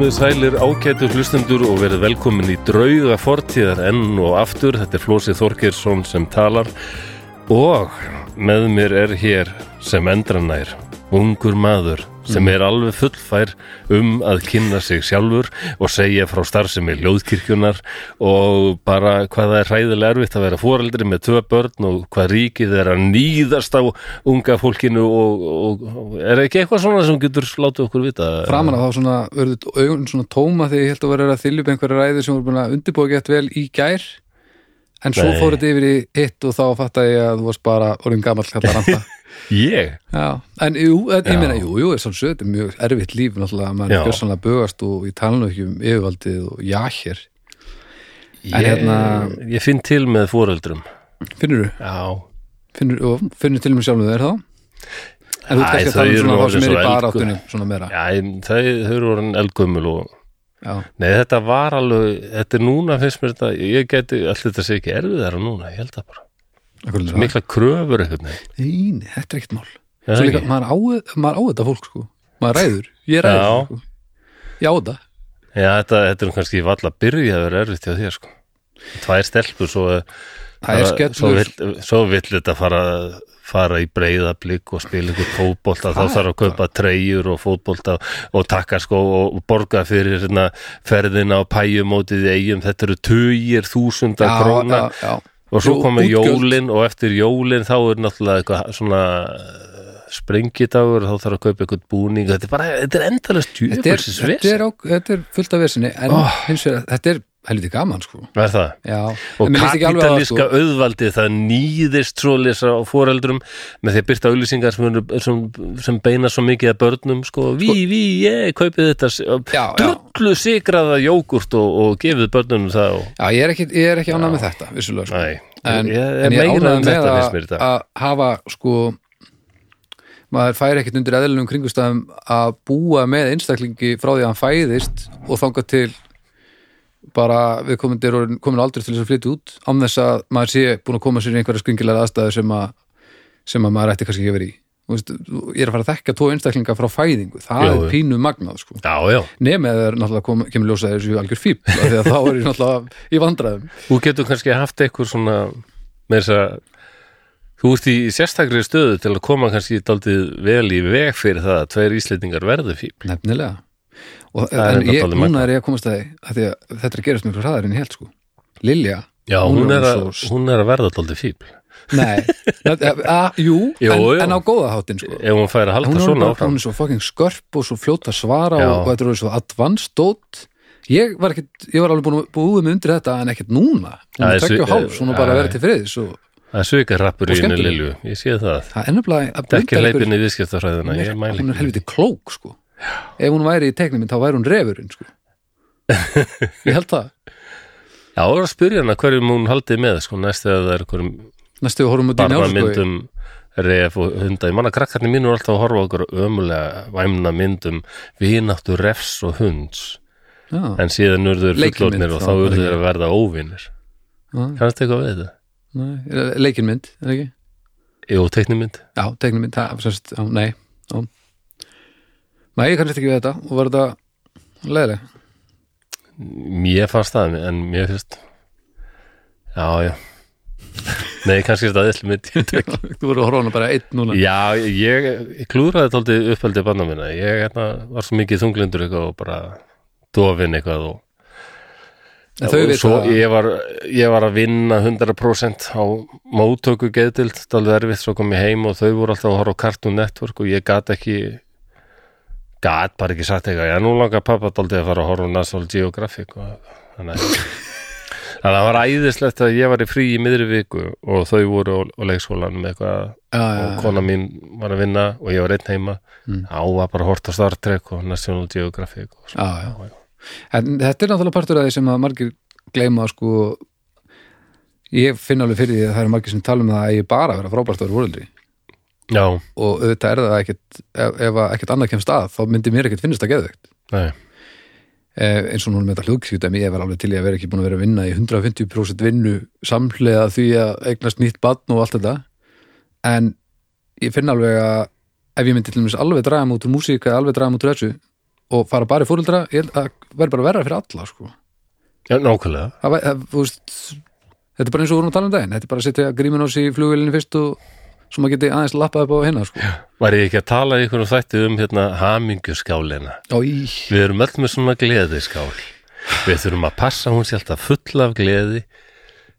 Komið sælir ágætu hlustendur og verið velkomin í drauga fortíðar enn og aftur. Þetta er Flósi Þorkirsson sem talar og með mér er hér sem endranær ungur maður sem er alveg fullfær um að kynna sig sjálfur og segja frá starfsemi ljóðkirkjunar og bara hvað það er hræðilega erfitt að vera foreldri með tvö börn og hvað ríkið er að nýðast á unga fólkinu og, og, og er ekki eitthvað svona sem getur látið okkur vita? framan að þá svona augun svona tóma þegar ég held að vera að þyljup einhverja ræði sem voru búin að undirbúa gett vel í gær. En svo fór þetta yfir í hitt og þá fattaði ég að þú varst bara orðin gamall kallar randa Ég? Já, en jú, en, ég meina, jú, jú, þetta er mjög erfitt líf náttúrulega, Já. er gjössanlega bögast og ég tala nú ekki um yfirvaldið og En Ég, hérna- ég finn til með foreldrum Finnur þú? Já, Finnur, og finnur til og með sjálfum þér þá? En þú ert kannski að tala um svona orðin sem er í baráttunni svona meira já þau, eru orðin eldgömmul og Já, Nei, þetta var alveg, þetta er núna finnst mér þetta, ég geti allir þetta sé ekki erfiðara núna, ég held það bara mikla kröfur eitthvað nei, þetta er ekkert mál. Já, líka, maður á, maður á þetta fólk sko. Maður ræður, ég ræður Já. sko. ég á þetta. Já, þetta, þetta er kannski valla byrja að vera erfitt hjá þér sko. Tvær stelpur svo, það er svo, skellur. svo vill þetta fara, fara í breyðablík og spila ykkur fótbolta. Þá þarf að kaupa treyjur og fótbolta og taka sko og, og borga fyrir hérna, ferðina á pæjumótið í eigum, þetta eru tugir þúsunda króna. já, já. Og svo Jú, komið útgjöld. jólin og eftir jólin þá er náttúrulega eitthvað svona eh, sprengidagur þá þarf að kaupa eitthvað búning þetta er bara, þetta er endalast Þetta, er, djúfelsins þetta, er á, þetta er fullt af vesinni en Oh. hins vegar, þetta er helviti gaman sko er það? já, og kapitalíska sko. auðvaldið það nýðist svoleiðis á foreldrum með því að byrta auðlýsingar sem, sem, sem beina svo mikið að börnum sko, ví, ví, ég, kaupið þetta Já, já. Drullu sigraða jógurt og, og gefið börnunum það og, já, ég er ekki, ég er ekki ánægð með þetta vissulega sko. næ, en, ég er er ánægð um með að, að hafa sko maður færi ekkert undir eðlunum kringustæðum að búa með einstaklingi frá því að hann fæðist og þangað til bara við komin, komin aldrei til þess að flytja út án þess að maður sé búin að koma sér í einhverja skringilega aðstæðu sem að, sem að maður ætti kannski ekki að vera í veist, ég er að fara að þekka tvo einstaklinga frá fæðingu. Það Jú, er pínu magnað sko. Já, já, nema eða náttúrulega kom, kemur ljósa þessu algjör fíp því að þá er ég náttúrulega í vandræðum. Þú getur kannski haft eitthvað svona með þess að þú ert í sérstakri stöðu til að koma kannski daldið vel í veg fyrir það að tveir íslendingar verðu fíbl. Nefnilega. Og, er En ég, núna er ég að komast að að, því að þetta er að gerast miklu hraðar en ég held sko. Lilja Já, hún, er, að, svo, hún er að verða daldið fíbl. Nei, að, að, jú, Jú, en, jú. en á góða háttin sko Ef hún fær að halda hún er, svona bara, áfram. hún er svo fucking skörp og svo fljótt að svara Já. og, þetta er svo advanced dót ég var, ekkit, ég var alveg búin að búið með undir þetta en ekkert núna hún Það er er tveggja og svi- hálf, svona bara að vera til friðis og Það er svika rappur í skemmtileg. Lilju. Ég sé það. það er nefnilega að Það er ekki blunda leipinni í viðskiptafræðina. hún er, hún er helviti klók sko ef hún væri í teiknuminn þá væri hún refurinn sko ég held það Já, og að spyrja hana hverjum hún haldið með, sko, næst þegar það er hverjum næstu við horfum út í njálskói barnamyndum ref og hunda. Ég manna krakkarnir mínu er alltaf að horfa á okkur ömulega væmna myndum vináttu refs og hunds. já, En síðan urður fullornir og þá, urður ekki? að verða óvinnir. Kannast eitthvað við þetta? leikinmynd, er það ekki? Jú, teiknimynd. já, teiknumynd, það, sérst, já, nei já. nei, ég kannast ekki við þetta og var þetta leðileg Mér fannst það, en mér finnst Já, já Nei, kannski er þetta veit ekki. þú voru að horfa bara einn núna. Já, ég, ég klúraði tóldi uppaldið banna minna. Ég hérna, var svo mikið þunglindur eitthvað og bara dofin eitthvað og, og svo ég var, ég var að vinna 100% á móttöku geðdild dálítið erfitt, svo kom ég heim og þau voru alltaf að horfa á Cartoon Network og ég gat ekki gat bara ekki sagt eitthvað, já nú langar pappa dálítið að fara að horfa á National Geographic og þannig að Þannig að það var æðislegt að ég var í frí í miðri viku og þau voru á, á leikskólanum eitthvað já, já, og kona mín var að vinna og ég var einn heima. Mm. á var bara að horta Star Trek og National Geographic og svo. já, já. en þetta er náttúrulega partur af því sem að margir gleyma sko. Ég finn alveg fyrir því að það eru margir sem tala um það að ég bara vera frábært að vera voruldri Já, og auðvitað er það ekkert ef, ef að ekkert annað kemst að þá myndi mér ekkert finnast að geðveikt. Nei, eins og núna með þetta hljóðkvíkjúdæmi ég var alveg til í að vera ekki búin að vera að vinna í 150% vinnu samhlega því að eignast nýtt badn og allt þetta en ég finn alveg að ef ég myndi til dæmis alveg draga mútur músík eða alveg draga mútur þessu og fara bara í fóreldra ég held að verði bara verra fyrir alla sko. Já, nákvæmlega það, það, þetta er bara eins og vorum að tala um daginn þetta er bara að setja grímin á sig í flugvélinu fyrst og svo maður geti aðeins lappað upp á hérna sko. Var ég ekki að tala í einhvern þætti um hérna hamingjuskálina? Í, Við erum öll með svona gleðiskál. Við þurfum að passa hún sé alltaf full af gleði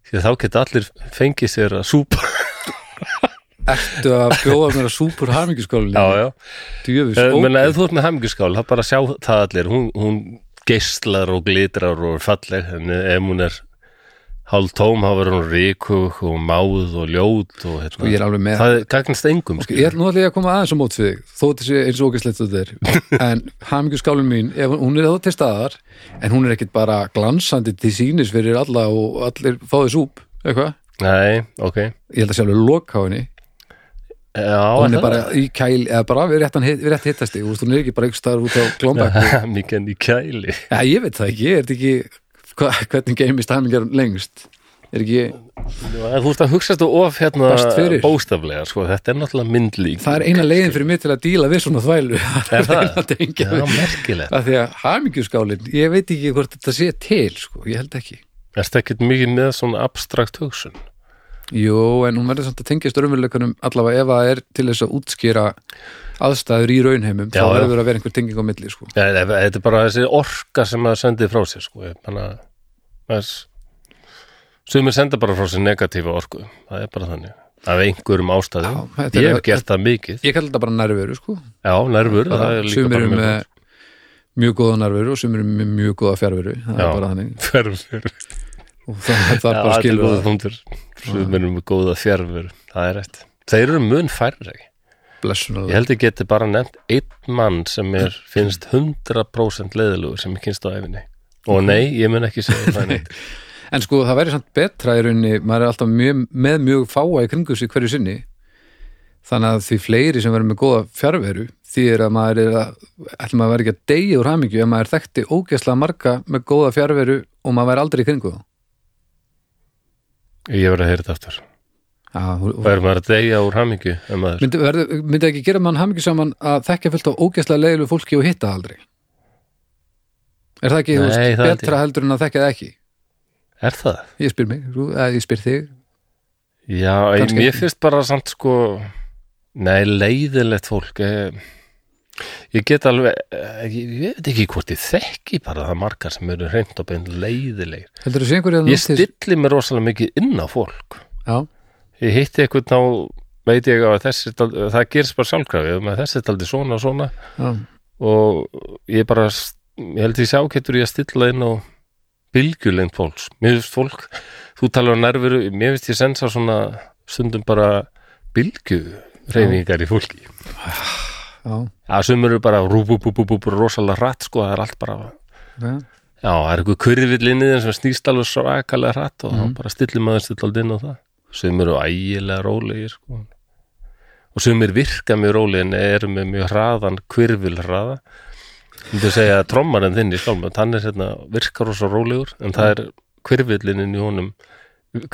því að þá geta allir fengið sér að súpa. Ertu að bjóða mér að súpur hamingjuskálinu Já, já. Eh, menn ef þú ert með hamingjuskál þá bara sjá það allir. Hún, hún geislar og glitrar og falleg en ef hún er hálf tóm þá verður hún ríkug og máð og ljót og hérna, Sko, ég er alveg með það gagnast engum Ég er nú ég að koma aðeins á mót fyrir þó sé eins og ógæslegt þetta er. En hamingjuskálin mín, ef, hún er þá til staðar en hún er ekkit bara glansandi til sínis fyrir alla og allir fáið súp, eitthvað? Nei, ok. Ég held að sjálfur loka á henni. Já, hún er bara í kæl, eða bara við réttan, hit- við rétt hittast þig, hún er ekki bara ykkur staðar út á glómbæk mikið enn í kæli. Já, ég veit það ekki, er þetta ekki hva, hvernig geimist hamingjar lengst er ekki, Þú veist að hugsa þetta of hérna bóstaflega, sko, þetta er náttúrulega myndlík það er eina leiðin fyrir mig til að díla við svona þvælu það Er það? tengja Já, við. merkilegt af því að hamingjuskálin, ég veit ekki hvort þetta sé til, sko, ég held ekki Erstu ekkert mikið með svona abstrakt hugsun Jú, en hún verður samt að tengjast raunveruleikunum allavega ef það er til þess að útskýra aðstæður í raunheimum Já, þá já. verður að vera einhver tenging á milli sko. ja, Þetta er bara þessi orka sem maður sendir frá sér sko. Þannig að Sumir senda bara frá sér negatífa orku. Það er bara þannig. Af einhverjum ástæðum. Já, Ég hef gert það mikið. Ég kalli þetta bara nærveru sko. Já, nervur, það er líka bara mjög mjög góða nærveru og sumir með mjög góða fjárveru það Já. er bara þannig. Ferfur og það, það er bara Já, það. punktur Sumir með góða fjárfur Það er rétt. Þeir eru mun færri. Ég held ég geti bara nefnt einn mann sem er, finnst 100% leiðilugur sem ég kynst á æfinni og nei, ég mun ekki segja það neitt. En sko það væri samt betra í rauninni maður er alltaf mjög, með mjög fáa í kringu sig hverju sinni. Þannig að því fleiri sem verður með góða fjárveru því er að maður er að ætlum að vera ekki að deyja úr hamingju ef maður þekkti ógeðslega marga með góða fjárveru og maður væri aldrei í kringu þá. Ég verð að heyra þetta aftur. Er maður að deyja úr hamingju myndi, myndi ekki gera mann hamingju saman að þekkja fullt á ógeðslega leiðilegu fólki og hitta aldrei Er það ekki Nei, veist, það held ég. betra heldur en að þekkja það ekki? Er það? Ég spyr mig, eða ég spyr þig. Já, ég, ekki. finnst bara samt sko nei, leiðilegt fólk ég, ég get alveg eh, ég, ég veit ekki hvort ég þekki bara það margar sem eru hreint og bein einhverju Ég stilli mér rosalega mikið inn á fólk. Já, ég hitti eitthvað þá veit ég að þessi, það gerist bara sjálfkrafi ef maður þessi taldi svona og svona. Já, og ég bara ég held ég sjá getur ég að stilla inn á bylgjulegn fólks mér finnst fólk, þú talar um nervuru mér finnst ég sensa svona stundum bara bylgju reyfingar í fólki já, það sem eru bara rúbúbúbúbú rosalega hratt sko, það er allt bara já. já, það er eitthvað kurvillinni sem snýst alveg svakalega hratt og Mhm. þá bara stillir maður stilla inn á það sem eru ægilega rólegir sko. og sem er virka mjög rólegir en eru með mjög hraðan kvirvilhraða Þú myndi segja að trommarinn þinn í skálmönd, hann er hérna, virkar rosa rólegur, en það er kvirvillinin í honum,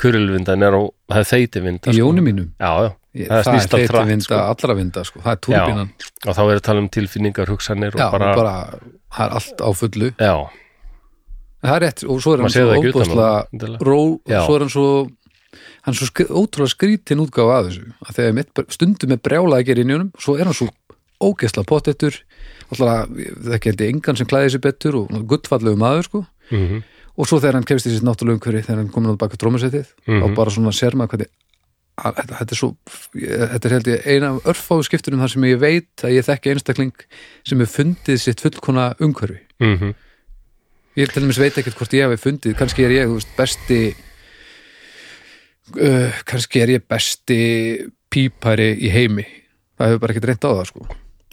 kvirvilvindan er á, það er þeiti vinda. Í jónum mínum Já, já, það Það er snýst allt feiti hratt, vinda, sko. allra vinda sko. Það er túrbinan og þá er að tala um tilfinningar, hugsanir og Já, bara, bara, það er allt á fullu já, Það er rétt, og svo er hann svo það endilega. ró, Já. svo er hann svo hann er svo skri, ótrúlega skrítin útgáfa að þessu að þegar stundum er að inn í honum svo er hann svo ógeðslega pottettur alltaf, það held ég engan sem klæði sér betur og guttfallegu maður sko Mhm. og svo þegar hann kemst í sitt náttúrulega umhverfi þegar hann komin á baka drómusettið Mhm. og bara svona sér maður hvernig þetta, þetta er svo þetta er held ég eina af örfáu skiptunum þar sem ég veit að ég þekki einstakling sem er fundið sitt fullkona umhverfi Mhm. ég til dæmis veit ekkert hvort ég hefi fundið kannski er ég veist, besti uh, kannski er ég besti pípari í heimi það hefur bara ekkert reynt á það sko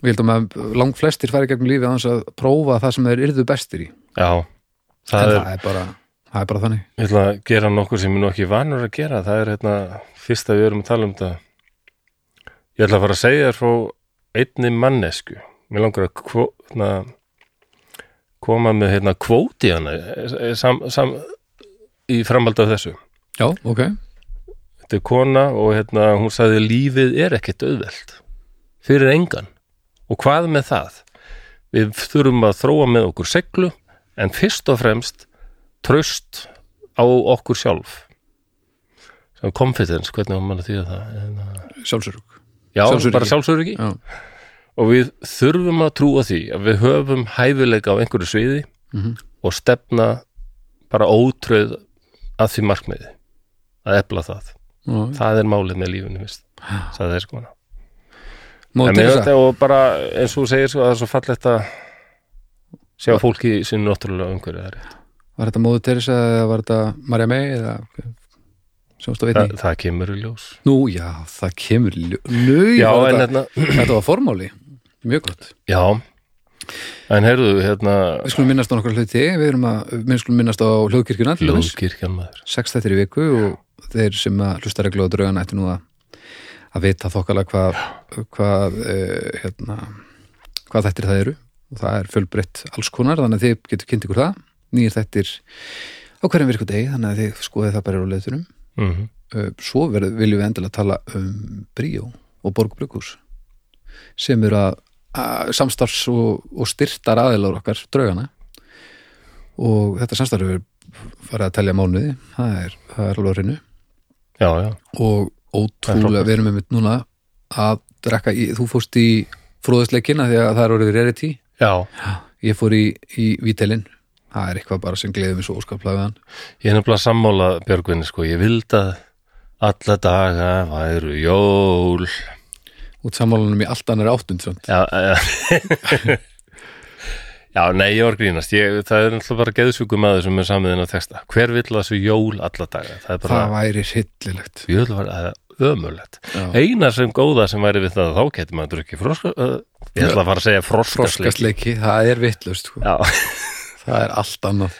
ég held að langt flestir færi gegnum lífið aðeins að prófa það sem þeir yrðu bestir í. Já, það er, það er bara það er bara þannig. Ég ætla að gera nokkur sem ég nú ekki vanur að gera, það er hérna, fyrst að við erum að tala um þetta, ég ætla að fara að segja þér frá einni mannesku, mér langar að kvo, hérna, koma með hérna kvóti hana eh, sam, sam, í framhald af þessu. já, ok, Þetta er kona og hérna hún sagði lífið er ekkert auðvelt. Fyrir engan og hvað með það? við þurfum að þróa með okkur seglu en fyrst og fremst tröst á okkur sjálf. Sem confidence, hvernig var mann að að það? Uh, sjálfsörug já, Sjálfsöryggi. bara sjálfsöryggi. Já, og við þurfum að trúa því að við höfum hæfileika á einhverju sviði Mhm. og stefna bara ótröð að því markmiði. Að efla það. Já. það er málið með vist sagði þeir sko Móður En mér Teresa. þetta og bara eins og þú segir sko að það er svo fallegt að sjá fólki í sinni náttúrulega umhverju er. Var þetta Móður Teresa eða var þetta Marja May eða að það, kemur í ljós. Nú, já, það kemur ljó... Nú, Já, þetta, hérna þetta var formáli. Mjög gott. Já, en heyrðu hérna Við skulum minnast á nokkra hluti. Við erum að, við skulum minnast á dæmis. Ljóðkirkjan maður. Sex þættir í viku og þeir sem að hlusta reglu á draugana ættu nú að að vita þokkalega hvað hvað, uh, hérna, hvað þættir það eru. Og það er fjölbreytt alls konar þannig að þið getur kynnt ykkur það. Nýjir þættir á hverjum virku degi þannig að þið skoðið það bara á leiðurum mm Uh, svo verð, viljum við endilega tala um Bríó og Borgbrukus sem eru að, að samstarfs og, og styrtar aðilar okkar draugana og þetta samstarf er farið að telja mánuði. Það er, það er alveg Já, já, og ótrúlega frábært. við með núna að drekka í, þú fórst í fróðusleikina því að það er orðið rarity. Já. Ég fór í, í vítelin það er eitthvað bara sem gleðum við svo óskaplega við hann. Ég er nefnilega sammála Björgvinni sko, ég vildi að alla daga væru jól. Út sammálunum í allt annar áttund. Já, já Já, nei, ég var að grínast. Ég, það er náttúrulega bara geðsjúkum maður sem er samiðin að texta. Hver vill að þessu jól alla daga? Það er bara, það væri hryllilegt. Jöl var það ömulegt Já. eina sem góða sem væri við það þá getur maður ekki froska uh, ég ætla að fara að segja froskasleik froskastleiki, það er vittlust sko. Já, það er allt annað.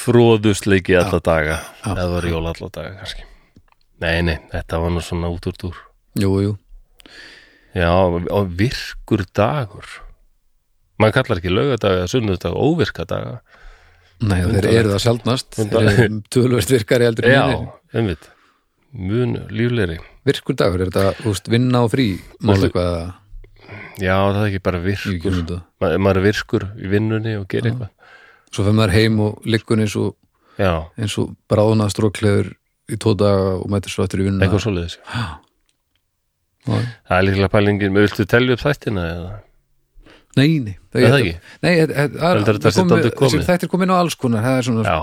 Fróðusleiki alla daga Já. eða var jól alla daga kannski. Nei, nei, þetta var nú svona út úr dúr. Jú, jú, Já, og virkur dagur maður kallar ekki laugardag eða sunnudag óvirka daga. Nei þeir eru það sjaldnast. Þeir eru tölvert virkari heldur en Já, einmitt. Munu, líflegri. Virkur dagur, er þetta veist, vinna og frí? Mál eitthvað að- Já, það er ekki bara virkur. Ma, maður er virkur í vinnunni og gerir eitthvað. Svo fyrir maður heim og liggur eins og Já, eins og bráðuna strókleður í tvo daga og mætir svo eftir í vinnuna. Eitthvað svoleiðis Já. Það er líklega pælingin, með viltu telja upp þættina eða? Nei, nei, Er það ekki? Nei, er- Heldur er þetta er komin á alls konar, það er svona Já,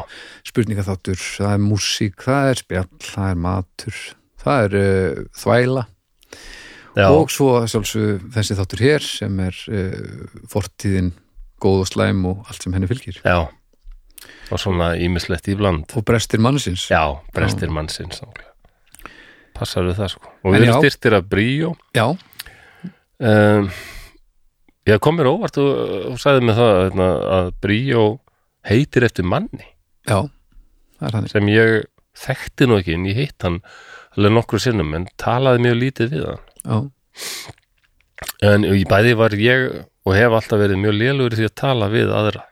spurningaþáttur, það er músík, það er spjall, það er matur, það er uh, þvæla. Já, og svo sjálfsög þessi þáttur hér sem er uh, fortíðin góð og slæm og allt sem henni fylgir. Já. Og svona ímislegt í bland. Og brestir mannsins. Já, brestir mannsins náttúrulega. Passar við það sko. Og En við erum já. styrtir af Bríó. Já, um, Ég kom mér óvart og, og sagði mig það hérna, að Bríó heitir eftir manni. Já, það er þannig. Sem ég þekkti nú ekki en ég hitt hann alveg nokkru sinnum en talaði mjög lítið við hann. Já, en í bæði var ég og hef alltaf verið mjög lélugur í því að tala við aðra.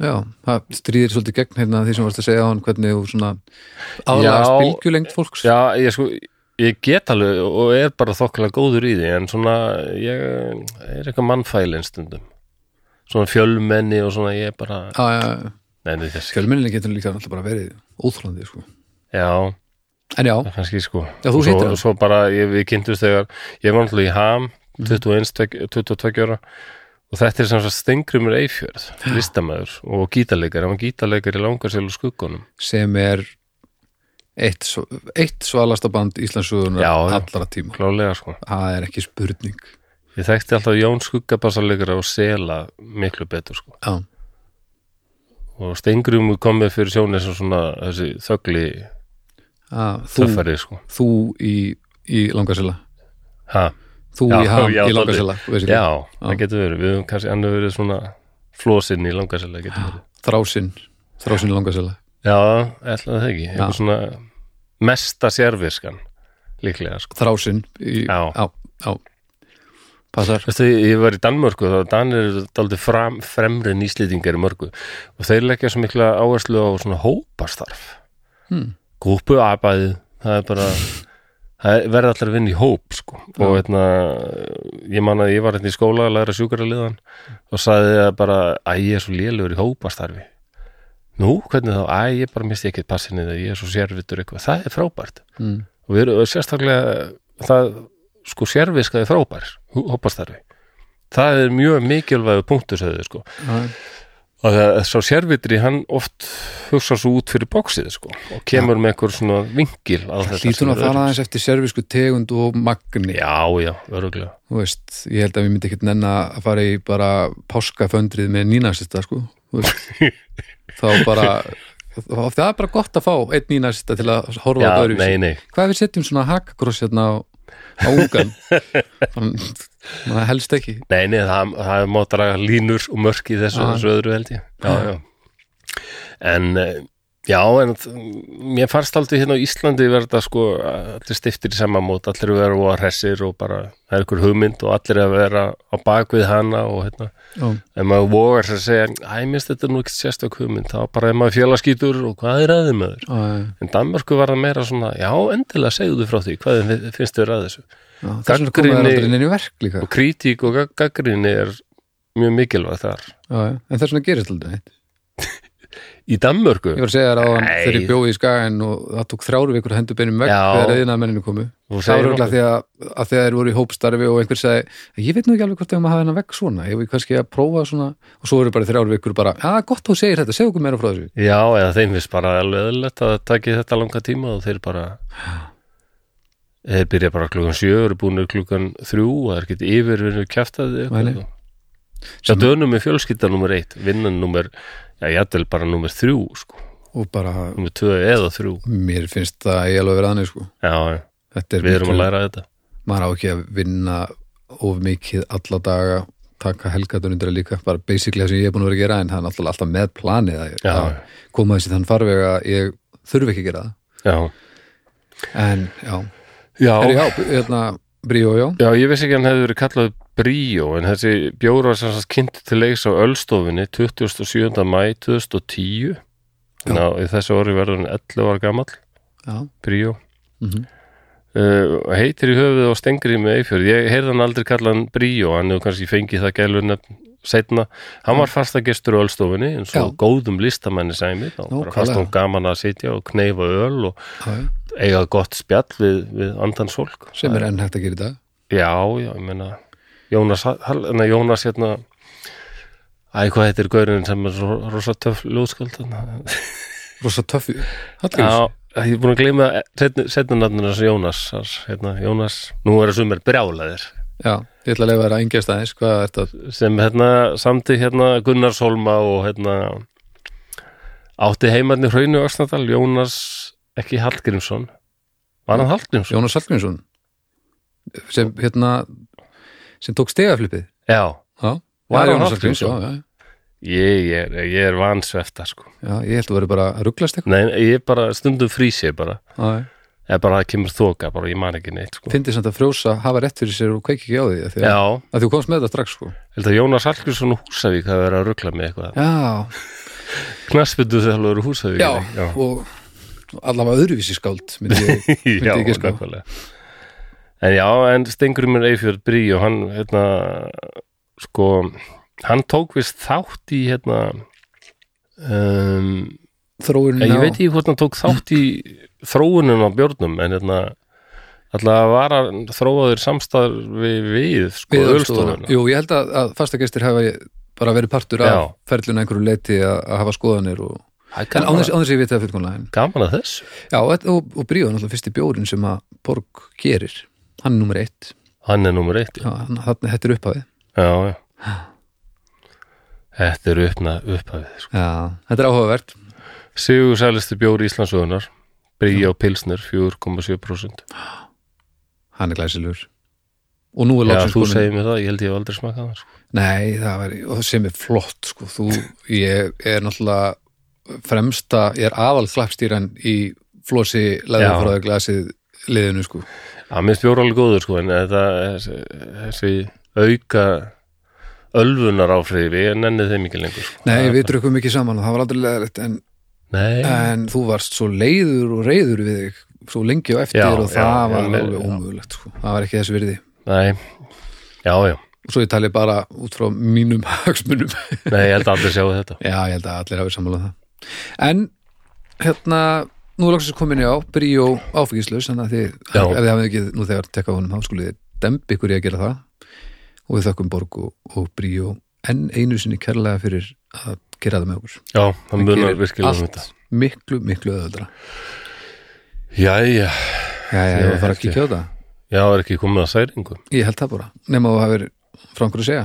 Já, það stríðir svolítið gegn hérna því sem varst að segja á hann hvernig þú svona aðlagast Já. bylgjulengt fólks. Já, ég sko ég get alveg og er bara þokkalega góður í því en svona ég er eitthvað mannfælin stundum. Svona fjölmenni og svona ég er bara já, já, neini þess fjölmenninni getur líka alltaf bara verið óþrandi, sko. Já, En já, kannski sko. Já, Og svo, svo bara, ég, við kynntumst þegar ég var náttúrulega í ham 21, 22 ára. Og þetta er sem sagt Stengrimur Eifjörð listamæður og gítarleikar hann var gítarleikar í langarsel og skuggunum sem er eitt, eitt svalasta band Íslandsugunar allra tíma. Klálega sko. Það er ekki spurning. Ég þekkti alltaf Jón skuggabassarleikara og Sela miklu betur sko. Já, og Stengrimur komið fyrir sjónið sem svona þessi þögli þöffari sko. þú í, í langasela? Ha, þú Já, í ham já, í langasela já, það getur verið. Við höfum kannski annar verið svona flósinn í langarsel getur verið. Þrásinn, þrásinn í langasela. Já, ætla það ekki. Eitthvað svona mesta sérviskan líklega sko. þrásinn í, Já. já, já. passar Veistu, ég var í Danmörku og Danir eru daldið fram, fremri nýslýtingar í mörgu og þeir leggja svo mikla áherslu á svona hópastarf Hmm. grúpuarbæði það er bara það verði allir að vinna í hóp sko. og Já. hérna ég man að ég var hérna í skóla að læra sjúkraliðan og sagði það bara að ég er svo lélugur í hópastarfi nú, hvernig þá, að ég bara misti ekkert passinni þegar ég er svo sérvitur eitthvað, það er frábært. Mm. og við erum sérstaklega það, sko sérviska er frábær hópastarfi. Það er mjög mikilvægu punktur sögðu sko. Já, og það sá sérvitri hann oft hugsa svo út fyrir bóksið sko og kemur með einhver svona vingil er að fara aðeins eftir servisku tegund og magni. Já, já, öruglega þú veist, ég held að við myndi ekkert nenna að fara í bara páskaföndrið með nínasista sko þá bara það er bara gott að fá einn nínasista til að horfa á nei, hvað við setjum svona hakakross hérna á, á ungan? Það helst ekki. Nei, nei það, það er má draga línur og mörk í þessu, þessu öðru held ég. Já, já. En eh, já, en mér fannst aldrei hérna á Íslandi verða sko allir stiftir í sama mót, allir vera og hressir og bara, það er ykkur hugmynd og allir að vera á bakvið hana og hérna. Já, ef maður vogar sér að segja æ, minnst þetta er nú ekki sérstök hugmynd þá bara ef maður félagskítur og hvað er aðeins með þér en Danmörku var það meira svona já, endilega segðu frá því, hvað finnst þér að þess það verk líka. Og kritík og gag- gagnrýni er mjög mikilvæg þar. Já, já, en þess vegna gerist aldrei í Danmörku, ég var að segja hann Nei. þegar ég bjóði í skaginn og það tók þrjáru vikur hendur beinum vekk þegar eðina menninu komu það var okkur. því að, þegar þeir voru í hópstarfi og einhver segi ég veit nú ekki alveg hvort ef maður hafa hennar vekk svona. Ég vil kannski að prófa svona? Og svo eru bara þrjár vikur bara, að gott þú segir þetta, segðu okkur meira frá þessu. Já, eða þeim finnst bara alveg eðlilegt að það taki þetta langa tíma og þeir bara þeir byrja bara klukkan sjö eru búinir klukkan þrjú og það er ekki yfirvinnu kjaftaði Sjá dönum er fjölskylda nummer eitt, vinnan nummer já, jættel bara nummer þrjú sko, og bara, nummer tvö eða þrjú. mér finnst það ég alveg verið þannig sko. Já, já, er við erum að miklu- læra þetta. Maður á ekki að vinna of mikið alla daga taka helgatunundir líka, bara basically það sem ég er búin að vera að gera en það er alltaf, alltaf með planið að, Já. að koma þessi þann farveg að ég þurfi ekki að gera já, það en já, já, er já, hérna Bríó, já, Já, ég vissi ekki að hann hefði verið kallað Bríó, en þessi bjór var sem sagt kynnt til leiks á Ölstofinni 27. mæ 2010 þannig að þessu orði verður hann 11 ára gamall, já, Bríó mm uh, heitir í höfuð á Stengri með Eifjörð ég heyrði hann aldrei kallað hann Bríó hann hefur kannski fengið það gælunefn setna, hann var fastagestur á Ölstofinni eins og góðum listamanni sæmi, þá bara Nákvæmlega. fast hann gaman að sitja og kneifa öl og já, já. eiga gott spjall við, við andans fólk sem er enn hægt að gera dag. Já, já, ég meina Jónas, nei, Jónas hérna Æ, hvað heitir gaurinn sem er rosa töff ljóðskald rosa töffi, Hallgríms ég er búin að gleyma setna nafninu þessu Jónas hérna, Jónas, nú er það sumir brjálaðir. Já, ég ætla að leifa þér að engjast aðeins hvað er þetta, sem hérna samti hérna Gunnarsholma og hérna átti heimarni hraunu Öxnadal, Jónas ekki Hallgrímsson. Var hann Hallgrímsson? Jónas Hallgrímsson. Sem hérna sem tók stegaflipið Já, já, Var Jónas já, ég er, ég er vansvefta sko. Já, ég held að vera bara að rugglast eitthvað. Nei, ég bara stundum frísi bara. Já, eða bara það kemur þoka, bara ég man ekki neitt sko. fyndi samt að frjósa hafa rétt fyrir sér og kveiki ekki á því af því að, að þú komst með þetta strax sko. Held að Jónas Hallgrímsson og Húsavík hafa verið að ruggla með eitthvað. Já, Knarsbyrdu þjálfur Húsavík já, og allavega öðruvísi skáld myndi ég, myndi ég ekki sko En já, en Stengurumur Eifjörð Brí og hann, hérna sko, hann tók vist þátt í, hérna um, þróunin ég veit ekki hvort hann tók þátt í þróunin á björnum, en hérna alltaf var hann þróaður samstarfi við, sko, við ölstofuna ölstofuna. Jú, ég held að, að fastagestir hafa bara verið partur af ferluna einhverju leiti að, að hafa skoðanir og, en án þess, þess að ég veit það fullkomlega en, gaman að þessu. Já, og, og, og Bríó er náttúrulega fyrsti bjórin sem að Borg gerir hann er nummer eitt. Hann er nummer eitt, já, hann, þetta er upphafið. Já, já. Þetta er uppna, upphafið sko. Já, þetta er áhugavert. Sigur sælisti bjóri Íslandsögunar Bríja og Pilsner 4,7% hann er glæsilegur. Og nú er Já, loksins þú komin segir mér það, ég held ég hef aldrei smakað það sko. Nei, það var, og það sem er flott sko, þú, ég er náttúrulega fremsta, ég er aðal klappstýran í flosi leðurfráðu glasið liðinu sko. Það minnst bjóri alveg góður sko, en þetta, þessi, auka ölfunar áfriði, ég nenni þeim ekki lengur sko. Nei, við drukum ekki saman og það var aldrei leðilegt en, en þú varst svo leiður og reyður við þig svo lengi og eftir Já, og það já, var já, alveg ómögulegt sko. það var ekki þessi virði. Nei, já, já. Og svo ég tali bara út frá mínum hagsmunum. Nei, ég held að allir sjáu þetta. Já, ég held að allir hafi sammálað það. En hérna nú er loksins komin ég á, bríó áfengislaus þannig að þið, Já. ef þið hafið ekki nú þegar tekka á honum, þá skulið þið dembi ykkur í að gera það. Og við þökkum borg og, og bríó enn einu sinni kærlega fyrir að gera það með okkur. Já, það munar virkilega um þetta. miklu, miklu öðuldra Jæja, já, já, Ég var að fara að kíkja á það. Já, er ekki komið að særingu? Ég held það bara, nema þú hafir frá einhverju að segja.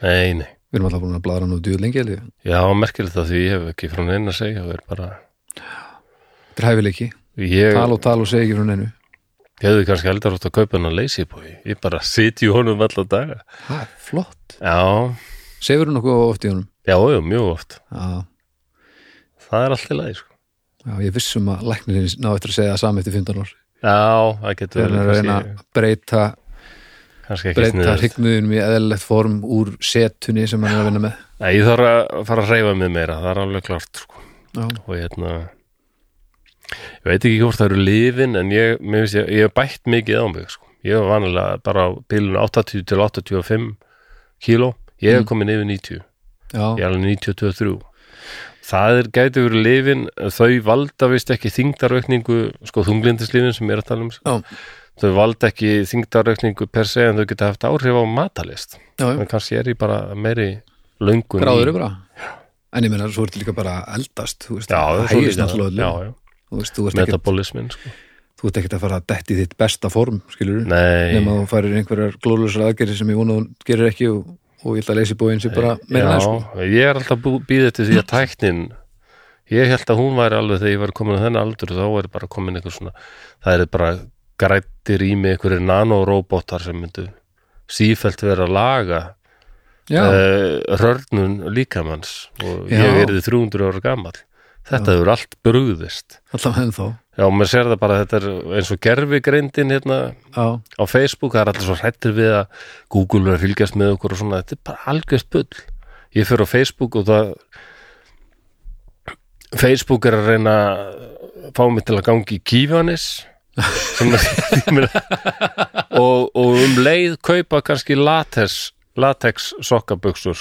Nei, nei, við erum alltaf búin að bladra nú djúð lengi held ég. já, merkilegt að því ég hef ekki frá neina að segja Það er bara, ég, tala og tala og ekki frá neinu ég hefði kannski heldur átt að kaupa hennar leysi búi Ég bara sitji í honum alla daga. Það er flott, Já, segir þú nokkuð oft í honum? Já, já, mjög oft. Já, Það er alltaf lagi, sko. Já, ég vissum að læknirinn ná eftir að segja það sami eftir 15 ár. Já, það getur þegar hann er að reyna að breyta breyta sniðið hryggnuðinum í eðlilegt form úr setunni sem hann er að vinna með. Nei, ég þarf að fara að reyfa mig meira, það er alveg klart sko. já, og hérna ég veit ekki hvort það eru lifin en ég, ég, ég hef bætt mikið á mig sko. ég hef vanilega bara á bílun 80 til 85 kíló. Ég hef Mm. komið yfir 90 já, ég er alveg 92-3 það er gæti verið lifin þau valda vist ekki þingdaraukningu sko þunglindislifin sem ég er að tala um sko. þau valda ekki þingdaraukningu per se en þau geta haft áhrif á matalist en kannski er ég bara meiri löngun gráður er bara en ég meina, svo ertu líka bara eldast þú veist, það hægist náttúrulega já, öllum já, þú veist, þú ert ekkert metabolismin sko. þú ert ekkert að fara að detti þitt besta form skilur nei, nema þú farir einhverjar glólusar aðgerðir sem ég vona þú gerir ekki og, og ég ætla að leysi bóin sem bara meira næst sko. ég er alltaf býðið til því að tæknin ég held að hún væri alveg þegar ég var komin á þennan aldur þá er bara komin einhver svona það er bara grættir í mig einhverjir nanoróbótar sem myndu sífælt vera að laga uh, rörnun líkamanns og Já. ég erði 300 ára gamall þetta hefur allt brugðist. Alltaf henn þá já, maður sér það bara þetta er eins og gerfigreindin hérna já, á Facebook, það er allir svo hrættir við að Google er að fylgjast með okkur og svona, þetta er bara algjörst bull. Ég fyrir á Facebook og það Facebook er að reyna að fá mig til að gangi í kífanis og, og um leið kaupa kannski latex, latex sokkabuxur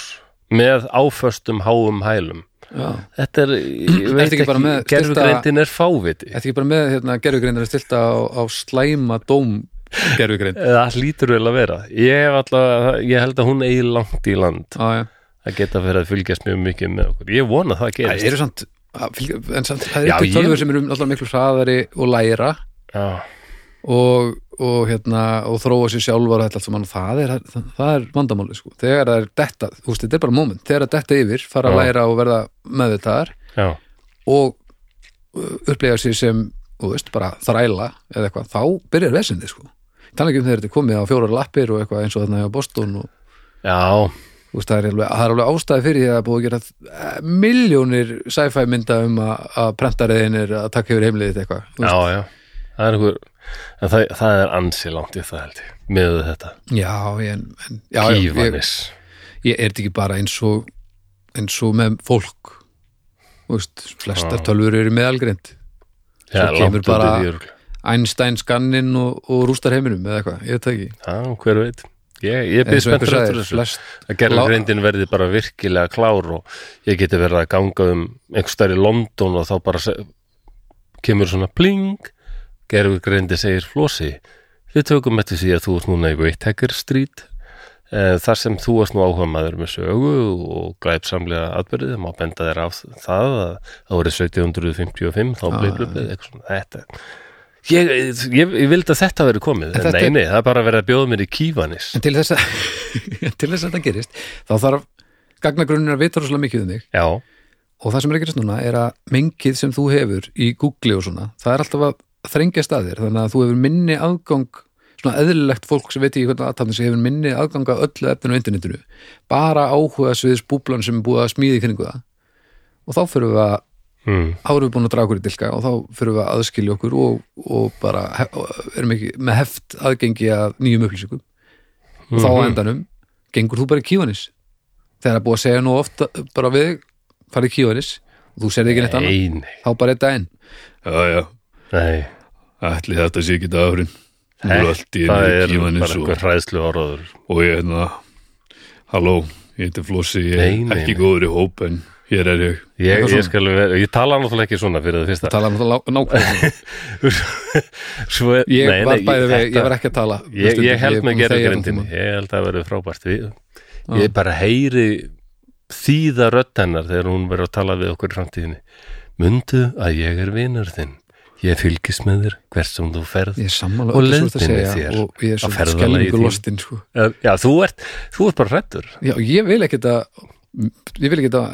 með áföstum háum hælum þetta er, ég veit ekki gerfugreindin er fáviti. Þetta ekki bara með hérna, gerfugreindar að stilta á, á slæma dóm gerfugreind það hlýtur vel að vera. Ég, allavega, ég held að hún eigi langt í land Já, já. að geta fyrir að fylgjast mjög mikið með okkur. Ég vona að það Það gerist. eru samt, að en samt það eru tölfur sem eru alltaf miklu hraðari og læra já, og, og, hérna, og þróa sér sjálfar það er, er vandamáli sko. þegar það er detta, þú veist, þetta er bara moment þegar það detta yfir, fara að Já. læra og verða með þetta og uh, upplega sér sem veist, bara þræla eða eitthvað, þá byrjar vesindi sko. þannig um þegar þetta er komið á fjórar lappir og eitthvað eins og þarna Boston og já, veist, það er alveg, það er alveg ástæði fyrir því að er búið að gera eh, miljónir sci-fi mynda um að, að prentariðin er að taka yfir heimliðið eitthvað já, já það er einhver en það, það er ansi langt í það held ég með þetta, já, ég, en, já, já, ég, kífanis ég er þetta ekki bara eins og eins og með fólk? Veist, flestar Já. tölfur eru meðalgrind já, svo kemur bara-. Einstein skanninn og, og rústar heiminum eða eitthvað, ég veit það ekki. Já, hver veit. Ég, ég byrð eins og einhver spenntur eftir þessu. að gerða greindin verði bara virkilega klár og ég geti verið að ganga um einhver stær í London og þá bara kemur svona pling gerður greindi segir Flósi við tökum eftir því að þú ert núna í Whittaker Street eh, þar sem þú varst nú áhuga maður með sögu og glæpsamlega atbyrðið, má benda þér af það að það voru 1755 þá Ah, bleið blöðið eitthvað svona þetta Ég, ég, ég vildi að þetta veri komið, en þetta nei, er- það er bara að vera að bjóða mér í kýfanis. en til þess að til þess að þetta gerist þá þarf gagnagrunnir að vita rosalega mikið um þig. Já, og það sem er að gerast núna er að mengið sem þú hefur í Google og svona, það er alltaf að þrengja staðir, þannig að þú hefur minni aðgang svona eðlilegt fólk sem veit ekki hvernig aðtafni sem hefur minni aðgang að öllu efninu á internetinu, bara áhuga sviðis búblan sem er búið að smíði kringu það. Og þá fyrir við að mm, þá erum við búin að draga okkur í dilka og þá fyrir við að aðskilja okkur og, og bara hef, erum ekki með heft aðgengi að nýjum upplýsingum. Og þá á Mhm. endanum gengur þú bara í kífanis þegar það er búið að segja nú ofta bara við farið í kífanis og þú serði ekki neitt annað. Þá bara þetta inn já, já. Nei. ætli þetta sé ekki dagurinn? Er í það er bara einhver hræðslu orður og ég hérna halló, ég heiti Flossi ég er Nei, nei, ekki nei. góður í hóp en hér er ég. Ég, Eitthvað ég skal vera, ég tala náttúrulega ekki svona fyrir það fyrsta. Tala það nákvæmlega. Er, ég nei, nei, var bæði vegi, þetta- ég var ekki að tala. Ég, ég held þegja allan grindinni ég held að það verið frábært. Við, ég bara heyri þýða rödd hennar þegar hún verður að tala við okkur í framtíðinni. Mundu að ég er vinur þinn ég fylgist með þér hvert sem þú ferð er Og segja þér og ég er á svo ferðalagi skellingu lostinn sko. já, þú ert, þú ert bara hrættur já, ég vil ekki að ég vil ekki að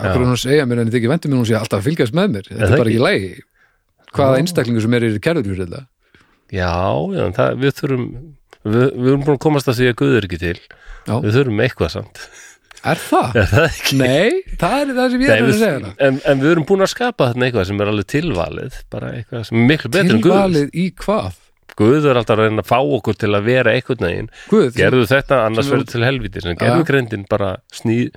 akkur hún segja mér en þetta ekki vendur mér hún sé alltaf að fylgjast með mér. Þetta er bara ekki? lægi hvaða einstaklingu sem er í kærður já, já, það, við þurfum við, við erum búin að komast að því að Guð er ekki til. Já. við þurfum eitthvað samt er það? er það ekki? nei, það er það sem ég er að segja hana en, en við erum búin að skapa þarna eitthvað sem er alveg tilvalið bara eitthvað sem er miklu betur en Guð tilvalið í hvað? Guð er alltaf að reyna að fá okkur til að vera einhvern veginn. Guð, gerðu þetta, annars verður til helviti gerðu greindin bara sníð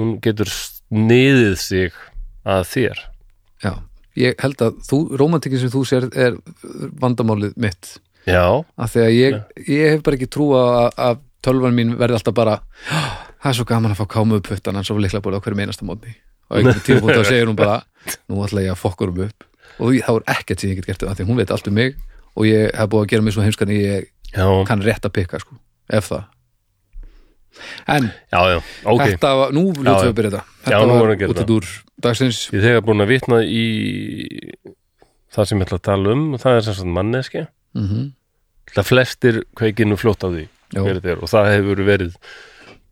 hún getur sniðið sig að þér. Já, ég held að þú, romantikin sem þú sér er vandamálið mitt. Já, af því að ég, ég hef bara ekki trú að, að tölvan mín verði alltaf bara "Ah, það er svo gaman að fá káma upp puttan hans og líkla búið á hverju meinasta mótni og einhvern tíma búið að segja hún bara nú ætla ég að fokkur um upp. Og þá er ekkert sem ég get gert það því hún veit allt um mig og ég hef búið að gera mig svo heimskan ég já, kann rétt að pikka sko, ef það. En já, já, ok. þetta var, nú ljótum Já, við að byrja þetta. Þetta var út úr dagsins. Ég þegar búin að vitna í það sem ég ætla að tala um og það er sem sagt manneski mm það flestir kveikinu fljótt á því og það hefur verið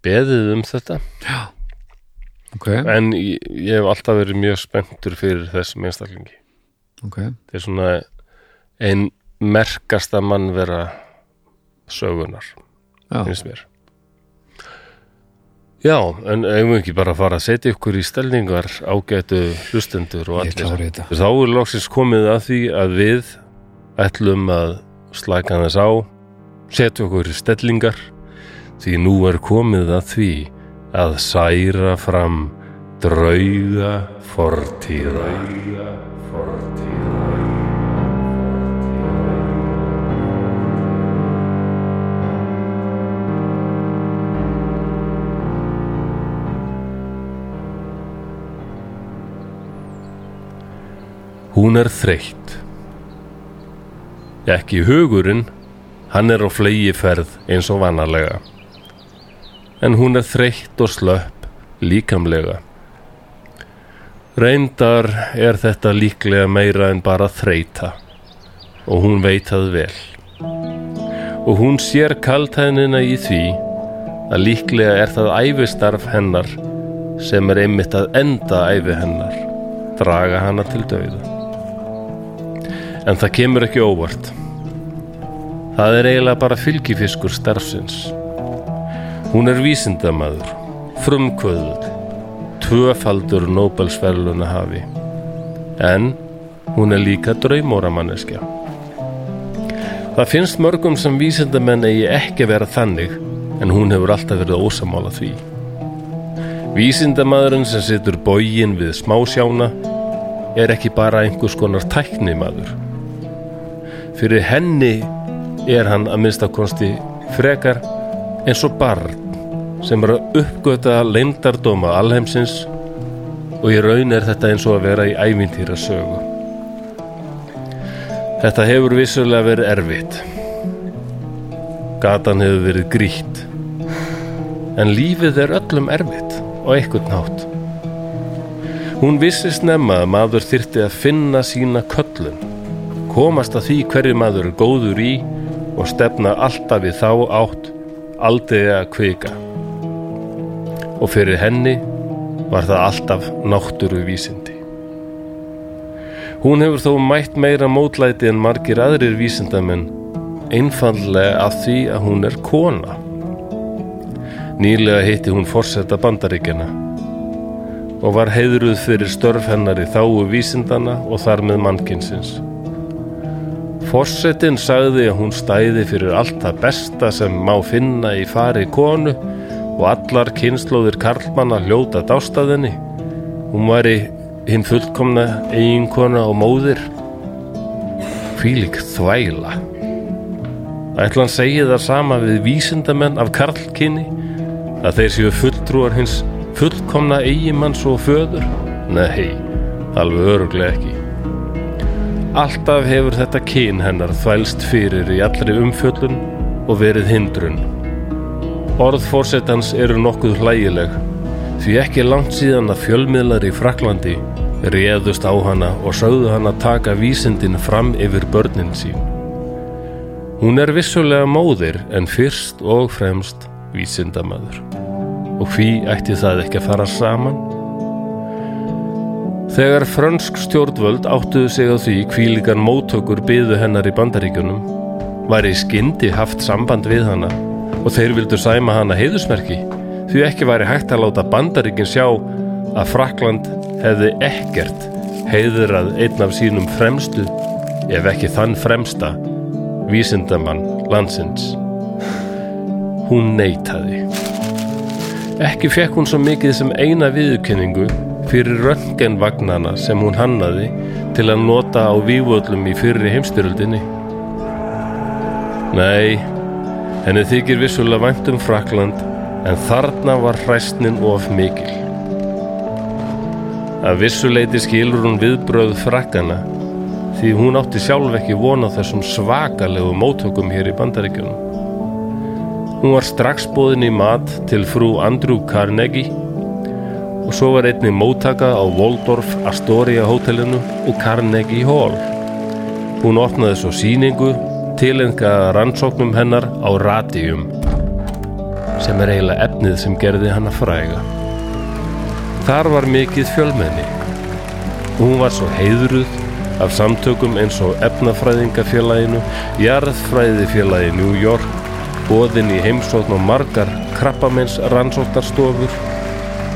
beðið um þetta. Ok, en ég, ég hef alltaf verið mjög spenntur fyrir þessum einstaklingi. Ok, þetta er svona ein merkasta mannvera sögunar já, finnst mér. Já, en eigum við ekki bara að fara að setja ykkur í stelningar ágætu hlustendur og allir. Þá er loksins komið að því að við ætlum að slæka þess á setja okkur í stellingar því nú er komið að því að særa fram drauga fortíða fortíða Hún er þreytt. Ekki hugurinn, hann er á flegi ferð eins og vanalega. En hún er þreytt og slöpp líkamlega. Reyndar er þetta líklega meira en bara þreyta og hún veit það vel. Og hún sér kaltæðnina í því að líklega er það æfistarf hennar sem er einmitt að enda æfi hennar, draga hana til dauða. En það kemur ekki óvart. Það er eiginlega bara fylgifiskur starfsins. Hún er vísindamaður, frumkvöðull, tvöfaldur Nobelsverluna hafi. En hún er líka draumóramanneskja. Það finnst mörgum sem vísindamenn eigi ekki vera þannig, en hún hefur alltaf verið ósamála því. Vísindamaðurinn sem situr bógin við smásjána er ekki bara einhvers konar tæknimaður. Fyrir henni er hann að minnstakosti frekar eins og barn sem er að uppgöta leindardóma alheimsins og í raun er þetta eins og að vera í ævintýra sögu. Þetta hefur vissulega verið erfitt. Gatan hefur verið grýtt. En lífið er öllum erfitt og einhvern nátt. Hún vissi snemma að maður þyrfti að finna sína köllun, komast að því hverju maður er góður í og stefna alltaf í þá átt aldrei að kvika. Og fyrir henni var það alltaf náttúru vísindi. Hún hefur þó mætt meira mótlæti en margir aðrir vísindamenn einfallega af því að hún er kona. Nýlega hitti hún forseta bandaríkjana og var heiðruð fyrir störf hennar í þáu vísindana og þar með mannkinsins. Forsetin sagði að hún stæði fyrir allt það besta sem má finna í fari konu og allar kynnslóðir karlmanna hljóta dástaðinni. Hún var í hinn fullkomna eiginkona og móðir. Hvílík þvæla. Ætla hann segi það sama við vísindamenn af karlkinni að þeir séu fulltrúar hins fullkomna eigimanns og föður? Nei, alveg öruglega ekki. Alltaf hefur þetta kyn hennar þvælst fyrir í allri umfjöllun og verið hindrun. Orð fórsetans eru nokkuð hlægileg því ekki langt síðan að fjölmiðlar í Fraklandi réðust á hana og sögðu hana taka vísindin fram yfir börnin sín. Hún er vissulega móðir en fyrst og fremst vísindamaður. Og hví ætti það ekki að fara saman? Þegar frönsk stjórnvöld áttuðu sig á því kvílikan móttökur byðu hennar í bandaríkjunum, var í skyndi haft samband við hana og þeir vildu sæma hana heiðusmerki því ekki væri hægt að láta bandaríkin sjá að Frakland hefði ekkert heiðurað einn af sínum fremstu, ef ekki þann fremsta, vísindamann landsins. Hún neytaði. Ekki fekk hún svo mikið sem eina viðurkenningu fyrir röntgenvagnana sem hún hannaði til að nota á vývöldum í fyrri heimstyröldinni. Nei, henni þykir vissulega vænt um Frakland en þarna var hræstnin of mikil. Að vissuleiti skilur hún viðbröð frakkana því hún átti sjálf ekki vona þessum svakalegu móttökum hér í bandaríkjunum. Hún var strax bóðin í mat til frú Andrew Carnegie og svo var einnig móttaka á Waldorf Astoria hótelinu og Carnegie Hall. Hún opnaði svo síningu tilenga rannsóknum hennar á radium sem er eiginlega efnið sem gerði hana fræga. Þar var mikið fjölmenni. Hún var svo heiðruð af samtökum eins og efnafræðingafélaginu, jarðfræðifélagi New York, boðin í heimsókn og margar krabbamenns rannsóknarstofur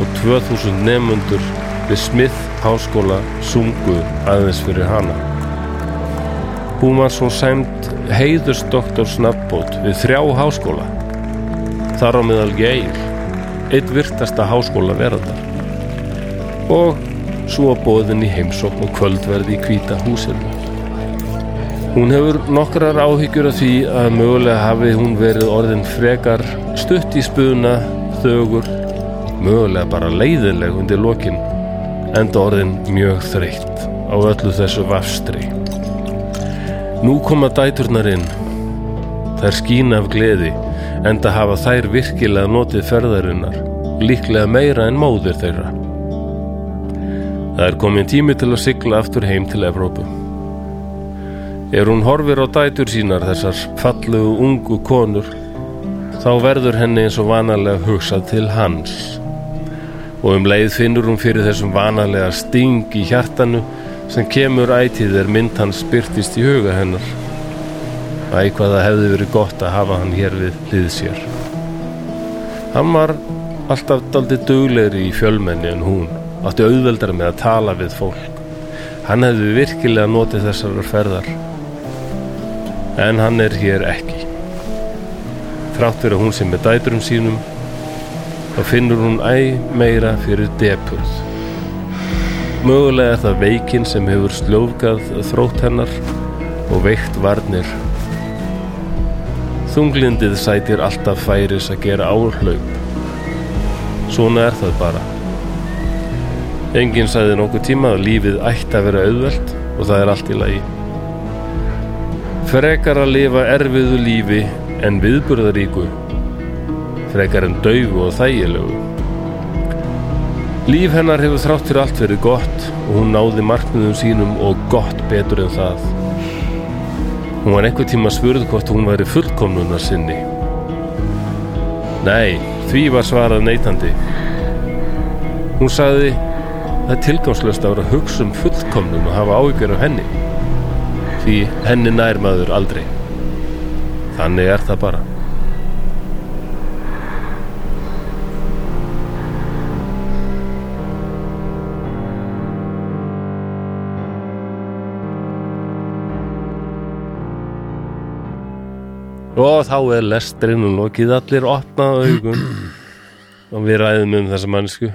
og 2000 nefnundur við Smith háskóla sungu aðeins fyrir hana. Hún var svo sæmt heiðusdoktorsnafnbót við þrjá háskóla. Þar á meðal Yale, eitt virtasta háskóla verðar. Og svo bóðin í heimsókn og kvöldverði í kvíta húsinu. Hún hefur nokkrar áhyggjur af því að mögulega hafi hún verið orðin frekar stutt í spuna, þögur, mögulega bara leiðileg undir lokin, enda orðin mjög þreytt á öllu þessu vafstri. Nú koma dæturnar inn, þær skína af gleði, enda hafa þær virkilega notið ferðarinnar, líklega meira en móðir þeirra. Það er komin tími til að sigla aftur heim til Evrópu. Ef hún horfir á dætur sínar þessar fallegu ungu konur, þá verður henni eins og vanalega hugsað til hans. Og um leið finnur hún fyrir þessum vanalega sting í hjartanu sem kemur ætið er mynd hans byrtist í huga hennar. Æ, hvað það hefði verið gott að hafa hann hér við hlið sér. Hann var alltaf daldi duglegri í fjölmenni en hún, átti auðveldar með að tala við fólk. Hann hefði virkilega notið þessar ferðar. En hann er hér ekki. Þráttur að hún sem með dæturum sínum, þá finnur hún æ meira fyrir depurð. Mögulega er það veikinn sem hefur sljófgað þrótt hennar og veikt varnir. Þunglindið sætir alltaf færis að gera áhlaup. Svona er það bara. Enginn sæði nokkuð tíma að lífið ætti að vera auðvelt og það er allt í lagi. Frekar að lifa erfiðu lífi en viðburðaríku. Frekar en daugu og þægilegu. Líf hennar hefur þrátt fyrir allt verið gott og hún náði markmiðum sínum og gott betur en það. Hún var einhver tíma spurð hvort hún væri fullkomnunar sinni. Nei, því var svarað neitandi. Hún sagði, það er tilgangslöst að vera að hugsa um fullkomnun og hafa áhyggjur af henni. Því henni nær maður aldrei. Þannig er það bara. Og þá er lesturinn og lokið allir opnað augum og við ræðum um þessa mannsku.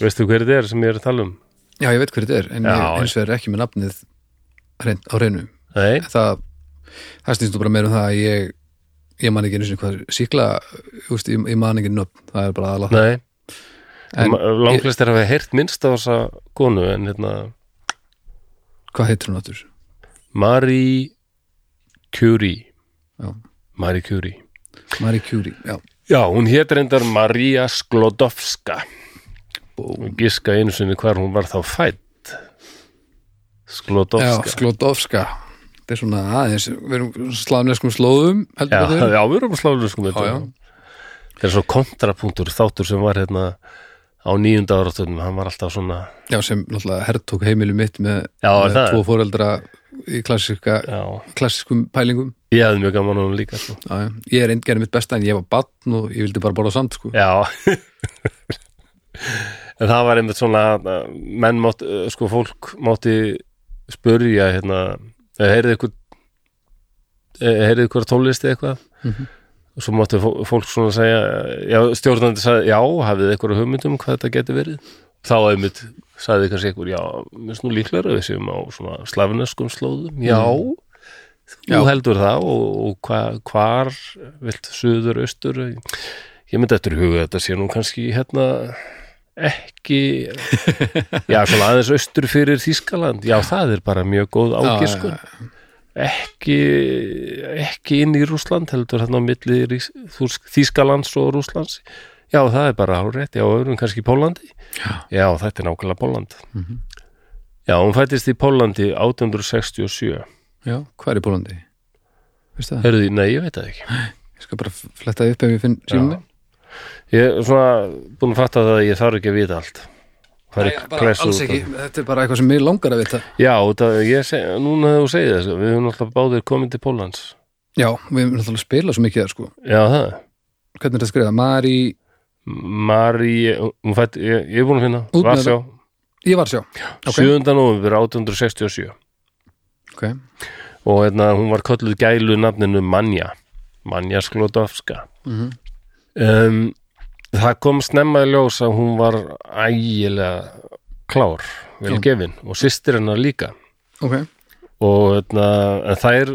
Veistu hver þetta er sem ég er að tala um? Já, ég veit hver þetta er, en Já, ég eins og er ekki með nafnið á reynu. Nei, það, það snýst nú bara meira um það að ég ég man ekki einu sinni hvað síkla úst, ég, ég man ekki nöfn, það er bara En- Langflest er að hafa heyrt minnst á þessa konu en hérna hvað heitir hún áttur? Marie Curie Já. Marie Curie. Marie Curie, já. Já, hún hét reyndar Maria Sklodowska. Búm. Giska einu sinni hvar hún var þá fætt Já, Sklodowska. Sklodowska þetta er svona aðeins, við erum slavneskum slóðum heldur Já, betur. já, við erum já. Það er svo kontrapunktur þáttur sem var hérna á nýjunda áratöndum, hann var alltaf svona já, sem náttúrulega hertók heimilu mitt með, Já, með tvo foreldra í klassískum pælingum ég hefði mjög gaman á hann líka sko. já, ég er eindgerði mitt besta en ég var batn og ég vildi bara borða sand sko. Já. En það var einmitt svona menn mátt, eh, sko fólk mátti spurja hérna, eh, heyrið ykkur heyrið ykkur tónlisti eitthvað? Mhm. og svo mátti fó- fólk svona segja já, stjórnandi sagði, já, hafið ykkur hugmyndum hvað þetta getur verið? Þá einmitt sagði kannski ykkur, já, minnst nú líklega við séum á svona slafineskum slóðum. Já, þú Já. heldur það og, og hva, hvar vilt suður, austur? Ég myndi eftir huga þetta sé nú kannski hérna ekki já, svona aðeins austur fyrir Þískaland, já, það er bara mjög góð ágiskun ekki ekki inn í Rússland heldur hérna á milli Þýskalands og Rússlands. Já, það er bara árétt, já, öðrum kannski Pólandi. Já, þetta er nákvæmlega Póland Mhm. já, hún fættist í Pólandi 1867 já, hvað er í Pólandi? veistu það? Herði, nei, ég veit það ekki. Ég skal bara fletta upp ef ég finn símum minn ég er svona búin að fatta það að ég þarf ekki að vita allt. Er bara alls ekki, þetta er bara eitthvað sem mig langar að vita. Já, ég seg, núna þegar þú segir þess við höfum alltaf báðir komin til Póllands. Já, við erum náttúrulega að spila svo mikið það sko. Já, það. Hvernig er þetta skrifað? Mari, Mari, hún fætt, ég, ég er búin að finna. Varsjá, ég var sjá ok, 7. november 1867 ok, og hérna, hún var kölluð gælu nafninu Manja. Manja Sklodowska. Mhm. um, Það kom snemma í ljós að hún var ægilega klár vel gefin og systir hennar líka. Ok. Og hérna, þær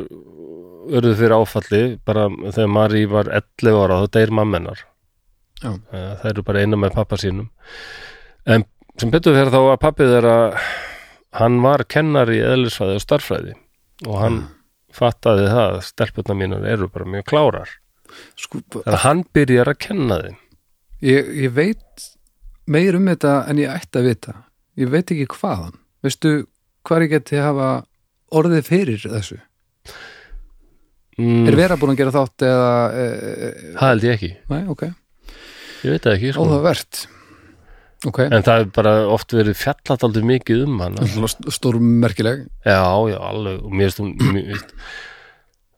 urðu fyrir áfalli bara þegar Mari var 11 ára þá deyr mammenar Já. þær eru bara eina með pappa sínum. En sem betur fyrir þá að pappi þeirra hann var kennari í eðlisfræði og starffræði og hann fattaði það að stelpurnar mínar eru bara mjög klárar. Sko, þannig að hann byrjar að kenna þeim. Ég, ég veit meir um þetta en ég ætti að vita. Ég veit ekki hvaðan. Veistu hvað ég geti hafa orðið fyrir þessu? Mm, er vera búin að gera þátt eða e, e, það held ég ekki, nei, ok, ég veit það ekki sko. Óðavert ok, en það er bara oft verið fjallat aldrei mikið um hann. Stórmerkileg. Já, já, alveg. Og mér veist,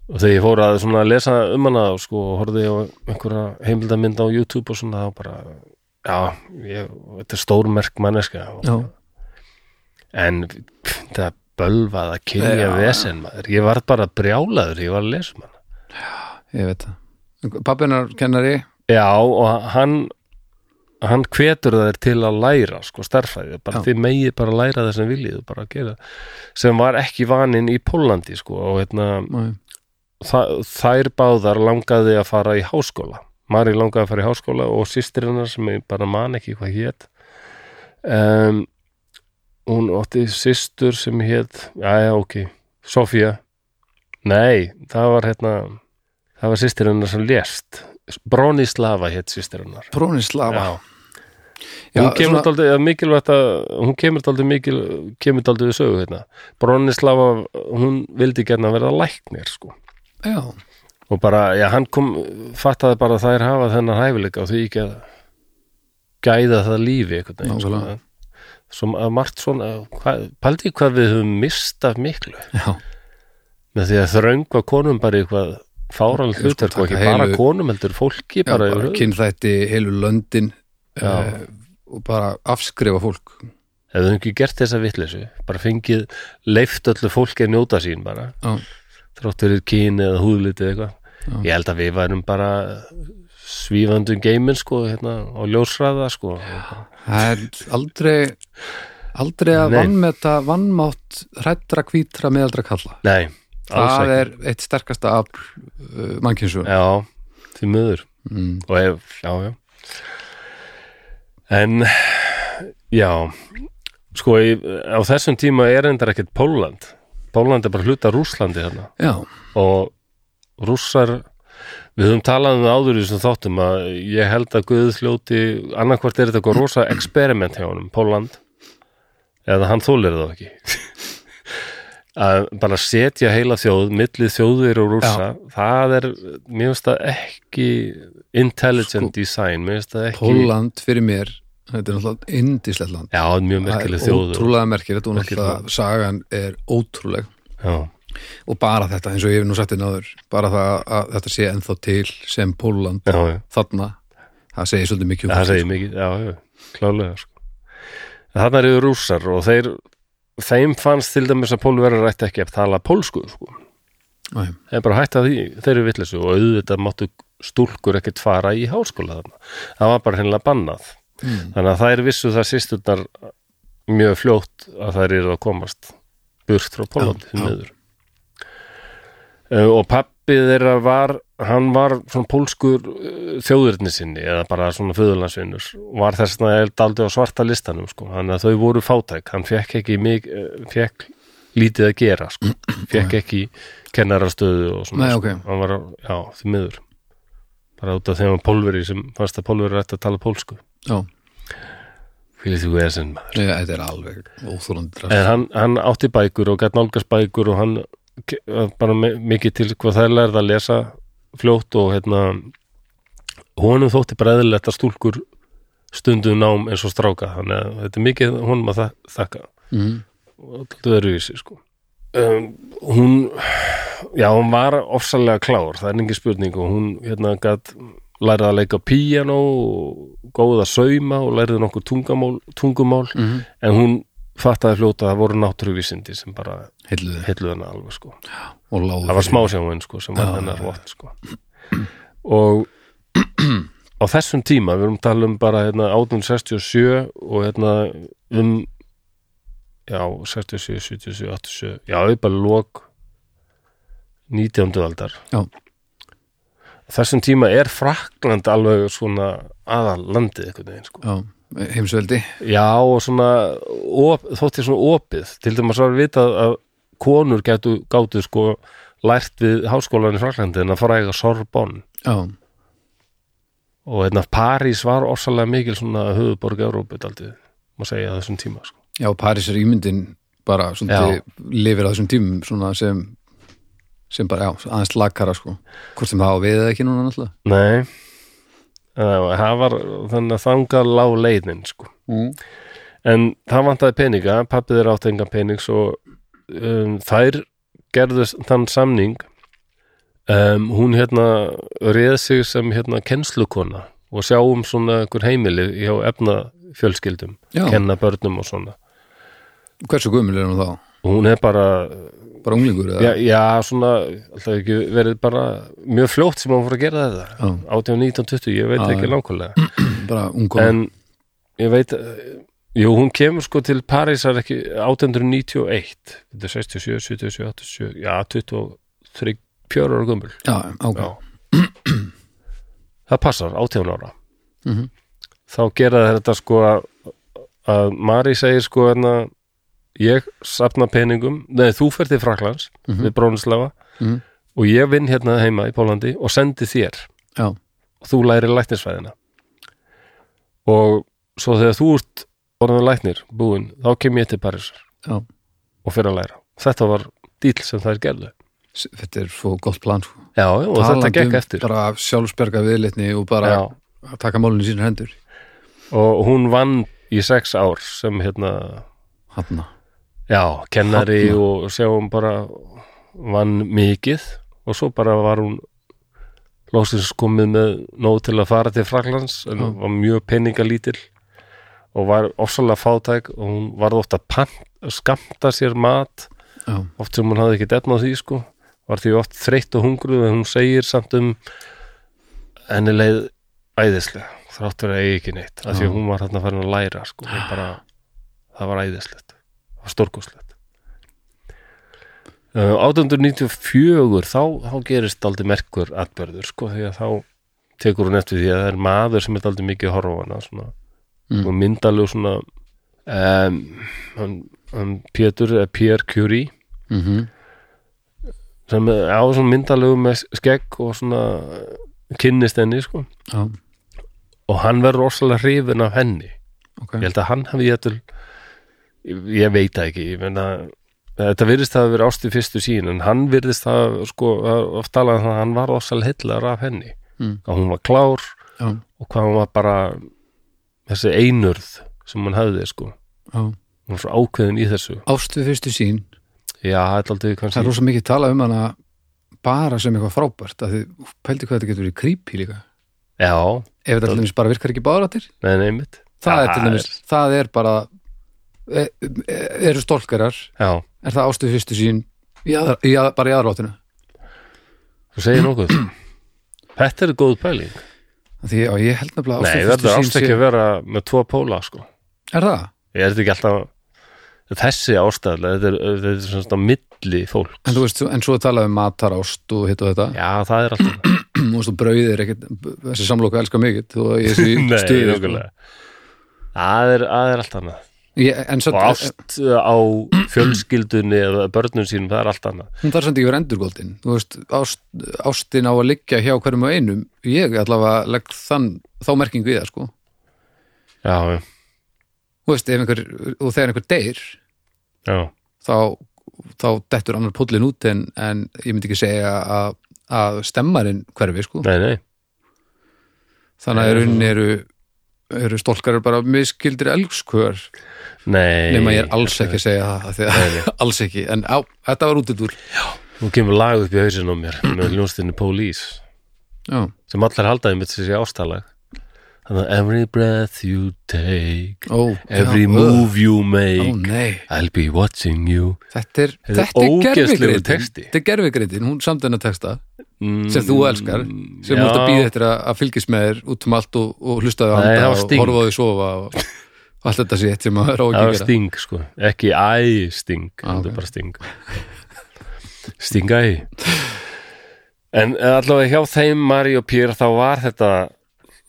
og þegar ég fór að lesa um hana sko, og horfði á einhverja heimildamynd á YouTube og svona þá bara já, ég, þetta er stórmerk manneska og, já, en það bölvað að kynja Já. vesen maður, ég var bara brjálaður ég var að lesa um hana. Ég veit það. Pappinar kennari. Já, og hann hann hvetur þær til að læra sko starffræði, bara Já. þið megið bara læra það sem viljið, bara að gera. Sem var ekki vaninn í Pólandi sko og hérna þær báðar langaði að fara í háskóla. Mari langaði að fara í háskóla og systir hennar sem ég bara man ekki hvað hét um, hún átti systur sem hét já, ok, Sofía. Nei, það var hérna það var systir hennar sem lést. Bronislava hét systir hennar. Bronislava? Já, Já, hún kemur svona- daldið mikilvægt að hún kemur daldið mikil kemur daldið við sögu hérna Bronislava, hún vildi gerna verða læknir sko já, og bara, já, hann kom fattaði bara að þær hafa þennan hæfileika og því ekki að gæða það lífi sko. Nákvæmlega. sem að margt svona hvað, paldi hvað við höfum mistað miklu já, með því að þröngva konum bara eitthvað og taka ekki bara konum heldur fólki bara, bara kynþætti heilu löndin. Uh, og bara afskrifa fólk. Höfum ekki gert þessa vitleysu bara fengið leift öllu fólki að njóta sín bara. Þráttur er kyni eða húðliti eða eitthvað. Ég held að við værum bara svífandum geimin sko hérna, og ljósræða sko. Það er aldrei aldrei að vannmeta vannmátt hrættra hvítra meðaldra kalla. Nei, það er eitt sterkasta afl uh, mannkynnsu Já, því miður. Mm. og ef, já, já en já sko, í, á þessum tíma er endar ekkert Póland Póland er bara hluta Rússlandi þarna Já, og rússar við höfum talað um það áður í þessum þáttum að ég held að Guð hljóti annarkvort er þetta eitthvað rosa experiment hjá honum, Póland eða hann þólir það ekki að bara setja heila þjóð millið þjóðir og rússa það er, mér finnst það ekki intelligent Sko, design mér finnst það ekki Póland fyrir mér þetta er náttúrulega indislegt land. Já, mjög merkileg Það er þjóð og- ótrúlega merkilegt og náttúrulega sagan er ótrúleg. Já, og bara þetta eins og ég hef nú sagt þér náður bara það að þetta sé ennþá til sem Póland já, já. þarna það segir svolítið mikið um það segir mikið, já, já, klálega sko. þarna eru rússar og þeir þeim fannst til dæmis að pólverjar ætti ekki að tala pólsku sko. þeir bara hætti að því, þeir eru vitleysu og auðvitað máttu stúlkur ekkert fara í háskóla þarna, það var bara hennilega bannað. Mm. þannig að þær vissu það sýsturnar mjög fljótt að þær eru að komast burt frá miður. Uh, og pappi þeirra var hann var svona pólskur uh, þjóðurni sinni eða bara svona föðurlandsvinnur var þess að ég daldi á svarta listanum sko, þannig að þau voru fátæk. Hann fekk ekki mig, uh, fekk lítið að gera sko, fekk ekki kennarastöðu og svona Nei, sko. ok. hann var, já, því miður. Bara út af þeim að pólveri sem fannst að pólveri ætti að tala pólsku. Já, Fylgir því vesen maður. Nei, þetta er alveg óþúlandi En hann, hann átti bækur og gætt nálgast bækur og hann bara mikið til hvað þær lærði að lesa fljótt og hérna honum þótti bara eðlilegt að stúlkur stundum nám eins og stráka þannig að þetta er mikið honum að þa- þakka mm. og þetta er vísi sko um, hún já, hún var ofsalega klár það er engin spurning og hún hérna gætt lærði að leika á píanó og góð að sauma og lærði nokkur tungumál, tungumál Mm. en hún fattaði fljóta að það voru náttúruvísindi sem bara heilluði hana alveg sko. Það var smásjáin sko sem var hennar vott sko. Og á þessum tíma við erum að tala um bara hérna 1867 og hérna um já 67, 77, 87 já bara lók 19. aldar. Já. þessum tíma er Frakland alveg svona aðal landið einhvern veginn sko. Já, heimsveldi. Já, og svona op, þótti svona opið. Til dæmis var vitað að konur gætu gátu sko lært við háskólan í Fraklandi en að fræga Sorbonne. Já, og hérna París var orsalega mikil svona höfuborg Európu daldið, má segja þessum tíma sko. já, París er ímyndin bara svona lifir á þessum tímum svona sem sem bara, já, aðeins lakara sko. Hvort sem það á við eða ekki núna náttúrulega. Nei Það það var þannig að þangað lág leiðin sko. mm. en það vantaði peninga pappið er átt engan pening svo um, þær gerðu þann samning um, hún hérna reið sig sem hérna kennslukona og sjáum svona einhver heimili hjá efna fjölskyldum Já. kenna börnum og svona Hversu gömul er hún þá? og hún er bara, Bara unglingur eða? já, já svona alltaf ekki verið bara mjög fljótt sem hún fór að gera þetta. Já. 18, 19, 20, ég veit Já, ekki nákvæmlega. Bara ungum en ég veit jú, hún kemur sko til Parísar ekki 1891 þetta er 67, 77, 87 já, 23 pjör ára gumbul Já, ok. Já. Það passar, 18 ára. Mhm. þá gera þetta sko að, að Mari segir sko hérna ég safna peningum, nei þú fer til Fraklands Mhm. við Brónislava Mhm. og ég vinn hérna heima í Pólandi og sendi þér. Já, og þú lærir læknisfræðina. Og svo þegar þú ert orðin læknir búin, þá kem ég til Parísar. Já. Og fyrir að læra. Þetta var dýl sem þær gerðu. S- Þetta er svo gott plan sko. Já, og þetta Talandi gekk um eftir. Bara sjálfsberga viðlitni og bara já, að taka málunni í sínar hendur. Og hún vann í sex ár sem hérna Hanna já, kennari Þarna. og sjáum bara vann mikið og svo bara var hún lóksins komið með nóg til að fara til Fraklands en Já. var mjög peningalítil og var ofsalega fátæk og hún var ofta að pant, skamta sér mat. Já, oft sem hún hafði ekki detna á því sko. Var því oft þreytt og hungruð en hún segir samt um henni leið æðislega þráttur að eigi ekki neitt af því að hún var þarna farin að læra sko. Bara, það var æðislegt var stórkoslegt Uh, 1894 þá, þá gerist aldrei merkur atbörður sko því að þá tekur hún eftir því að það er maður sem er aldrei mikið að horfa á hana svona, Mm. og myndalegu svona um, hann, hann Pétur eða Pierre Curie mm sem er á svona myndalegu með skegg og svona kynnist henni sko. Já, og hann verður rosalega hrifin af henni. Ok. Ég held að hann hafi ég til ég, veit það ekki ég meina, þetta virðist það að vera ást í fyrstu sín en hann virðist það sko, oft talað um það að hann var rosalega heillar af henni. Mm. að hún var klár Já, og hvað hún var bara þessi einurð sem hún hafði sko. Já. Hún var svo ákveðin í þessu. Ást við fyrstu sín já, þetta er aldrei Það er kannski rosa mikið talað um hana bara sem eitthvað frábært að þið pældi hvað þetta getur verið creepy líka. Já, ef þetta til dæmis bara virkar ekki báðrættir nei, mitt það dæmis, það er bara eru stólkarar. Já, er það ástu fyrstu sín í aðra, í að, bara í aðrátinu þú segir nokkuð. Þetta er góð pæling. Því já, ég held nefnilega nei, ástu verður fyrstu ást sín ekki að vera með tvo póla sko. Er það? ég er þetta ekki alltaf þessi ástæðlega, þetta er, þetta er svona á milli fólks. En þú veist, en svo er talað um matarást og hitt og þetta. Já, það er alltaf og veist, og brauðið er ekkert, þessi samloku elskar mikið og ég sé nei, stuði sko. það er, það er allt annað ég, og ást á fjölskyldunni eða börnum sínum, það er allt annað. Hún þarf samt ekki verið endurgóldin. Veist, ást, ástin á að liggja hjá hverjum og einum. Ég allavega legg þann, þá merkingu í það sko. Já, veist, einhver, og þegar einhver deyr já, þá, þá dettur annar pullin út en, en ég myndi ekki segja að, að stemmarinn hverfi sko. Nei, nei. Þannig að í rauninni eru, eru stólkar bara miskildir elskör nei, nema ég er alls ekki að segja það að, alls ekki, en á, þetta var út úr nú kemur lag upp í hausinn á mér með hljónstinni Police. Já, sem allir haldaði mitt þessi ástalag. Að every breath you take ó, every já, move you ó, make nei. I'll be watching you. Þetta er, er er gerfigreitin texti. Þetta er gerfigreitin, hún samt hennar texta mm, sem þú elskar, sem þú ert að býða eftir að, að fylgist með þér út um allt og, og hlustaði á handa og Sting. horfa á því sofa og allt þetta sétt sem maður á það ekki var að gera. sting sko, ekki æ sting, Ah, þetta ok. er bara sting. Sting æ en allavega hjá þeim Mari og Pér þá var þetta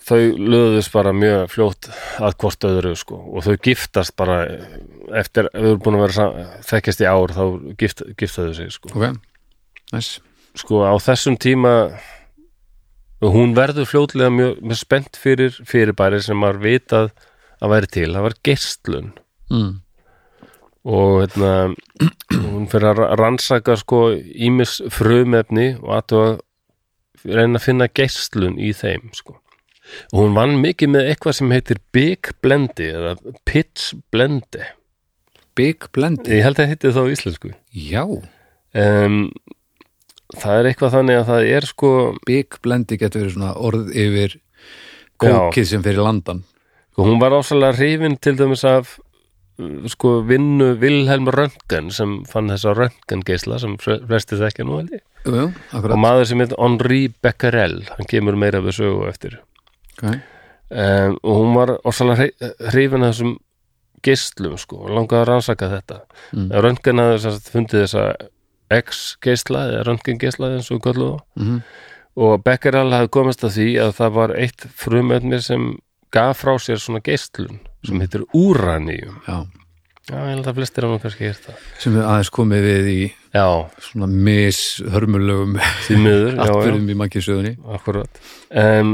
þau löðust bara mjög fljótt að hvort öðru sko. Og þau giftast bara eftir, við erum búin að vera þekkjast í ár þá gift, giftaðu sig sko. Ok, næs sko á þessum tíma hún verður fljótlega mjög, mjög spennt fyrir fyrirbæri sem maður vitað að væri til, það var geistlun mm. og hérna, hún fyrir að ra- rannsaka sko ímis frumefni og að reyna að finna geistlun í þeim sko. Og hún vann mikið með eitthvað sem heitir Big Blendi eða Pitch Blendi. Big Blend ég held að heiti það á íslensku. Já, um, það er eitthvað þannig að það er sko Big Blendi getur verið svona orð yfir kókið sem fyrir landan og hún var ásalega hrifin til dæmis af uh, sko vinnu Vilhelm Röntgen sem fann þessa Röntgen geisla sem flesti þekkja nú held ég Jú, jú, og maður sem heit Henri Becquerel hann kemur meira við sögu eftir okay. um, og hún var ásalega hrifin af þessum geislum sko og langaði að rannsaka þetta Mm. mm. Röntgen hafði fundið þessa X-geisla eða Röntgen geisla eins og kallu þá mm og Becquerel hafði komist að því að það var eitt frumefni sem gaf frá sér svona geislun sem heitir úraníum. Já, Já, ég held að flestir hann kannski hér það. Sem við aðeins komið við í Já, svona mishörmulegum því miður, já, já, atbyrðum í mannkísöðunni akkurat um,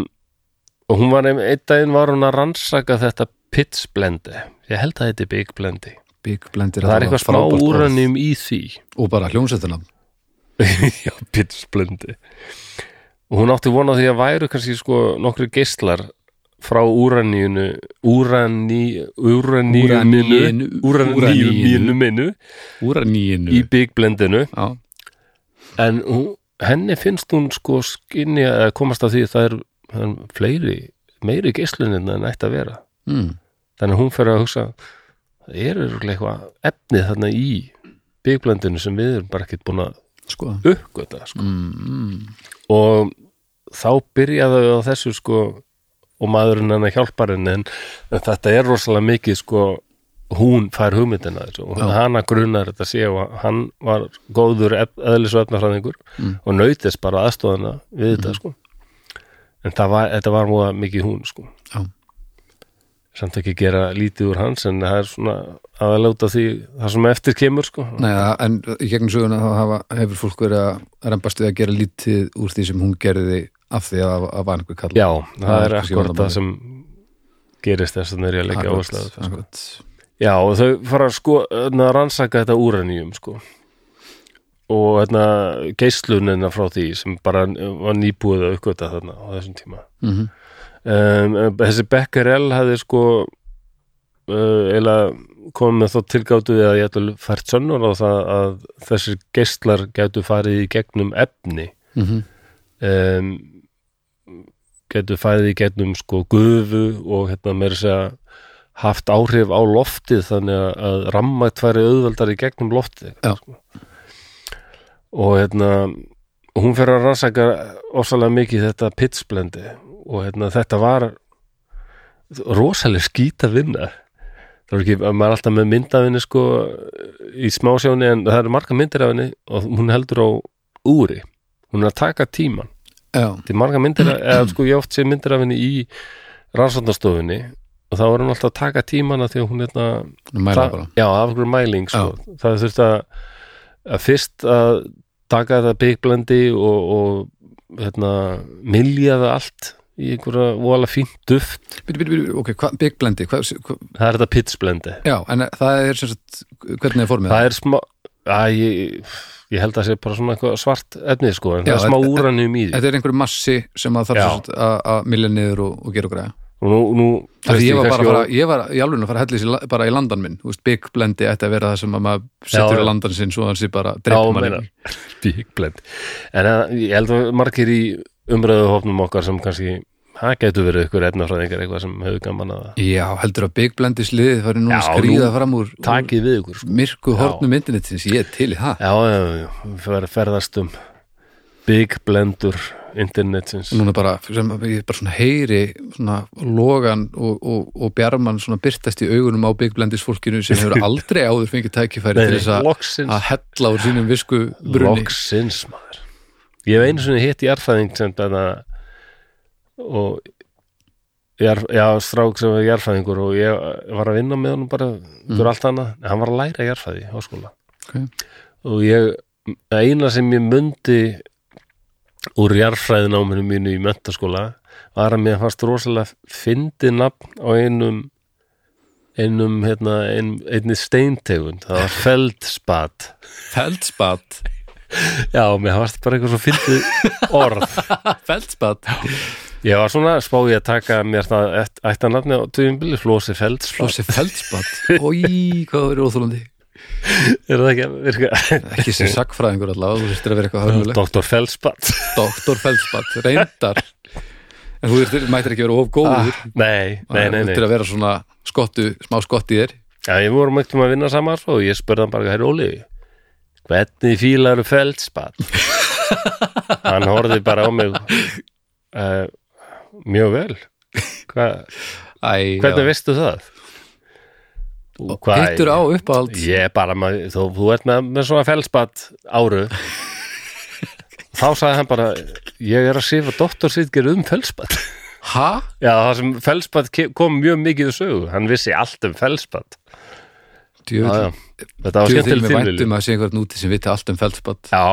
Og hún var, ein- einn daginn var hún að rannsaka þetta Pitts blendi Ég held að þetta er Big blendi Big Blend er Það er eitthvað smá úraníum í því. Og bara hljómsveitunum Já, Pitts blendi Og hún átti vona því að væru kannski sko nokkru geislar frá úraníunu úraní, úraníuminu Úraníinu. úraníuminu minu úraníinu í Big blendinu Já, en hún, henni finnst hún sko skinni að komast að því að það er, það er fleiri, meiri geislunin en ætti að vera mm. þannig að hún fer að hugsa það er eitthvað efnið þarna í bygblendinu sem við erum bara ekkert búin að sko uppgöta sko. mm. og þá byrjaði á þessu sko og maðurinn hennar hjálpar henni en, þetta er rosalega mikið sko hún fær hugmyndina þessu og hana grunnar þetta sé og hann var góður eðlis og efnafræðingur Mm. og nautist bara aðstofana við þetta sko. En var, þetta var múið mikið hún sko. Já. samt ekki gera lítið úr hans en það er svona aðalóta því það sem eftir kemur sko. Nei, en í gegnum söguna þá hafa, hefur fólk verið að rembast við að gera lítið úr því sem hún gerði af því að það var einhver kall Já, það Það er akkurat það sem gerist þess að það er ég að leggja áherslu sko. Já, og þau fara að sko hérna, rannsaka þetta úranjum sko og hérna geislunina frá því sem bara var nýbúið að uppgöta þarna á þessum tíma Mhm. um, þessi Becquerel hefði sko uh, eiginlega komið með þá tilgáttu við að ég ætla fært sönnur á það að þessir geislar gætu farið í gegnum efni Mhm. um, getur fæðið í gegnum sko gufu og hérna meira að segja haft áhrif á loftið þannig að- að rammætt færi auðveldar í gegnum loftið sko. og hérna hún fyrir að rannsaka ósalega mikið þetta pitsblendi og hérna þetta var rosalega skýta vinna. Það er ekki, maður er alltaf með myndafinni sko í smásjóni en það eru marga myndir af henni og hún heldur á úri. Hún er að taka tíman Já, til marga myndir, eða sko ég oft sé myndir af henni í rannsóknarstofunni og þá er hún alltaf að taka tímana því að hún hérna, það- bara. Já, af hverju mæling sko. það þurfti að, að fyrst að taka þetta byggblendi og, og hérna, milja það allt í einhverja vola fínt duft. Bíddu, bíddu, bíddu, ok, hvað, Big Blendi hvað, hvað, það er þetta pitsblendi. Já, en það er sem sagt hvernig er formið? það er smá að ég, ég held að það sé bara svona eitthvað svart efnið sko, en Já, það er smá þetta- úranum í því Þetta er einhver massi sem að þarf Já. sem sagt að að milja niður og, og gera og græða og nú, nú Af því ég var bara að fara, ég var í alveg að fara að hellis í la- bara í landan minn, þú veist, Big Blendi ætti að vera það sem að maður setur Já, í já. landan sinn svo að hann sé bara Já, dreipum hann meinar. Bíkblend En að, ég held að margir í umræðuhofnum okkar sem kannski það getur verið ykkur efnafræðingar eitthvað sem hefur gaman að Já, heldur að Big Blendi sliðið fari nú skrýða fram úr, úr sko. myrku Já. hornum internetins, ég er til í það. Já, já, já, fer, ferðast um Big Blendur internetsins. Núna bara, sem ég bara svona heyri svona logan og, og, og bjarman svona byrtast í augunum á Big Blendis fólkinu sem hefur aldrei áður fengið tækifæri Nei, til þess að hella úr sínum visku brunni Loksins maður. Ég hef einu sinni hitt jarðfæðing sem þetta og jar, já, strák sem var jarðfæðingur og ég var að vinna með honum bara mm. allt annað, en hann var að læra jarðfæði í háskóla. Ok. og ég eina sem ég mundi úr jarðfræðináminu mínu í mentaskóla var að mér fannst rosalega fyndi nafn á einum einum, hérna, ein, einni steintegund. Það var feldspat. Feldspat? Já, mér fannst bara eitthvað svo fyndið orð. Feldspat Ég var svona spáði að taka mér það ættan nafni á tveimbili Flósi Felds Flósi Feldspat Ói, hvað það er óþólandi Er það ekki að virka? Ekki sem sagfræðingur allavega, þú þurftir að vera eitthvað hörmulegt. Doktor Feldspat Doktor Feldspat, reyndar. En þú þurftir, mættir ekki vera of góður. Ah, Nei, nei, nei, Þú þurftir að vera svona skottu, smá skott í þér. Já, ég vorum ekkert um að vinna saman og ég spurði hann bara, hér Óli hvernig fílaru Feldspat Hann horfði bara á mig uh, mjög vel. Hva, Æ, Hvernig veistu það? Hittur á uppáhald Ég bara, maður, þú, þú ert með, með svona felspat áru. Þá sagði hann bara ég er að sifa doktorsýtger um felspat Ha? já, það sem felspat ke- kom mjög mikið í sögu, hann vissi allt um felspat já, já. Djöfull þetta var skemmtileg með tilvíli væntum að sé einhvern úti sem viti allt um feldspatt já,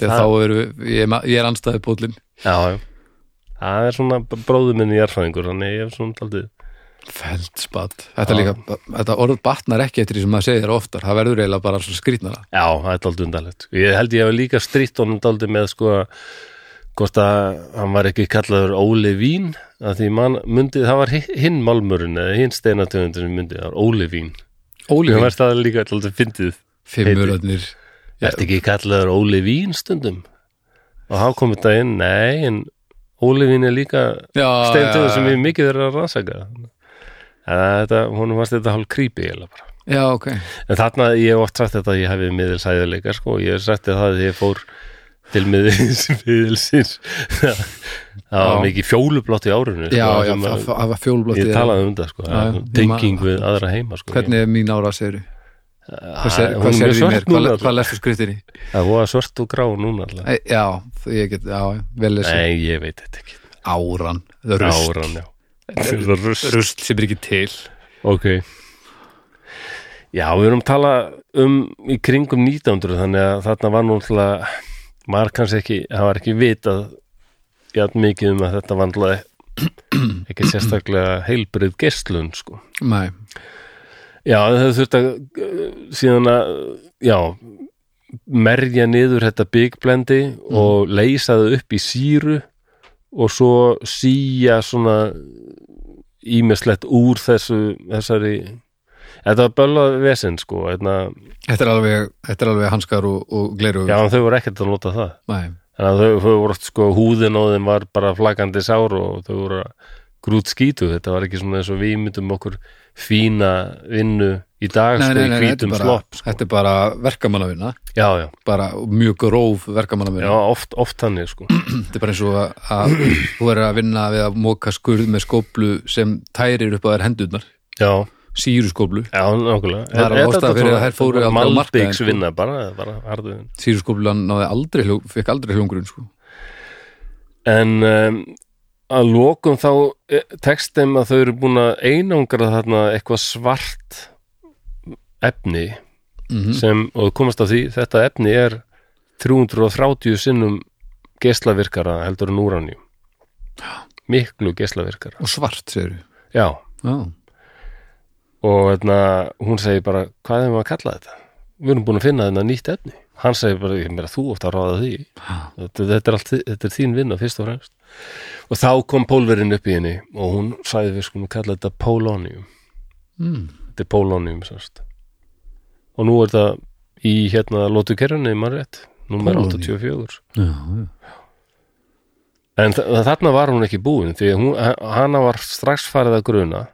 Þegar þá eru, ég, er er anstæði bólin já, já það er svona bróður minn í erfæðingur þannig ég hef svona taldið Feldspatt Þetta, líka, þetta orð batnar ekki eftir því sem maður segir oftar Það verður eiginlega bara svona skrýtnara Já, það er daldið undarlegt. Ég held ég hef líka strítt honum daldið með sko hvort að hann var ekki kallaður Óli Vín að því mann myndi, það var hi- hinn málmurinn eða hinn steinatöfundin myndi, það var Óli Vín. Óli varst það líka daldið fyndið. Fimmuröðnir Ertu ekki kallaður Óli Vín stundum? Og þá kom þetta inn, nei, en Óli Vín er líka steintöfund sem ég mikið verið að rannsaka. Þetta, hún varst þetta hálf creepy. Já, ok. En þarna ég hef oft sagt þetta að ég hefði miðilsæðileika sko, ég hef sagt það að ég fór til miðils miðilsins. Það var mikið fjólublátt í árunni Já, sko, já, það að- var fjólblótt ég talaði um það sko, man- við aðra heima sko, Hvernig er mín ára, segir Hvað sér- hvað er sér í mér? Hvað, hvað lestu skriftinni? það var svört og grá núna alltaf. Já, ég get, já, vel lesi nei, ég veit þetta ekki. Áran, það er rust áran, já. Það er rust. Rust sem er ekki til. Ok. Já, við erum að tala um í kringum 1900 þannig að þarna var náttúrulega maður kannski ekki, það var ekki vitað jafn mikið um að þetta var náttúrulega ekki sérstaklega heilbrið gestlun sko. Nei, Já, þau þurft að uh, síðan að, já merja niður þetta byggblendi og leysa það upp í síru og svo síja svona ímislegt úr þessu þessari þetta var böllað vesen sko eitna, þetta er alveg, þetta er alveg hanskar og, og gleru já, þau voru ekkert að nota það. Nei, þannig að þau, þau voru oft sko húðin á þeim var bara flagandi sár og þau voru grút skítu þetta var ekki svona eins og við myndum okkur fína vinnu í dag nei, sko nei, í nei, þetta er hvítum slopp sko. þetta er bara verkamannavinna. Já, já, bara mjög gróf já, verkamannavinna oft, oft þannig sko. Þetta er bara eins og að, að þú er að vinna við að móka skurð með skóplu sem tærir upp á þær hendurnar. Já, nákvæmlega. Það er ástæða fyrir að þær fóru á Malbiks sko. bara, bara harðu síruskóplan náði aldrei, fekk aldrei hljóngurinn sko. en um, að lokum þá eh, tekst þeim að þau eru búin að einangra þarna eitthvað svart efni mm sem, og komast að því, þetta efni er 330 sinnum geislavirkara heldur en úranjum miklu geislavirkara. Og svart, segir já, þú og hérna, hún segir bara hvað er maður að kalla þetta? Við erum búin að finna þetta nýtt efni. Hann segir bara, ég meira þú oft að ráða því. Þetta, þetta, er allt, þetta er þín vinna fyrst og fremst og þá kom pólverinn upp í henni og hún sagði við skulum kalla þetta polonium mm. þetta er polonium sérst. og nú er þetta í hérna lótu kerjunni, maður rétt númer Polonium. 84 já, já. en þa þarna var hún ekki búin því að hún, hana var strax farið að gruna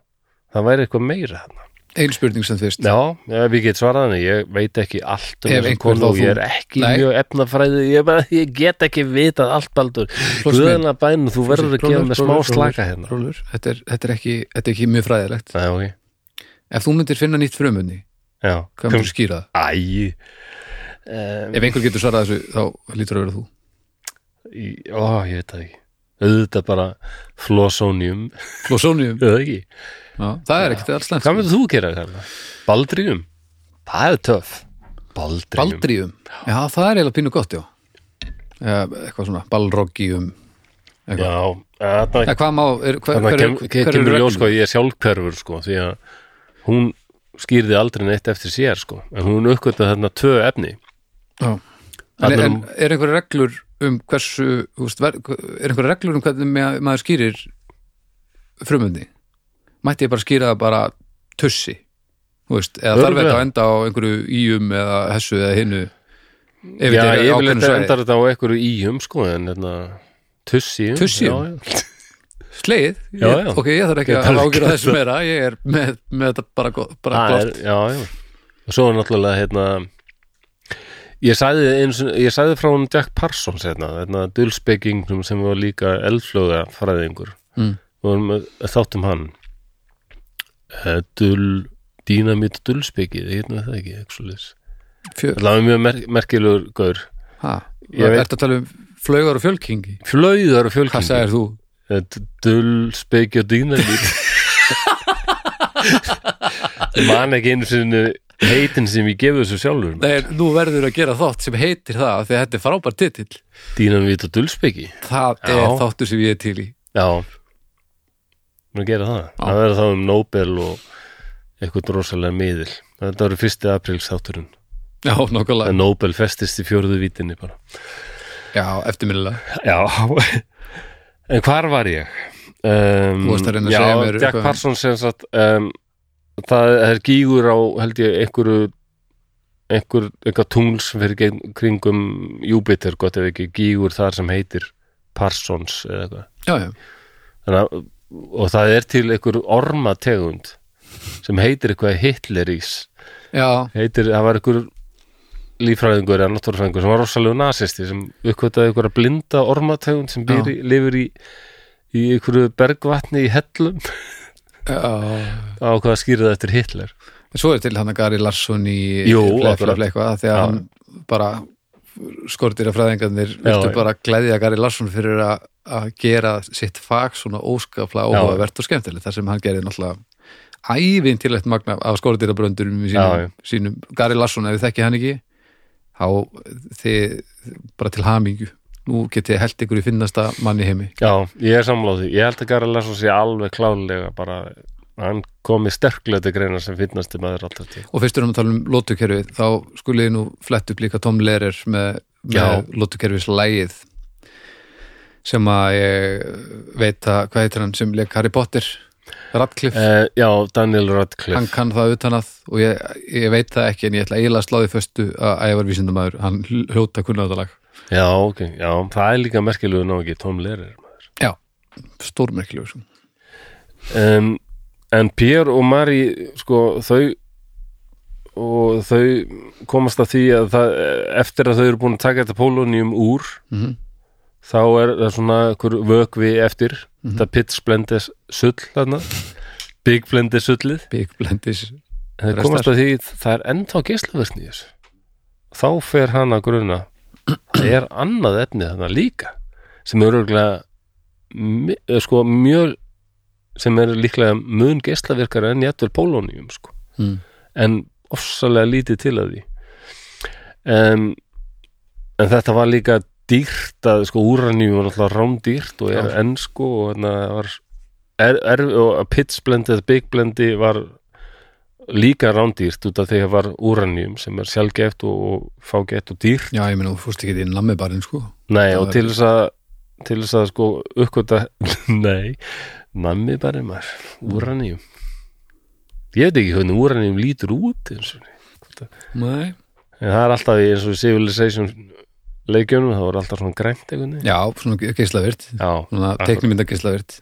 það væri eitthvað meira þarna ein spurning sem fyrst Já, ef ég get svarað henni, ég veit ekki allt um einhver konu og ég er ekki Nei. mjög efnafræði, ég, ég get ekki vitað allt baldur. Guðana bænum, þú verður að gefa með smá slaka hérna. rólur. Þetta, er, þetta, er ekki, þetta er ekki mjög fræðilegt Nei, ok, ef þú myndir finna nýtt frumunni hvað myndir skýra það? Æ, um, ef einhver getur svarað þessu þá lítur að vera þú í, ó, ég veit það ekki. Auðvitað bara flosónium, Flósónium, eða ekki. Já, það er ekkert alls Hvað myndir þú gera þarna? Baldrium? Það er töff. Baldrium. Baldrium, já það er eiginlega pínu gott já Eða eitthvað svona balroggium eitthvað. Já, Eða hvað má, er, hver, Þannig hver, kem, hver, kem, hver kemur ljós sko, ég er sjálfhverfur sko, því að hún skýrði aldrei neitt eftir sér sko, en hún uppgötaði þarna tvö efni Já. En, en er- er einhverja reglur um hversu er einhverja reglur um hvernig ma- maður skýrir frumundi mætti ég bara skýra það bara tussi veist, eða þarf þetta að enda á einhverju íum eða hessu eða hinnu? Já, ég vil svæði. endar þetta á einhverju íum sko, en hérna tussíum Tussíum? Sleið, Já, já. ok, ég þarf ekki að að- þessu meira. Ég er með, með þetta bara, gott já, já. Og svo er náttúrulega hérna ég sagði, eins, ég sagði frá hún Jack Parsons hérna, hérna dulspekingnum sem var líka eldflöga fræðingur Mm. og þáttum hann Eh, dul dýnamít dulspekið, ég hérna það ekki Það var mjög mer merkilegur gaur. Ha, Ég ertu að tala um flaugar og fjölkingi? Flauðar og hvað fjölking sagðir þú? Dulspeki og dýnamít Man ekki einu sinni heitin sem ég gefið þessu sjálfur. Nei, nú verður að gera þátt sem heitir það því að þetta er frábær titill. Dýnamít og dulspeki. Það Já. er þáttur sem ég er til í. Já Nú gera það? Það verður þá um Nobel og eitthvað rosalega miðil. Þetta var fyrsti apríls þátturinn já, nokkulega, að Nobel festist í fjórðu vítinni bara. Já, eftirminnilega. Já. En hvar var ég? Um, Þú varst að reyna að já, segja mér Jack eitthvað. Parsons sem sagt um, það er gígur á held ég einhverju einhver, einhver tungl sem fyrir kringum Júpiter, gott ef ekki gígur þar sem heitir Parsons eða eitthvað. Já, já, Þannig að, og það er til einhver ormategund sem heitir eitthvað Hitlerís. Já, heitir, það var einhver líffræðingur eða náttúrufræðingur sem var rosalega nasisti sem uppkvötaði einhverja blinda ormategund sem býr í, lifir í í einhverju bergvatni í hellum. Á hvað skýrði það eftir Hitler. En svo er til hann að Gary Larsson í Jú, fle- akkurat. fle- fle- eitthvað, því að Já. hann bara skortir að fræðingarnir viltu bara glæðja Gary Larsson fyrir að gera sitt fag svona óskaplega Já. óhugavert og skemmtilegt þar sem hann gerði náttúrulega ævinn til eitt magna af skortirabröndurum í Já, já. sínum, sínum Gary Larsson, ef þið þekki hann ekki þá þið bara til hamingju. Nú getið held ykkur í finnasta manni heimi. Já, ég er samláði, ég held að Gary Larsson sé alveg klálega bara hann komi sterklega til greina sem finnasti maður alltaf til. Og fyrst erum við að tala um lótukerfið þá skulið nú flett upp líka Tom Lehrer með, með lótukerfis lægið sem að ég veit að hvað heitir hann sem leik Harry Potter? Radcliffe, eh, Já, Daniel Radcliffe. Hann kann það utan að og ég, ég veit það ekki en ég ætla eiginlega að sláði föstu að ég var vísindamæður hann hljóta kunnáttalag Já, ok, já, það er líka merkilegu ná ekki Tom Lehrer maður. Já, stórmerkilegur. Sko. um, En Pierre og Marie sko, þau og þau komast að því að það, eftir að þau eru búin að taka þetta pólónium úr Mhm. þá er það svona vökvi eftir. Þetta pitch blendes sull þarna. Big blendes sullið. Big Blendis en þau komast að því það er ennþá þessu. Þá fer hann að gruna. Það er annað efni þarna líka sem er örgulega sko mjög sem er líklega mun geislaverkar en jættul pólónium sko. Mm. en ofsalega lítið til að því. En, en þetta var líka dýrt að sko úranjum var náttúrulega rándýrt og er Já. enn sko og hérna var er, er, og að pitch blendið, big blendi var líka rándýrt út af því að var úranjum sem er sjálfgeft og, og fágett og dýrt. Já, ég meina, þú fórst ekki inn lammibarinn sko. Nei Það og til þess að til þess að sko uppkvöta nei, nammi bara maður úranjum ég veit ekki hvernig úranjum lítur út eins og Nei. En það er alltaf eins og Civilization leikjunum, það voru alltaf svona grænt veginn. já, svona geislavirt Já, svona akkurat. teiknumynda geislavirt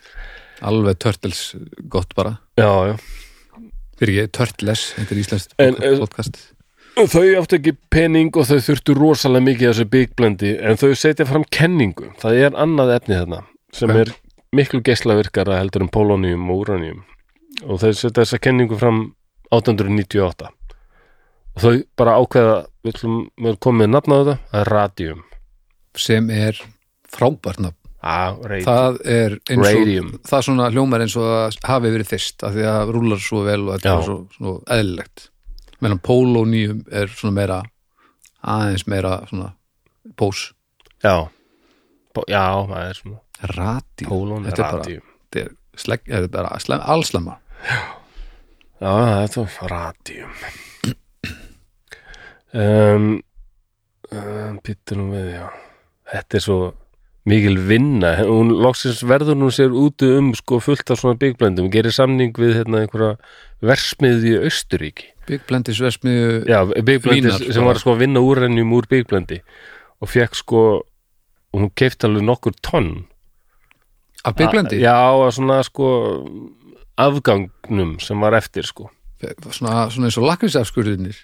alveg törtels gott bara já, já. fyrir ekki, törtles, þetta er íslenskt En, eh, podcast Þau áttu ekki pening og þau þurftu rosalega mikið þessu big blendi, en þau setja fram kenningu. Það er annað efni þarna sem Ok. er miklu geislavirkara heldur en polonium og uranium. Og þau setja þessa kenningu fram 1898. Og þau bara ákveða, við erum komið með nafn á þetta, það er radium. sem er frábært nafn Ah, það er eins og Radium. það svona hljómar eins og það hafi verið fyrst af því að það rúlar svo vel og þetta er svo, svo eðlilegt meðan pólóníum er svona meira aðeins meira svona pós Já. Já, það er svona Pólon þetta er bara, þetta er, þetta er bara slem, allslemma Já, þetta var radium um, um, Pittur nú við, já. Þetta er svo mikil vinna. Hún loksins verður nú sér úti um sko fullt af svona byggblendum gerir samning við hérna einhverja versmiði í Austuríki Big Blendis versmiðu já, byggblendis Vínar, sem bara. var sko að vinna úrennjum úr byggblendi. Og fekk sko og hún keipti alveg nokkur tonn af Big Blendi, já, svona sko afgangnum sem var eftir sko. Svona, svona eins og lakrísafskurðinir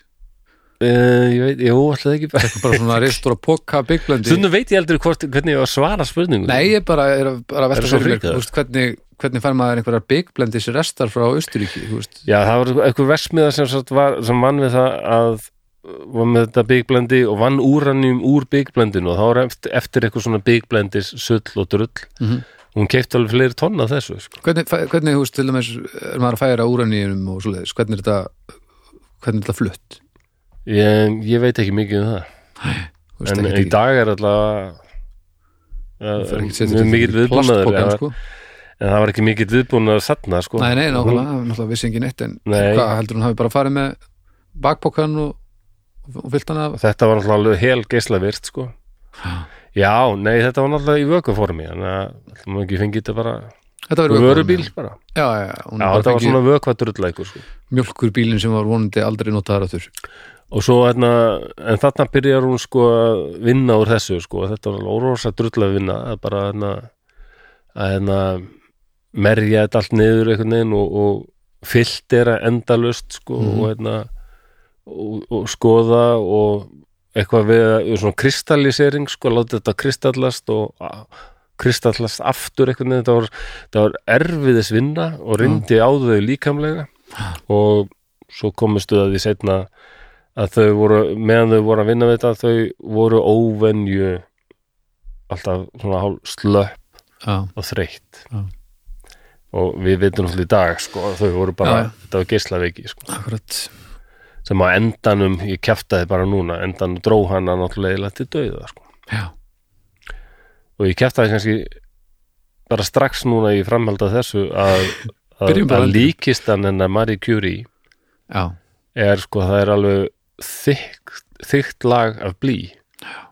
uh, ég veit, jú, alltaf ekki bara bara svona reistur að poka Big Blendi Stundum veit ég aldrei hvort, hvernig ég var að svara spurningu Nei, ég bara er bara að velta svo fyrir þú veist, hvernig, hvernig fær maður einhverjar Big Blendis restar frá Austuríki þú veist. Já, það var eitthvað versmiða sem, sagt var, sem vann við það að var með þetta byggblendi og vann úrannjum úr byggblandinu og þá var eftir, eftir eitthvað svona byggblandis hún keipti alveg fleiri tonna þessu sko. Hvernig, hvernig þú veist, til dæmis er maður að færa úraníunum og svoleiðis, hvernig er þetta hvernig er þetta flutt ég, ég veit ekki mikið um það veist, en í dag er alltaf ekki að setja mjög í viðbúnaður ja, sko. en það var ekki mikill viðbúnaður þarna sko. Nei, nei, nákvæmlega, náttúrulega vissi engin eitt en Nei. hvað heldur hún hafi bara farið með bakpokan og, og fyllt hann af þetta var alveg hel geislavirt sko. Já, nei, þetta var náttúrulega í vökuformi þannig að það má ekki fengið þetta bara Þetta verður vörubíl bara Já, já, já, já, þetta var svona vökvadrullækur sko. mjölkur bílinn sem var vonandi aldrei notaðar aftur og svo hérna, en þarna byrjar hún sko að vinna úr þessu sko, þetta var drull að vinna að bara hérna að hérna merja þetta allt niður einhvern veginn og, og filtera endalust sko Mhm. og hérna og, og skoða og eitthvað við, svona kristallisering sko, láta þetta kristallast og kristallast aftur eitthvað þetta var, var erfiðis vinna og reyndi á þau líkamlega. Og svo komistu að því setna að þau voru, meðan þau voru að vinna við þetta þau voru óvenju alltaf svona hálf slöpp já, og þreytt. Já. og við veitum alltaf í dag sko, að þau voru bara, já. þetta var geislaveiki sko, akkurat sem á endanum, ég kjaftaði bara núna endanum dró hana náttúrulega til dauða sko. og ég kjaftaði kannski bara strax núna í framhald af þessu að, að, að líkistan hennar Marie Curie já, er sko, það er alveg þykkt, þykkt lag af blí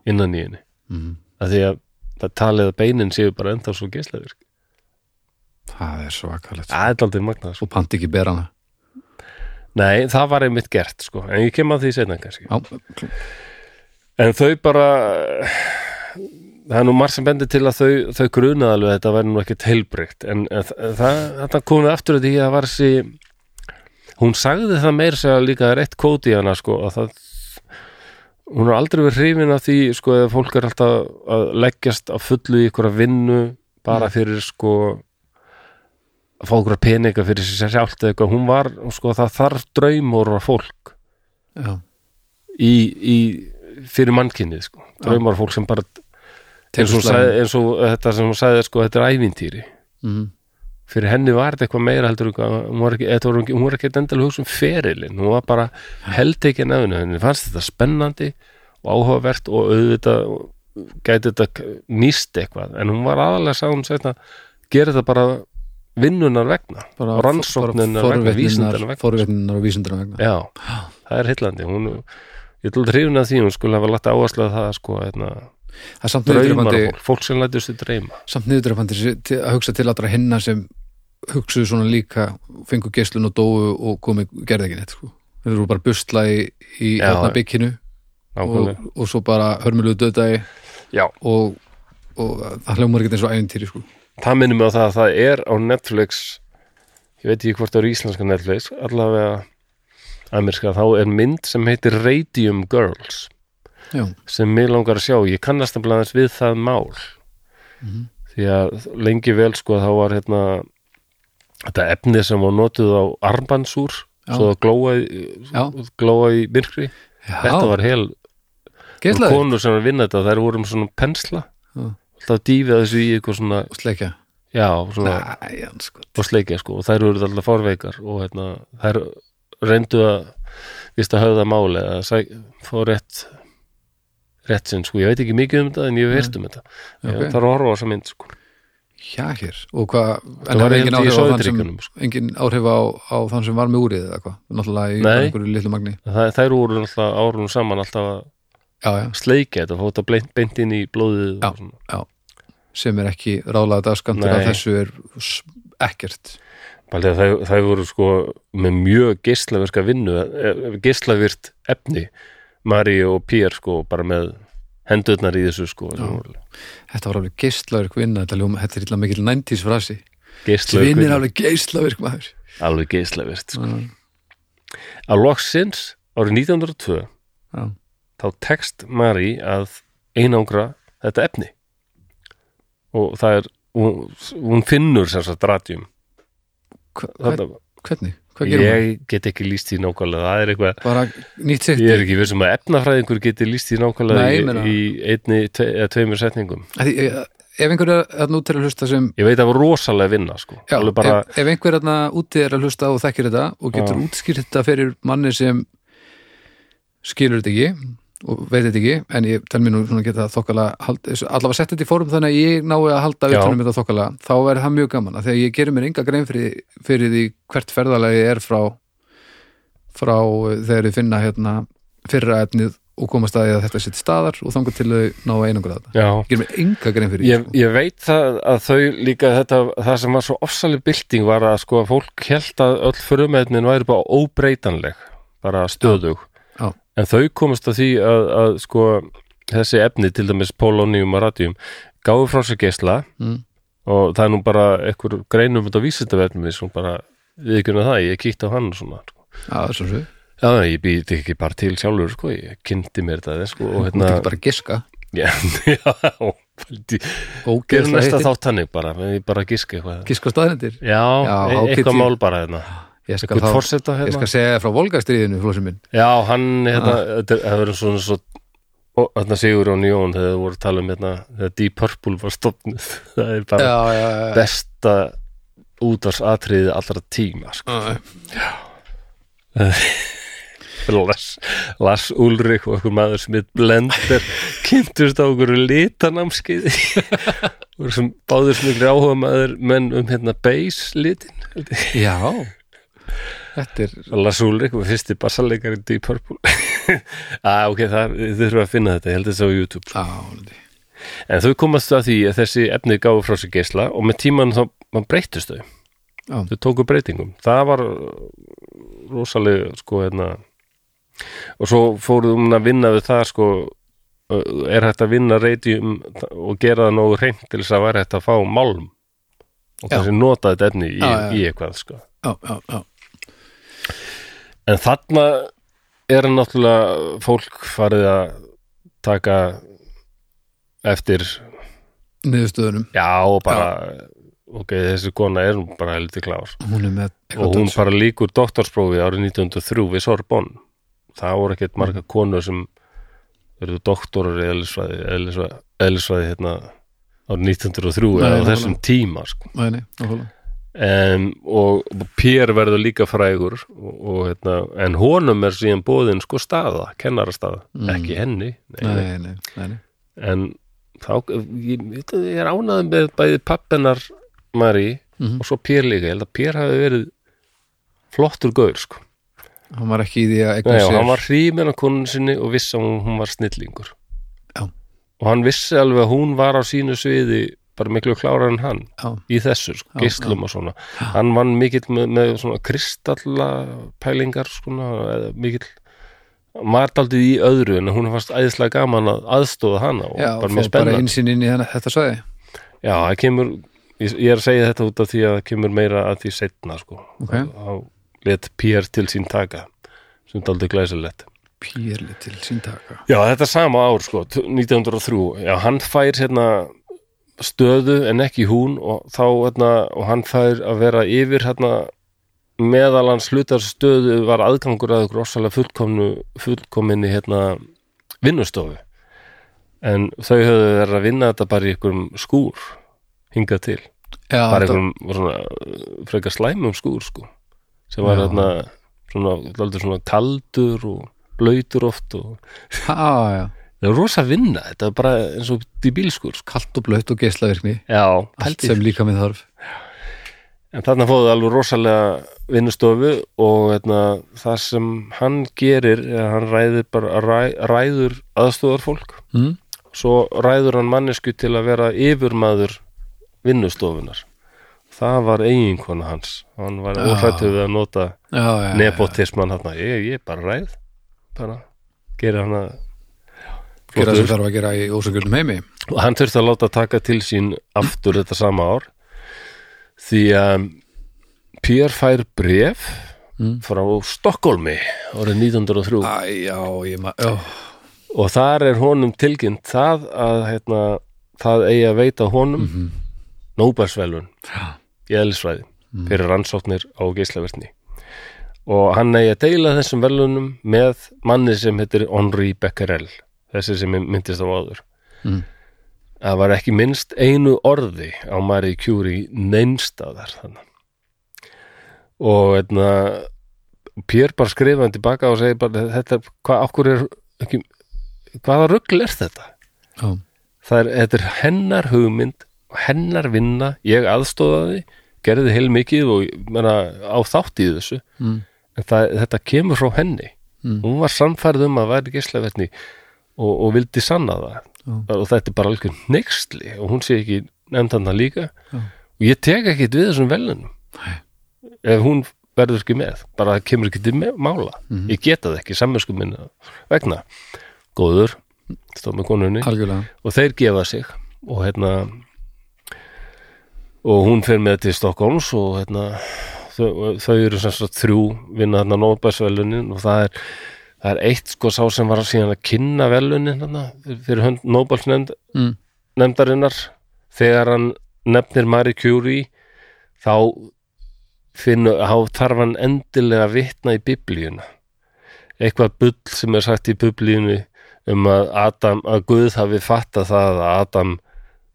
innan í henni. Mm. að því að það talið að beinin séu bara enda svo geislavirk. Það er svakalegt sko. og pant ekki ber hana nei, það var einmitt gert sko. en ég kem að því setna kannski. Já, en þau bara það er nú margt sem bendir til að þau, þau grunaði alveg að þetta væri nú ekkert heilbrygt en, það, komið aftur að því að það var þessi hún sagði það meir segja líka eitt kóti í hana sko að það hún er aldrei verið hrifin af því sko eða fólk er alltaf að leggjast á fullu í ykkur vinnu bara fyrir sko að fá ykkur peninga fyrir sér sjálft eða eitthvað, hún var sko það þarf draumur á fólk já, í, í fyrir mannkynnið sko, draumar fólk sem bara eins og, sagði, eins og þetta sem hún sagði sko, þetta er ævintýri. Mm. fyrir henni var þetta eitthvað meira heldur hún var ekki, var, hún var ekki endalega hugsa um ferilinn, hún var bara held ekki nefninu, henni fannst þetta spennandi og áhugavert og auðvitað gæti þetta nýst eitthvað, en hún var aðalega sá hún segna, gera þetta bara vinnunar vegna, bara rannsóknunar vegna, vísindunar vegna. forvétninar og vísindunar vegna. Já, það er heillandi. Hún, ég ætla að hrifna því hún skulle hafa lagt áherslu að það sko, hérna, er samt draumar fólk, fólk sem lætur sér dreyma. Samt til- að hugsa til allra hinna sem hugsuðu svona líka fengu geislun og dóu og komi gerði ekki neitt sko. þeir eru bara busla í, í Já, hérna bygginu og, og svo bara hörmulugu döðdagi Já, og, og það hljómar ekki eins og æfintýri sko. Það minnum mig á það að það er á Netflix ég veit ekki hvort það er íslenska Netflix allavega amerska, þá er mynd sem heitir Radium Girls já, sem mig langar að sjá, ég kannast að blæðast við það mál. Mhm. því að lengi vel sko þá var hérna þetta efni sem var notuð á armbandsúr Já. svo það glóa, í myrkri. Þetta var hel konur sem var að vinna þetta, þær voru um svona pensla. Já. Alltaf dýfið þessu í eitthvað svona, og sleikja já, svona Næ, og sleikja sko og þær eru alltaf fárveikar og hérna, þær reyndu að vist að höfða máli að fá rétt rétt sinn sko, ég veit ekki mikið um þetta en ég hef heyrt um þetta Ok. okay. það er horfa á þessa mynd sko já hér og hvað það en var hefði held engin áhrif á sem sko. engin áhrif á, á þann sem var með úrið eða hvað náttúrulega í einhverju litlu magni það, þær voru alltaf árunum saman alltaf að já, já, sleikja þetta, þetta beint, inn í blóðið Já. svona. Sem er ekki ráðlega dagskamtur Nei. af þessu er ekkert. Bæli að það, það voru sko með mjög geislaverska vinnu eh, geislavirt efni Mari og Pér sko bara með hendurnar í þessu sko voru þetta var alveg geislavirk vinna þetta, er illa mikil 90s frasi Svinn er alveg geislavirk maður. Alveg geislavirt sko. Já, að loksins árið 1902 já, þá tekst Mari að einangra þetta efni og það er hún, hún finnur sem sagt radjum hvernig? Ég get ekki líst því nákvæmlega það er eitthvað Ég er ekki vissum að efnafræðingur geti líst því nákvæmlega Nei, í, í einni tve, eða tveimur setningum. Því, Ef einhver er að nú til að hlusta sem Ég veit að það var rosalega vinna, sko. já, bara, ef, ef einhver er að úti er að hlusta og þekkir þetta og getur útskýrt þetta fyrir manni sem skilur þetta ekki og veit þetta ekki, en ég tel mér nú svona geta þokkala allavega sett þetta í fórum þannig að ég nái að halda Já. utanum þetta þokkala, þá er það mjög gaman að þegar ég gerir mér enga grein fyrir, fyrir því hvert ferðalagi er frá frá eh, þegar ég finna hérna fyrra efnið og koma staði að þetta sitt staðar og þangar til þau ná að einangra þetta ég gerir mér enga grein fyrir Ég, ég veit það að þau líka þetta, það sem var svo ofsaleg bylting var að sko að fólk held að öll frumefnin væri bara óbreytanleg, bara stöðug. Já. En þau komast að því að, að sko þessi efni, til dæmis polónium og radíum, gáðu frá sér geisla Mm. og það er nú bara ekkur greinum þetta vísindavefnum sem bara við ekki það, ég kíkti á hann og svona. sko. Já, það er svo svo Já, ég býti ekki bara til sjálfur sko, ég kynnti mér þetta sko, og Þú hérna getur bara að giska Já, Ógeðslega næsta þátt hannig bara, ég bara giska eitthvað Giska staðnendir Já, Já, e eitthvað mál bara hérna Ég skal, þá, forseta ég hérna skal segja frá volgastriðinu, flósum minn Já, hann, hérna, þetta það verður svona svo og þarna Sigur og Jón þegar þau voru að tala um hérna þegar Deep Purple var stopnuð það er bara Já, já, já, besta útvarsatriði allra tíma sko. já. Lars, Lars Ulrik og okkur maður sem heit blender kynntust á okkur litanamskiði og sem báður smikli áhuga maður menn um hérna base litin já. Þetta er Lars Ulrik var fyrsti bassaleikari Deep Purple. Ah, ok, það, þið þurfum að finna þetta ég held þetta á YouTube. Já, en þau komast að því að þessi efni gáfu frá sér geisla og með tíman þá breytist þau. Já. þau tóku breytingum. Það var rosalega sko hérna og svo fóruðum að vinna við það sko er hægt að vinna radium og gera það nógu reynd til þess að væri hægt að fá málm. Og Já. kannski nota þetta efni í, í eitthvað sko. Já, já, já. En þarna er náttúrulega fólk farið að taka eftir Niðurstöðunum. Já og bara ok, þessi kona er bara heldur klár. Hún með og hún bara líkur doktorsprófi árið 1903 við Sorbonne. Það voru ekkert marga konur sem verður doktorar í eðlisfræði eðlisfræði, eðlisfræði hérna árið 1903 Nei, eða á þessum tíma sko. Nei, nei, nákvæmlega. En, og Pér verður líka frægur og, og, hérna, en honum er síðan bóðin sko staða, kennarastaða Mm. ekki henni nei, nei. Nei, en þá ég, ég er ánæðum með bæði pappinar Mari Mhm. og svo Pér líka, ég held að Pér hafi verið flottur gaur sko Hann var ekki í því að og sér hann var hríminn á konun sinni og vissi að hún var snillingur Já. og hann vissi alveg að hún var á sínu sviði bara miklu klárar en hann Já, í þessu, sko, Já, geislum og svona. Hann vann mikill með, með svona kristalla pælingar svona, eða mikill martaldið í öðru en hún fannst æðislega gaman að aðstóða hana og já bara fór mjög bara spennandi. einsinn inn í þennan- þetta svæði. Já, það kemur ég, ég er að segja þetta út af því að það kemur meira að því setna sko. Ok. þá let Pér til sín taka sem er aldrei glæsilegt Pírli til síntaka Já, þetta er sama ár sko, t- 1903 Já, hann fær hérna stöðu en ekki hún og þá hérna, og hann fær að vera yfir hérna meðal hans hlutar stöðu var aðgangur að fullkomnu fullkominni hérna vinnustofu. En þau höfðu verið að vinna þetta bara í ykkurum skúr hingað til. Já, bara einhverjum svona, frekar slæmum skúr sko sem var hérna svona, svona kaldur og blöytur oft og Já, já, það er rosa vinna, þetta er bara eins og í bílskur sko. kallt og blöytt og geislavirkni. Já, Allt sem líka með þarf. En þarna fóðu alveg rosalega vinnustofu og hérna, það sem hann gerir er hann ræður bara ræ, ræður aðstofar fólk mm? svo ræður hann mannesku til að vera yfirmaður vinnustofunar það var eiginkona hans. Hann var við að nota nepotisman hann ég, ég bara ræð. Bara gerir hann að gera sem flottur. þarf að gera í ósakjöldum heimi. Og hann þurfti að láta taka til sín aftur þetta sama ár. Því að Pér fær bref Mm. frá Stokkólmi árið 1903 Æ, já, já, og þar er honum tilkynnt það að hérna, það eigi að veita honum mm Mhm. Nóbelsvelun í eðlisfræði fyrir rannsóknir á geislavertni og hann eigi að deila þessum velunum með manni sem heitir Henri Becquerel þessi sem myndist á áður. Mm. það var ekki minnst einu orði á Marie Curie neinstaðar þannig og hérna Pér bara skrifa hann tilbaka og segi bara þetta, hvað, okkur er ekki, hvaða rugl er þetta? Já, það er, þetta er hennar hugmynd hennar vinna, ég aðstóðaði gerði heil mikið og ég meina, á þátt í þessu. Mm. en það, þetta kemur frá henni. Mm. hún var samfærð um að væri geislaverni og, og vildi sanna það. Já. og þetta er bara alveg nextli og hún sé ekki nefnd hann líka. Já. og ég tek ekki við þessum velunum ef hún verður ekki með bara það kemur ekki til mála. Mhm. ég geta það ekki, sammensku minna vegna, góður stóð með konunni. Algjörlega. Og þeir gefa sig. Og hérna og hún fer með til Stokkólms og hérna þau, þau eru sem sagt þrjú vinna þarna Nóbelsvelunin og það er, það er eitt sko sá sem var að síðan að kynna velunin fyrir hönd Nóbelsnefnd mm. nefndarinnar. Þegar hann nefnir Marie Curie þá finnu, þarf hann endilega að vitna í biblíuna. Eitthvað bull sem er sagt í biblíunu um að Adam, að Guð hafi fattað það að Adam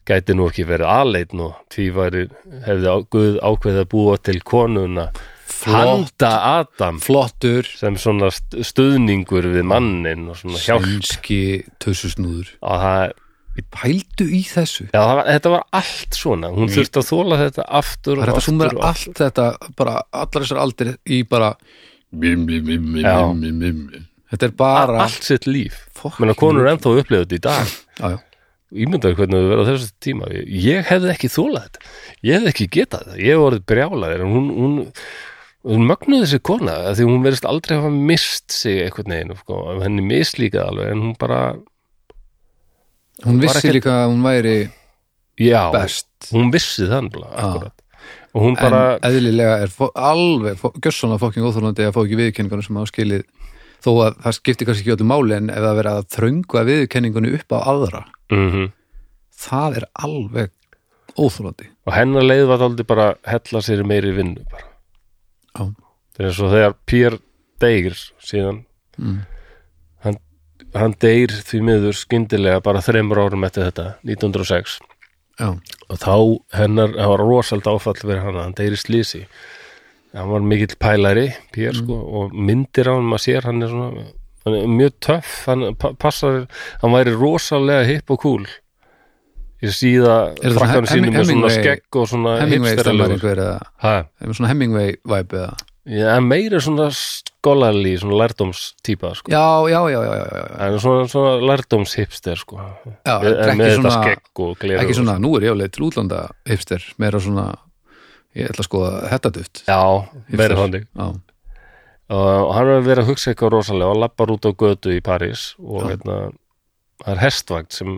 gæti nú ekki verið aðleitn og því væri hefði Guð ákveðið að búa til konuna handa Adam. Flottur. Sem svona st- stuðningur við mannin og svona hjálp sænski tösusnúður og það pældu í þessu. Já, það var, þetta var allt svona, hún þurfti að þóla þetta aftur það er og þetta aftur og allt þetta bara allar þessar aldir í bara Bim, bim, bim, bim, Já. bim, bim, bim. þetta er aftur bara allt sitt líf. Fucking menn að konur er ennþá upplifað þetta í dag. Já, já. ímyndaðu hvernig þau verða á þessu tíma. Ég hefði ekki þólað þetta. Ég hefði ekki getað þetta, ég hef orðið brjálaðir en hún, hún, hún mögnuði þessi kona því hún verðist aldrei hafa mist sig einhvern veginn, sko, henni mislíkað alveg en hún bara, hún Var vissi ekkert- líka að hún væri já best hún vissi Já. akkurat og hún bara, en eðlilega er fó- alveg gjössanlega fokking óþólandi að fá ekki viðurkenningunum sem á skilið þó að það skiptir kannski ekki öllu máli en ef það verið að þröngva viðurkenningunni upp á aðra mm það er alveg óþólandi og hennar leið var aldrei bara hella sér meiri vinnu bara. Það er svo þegar Pér deyr síðan Mm. hann, hann deyr því miður skyndilega bara þreymur árum eftir þetta 1906 já, og þá hennar, það var rosald áfall fyrir hana, hann deyr í slísi hann var mikill pælari Pér sko, og myndir á hann maður sér hann er svona, hann er mjög töff hann pa- passar, hann væri rosalega hipp og cool ég síða Er frakkanum sínum með svona skegg og svona ha, eða svona Hemingway vibe eða? Já, meira svona skólarli, svona lærdómstýpa sko. já, já, já, já, já, já. en svona, svona lærdómshipster sko. Já, með, ekki með þetta svona- skegg og gleru ekki svona, nú er ég á leið til útlanda hipster, meira svona ég ætla að skoða þetta duft já, meira þannig. Og hann hefur verið að hugsa eitthvað rosalega og lappar út á götu í París og hérna, það er hestvagn sem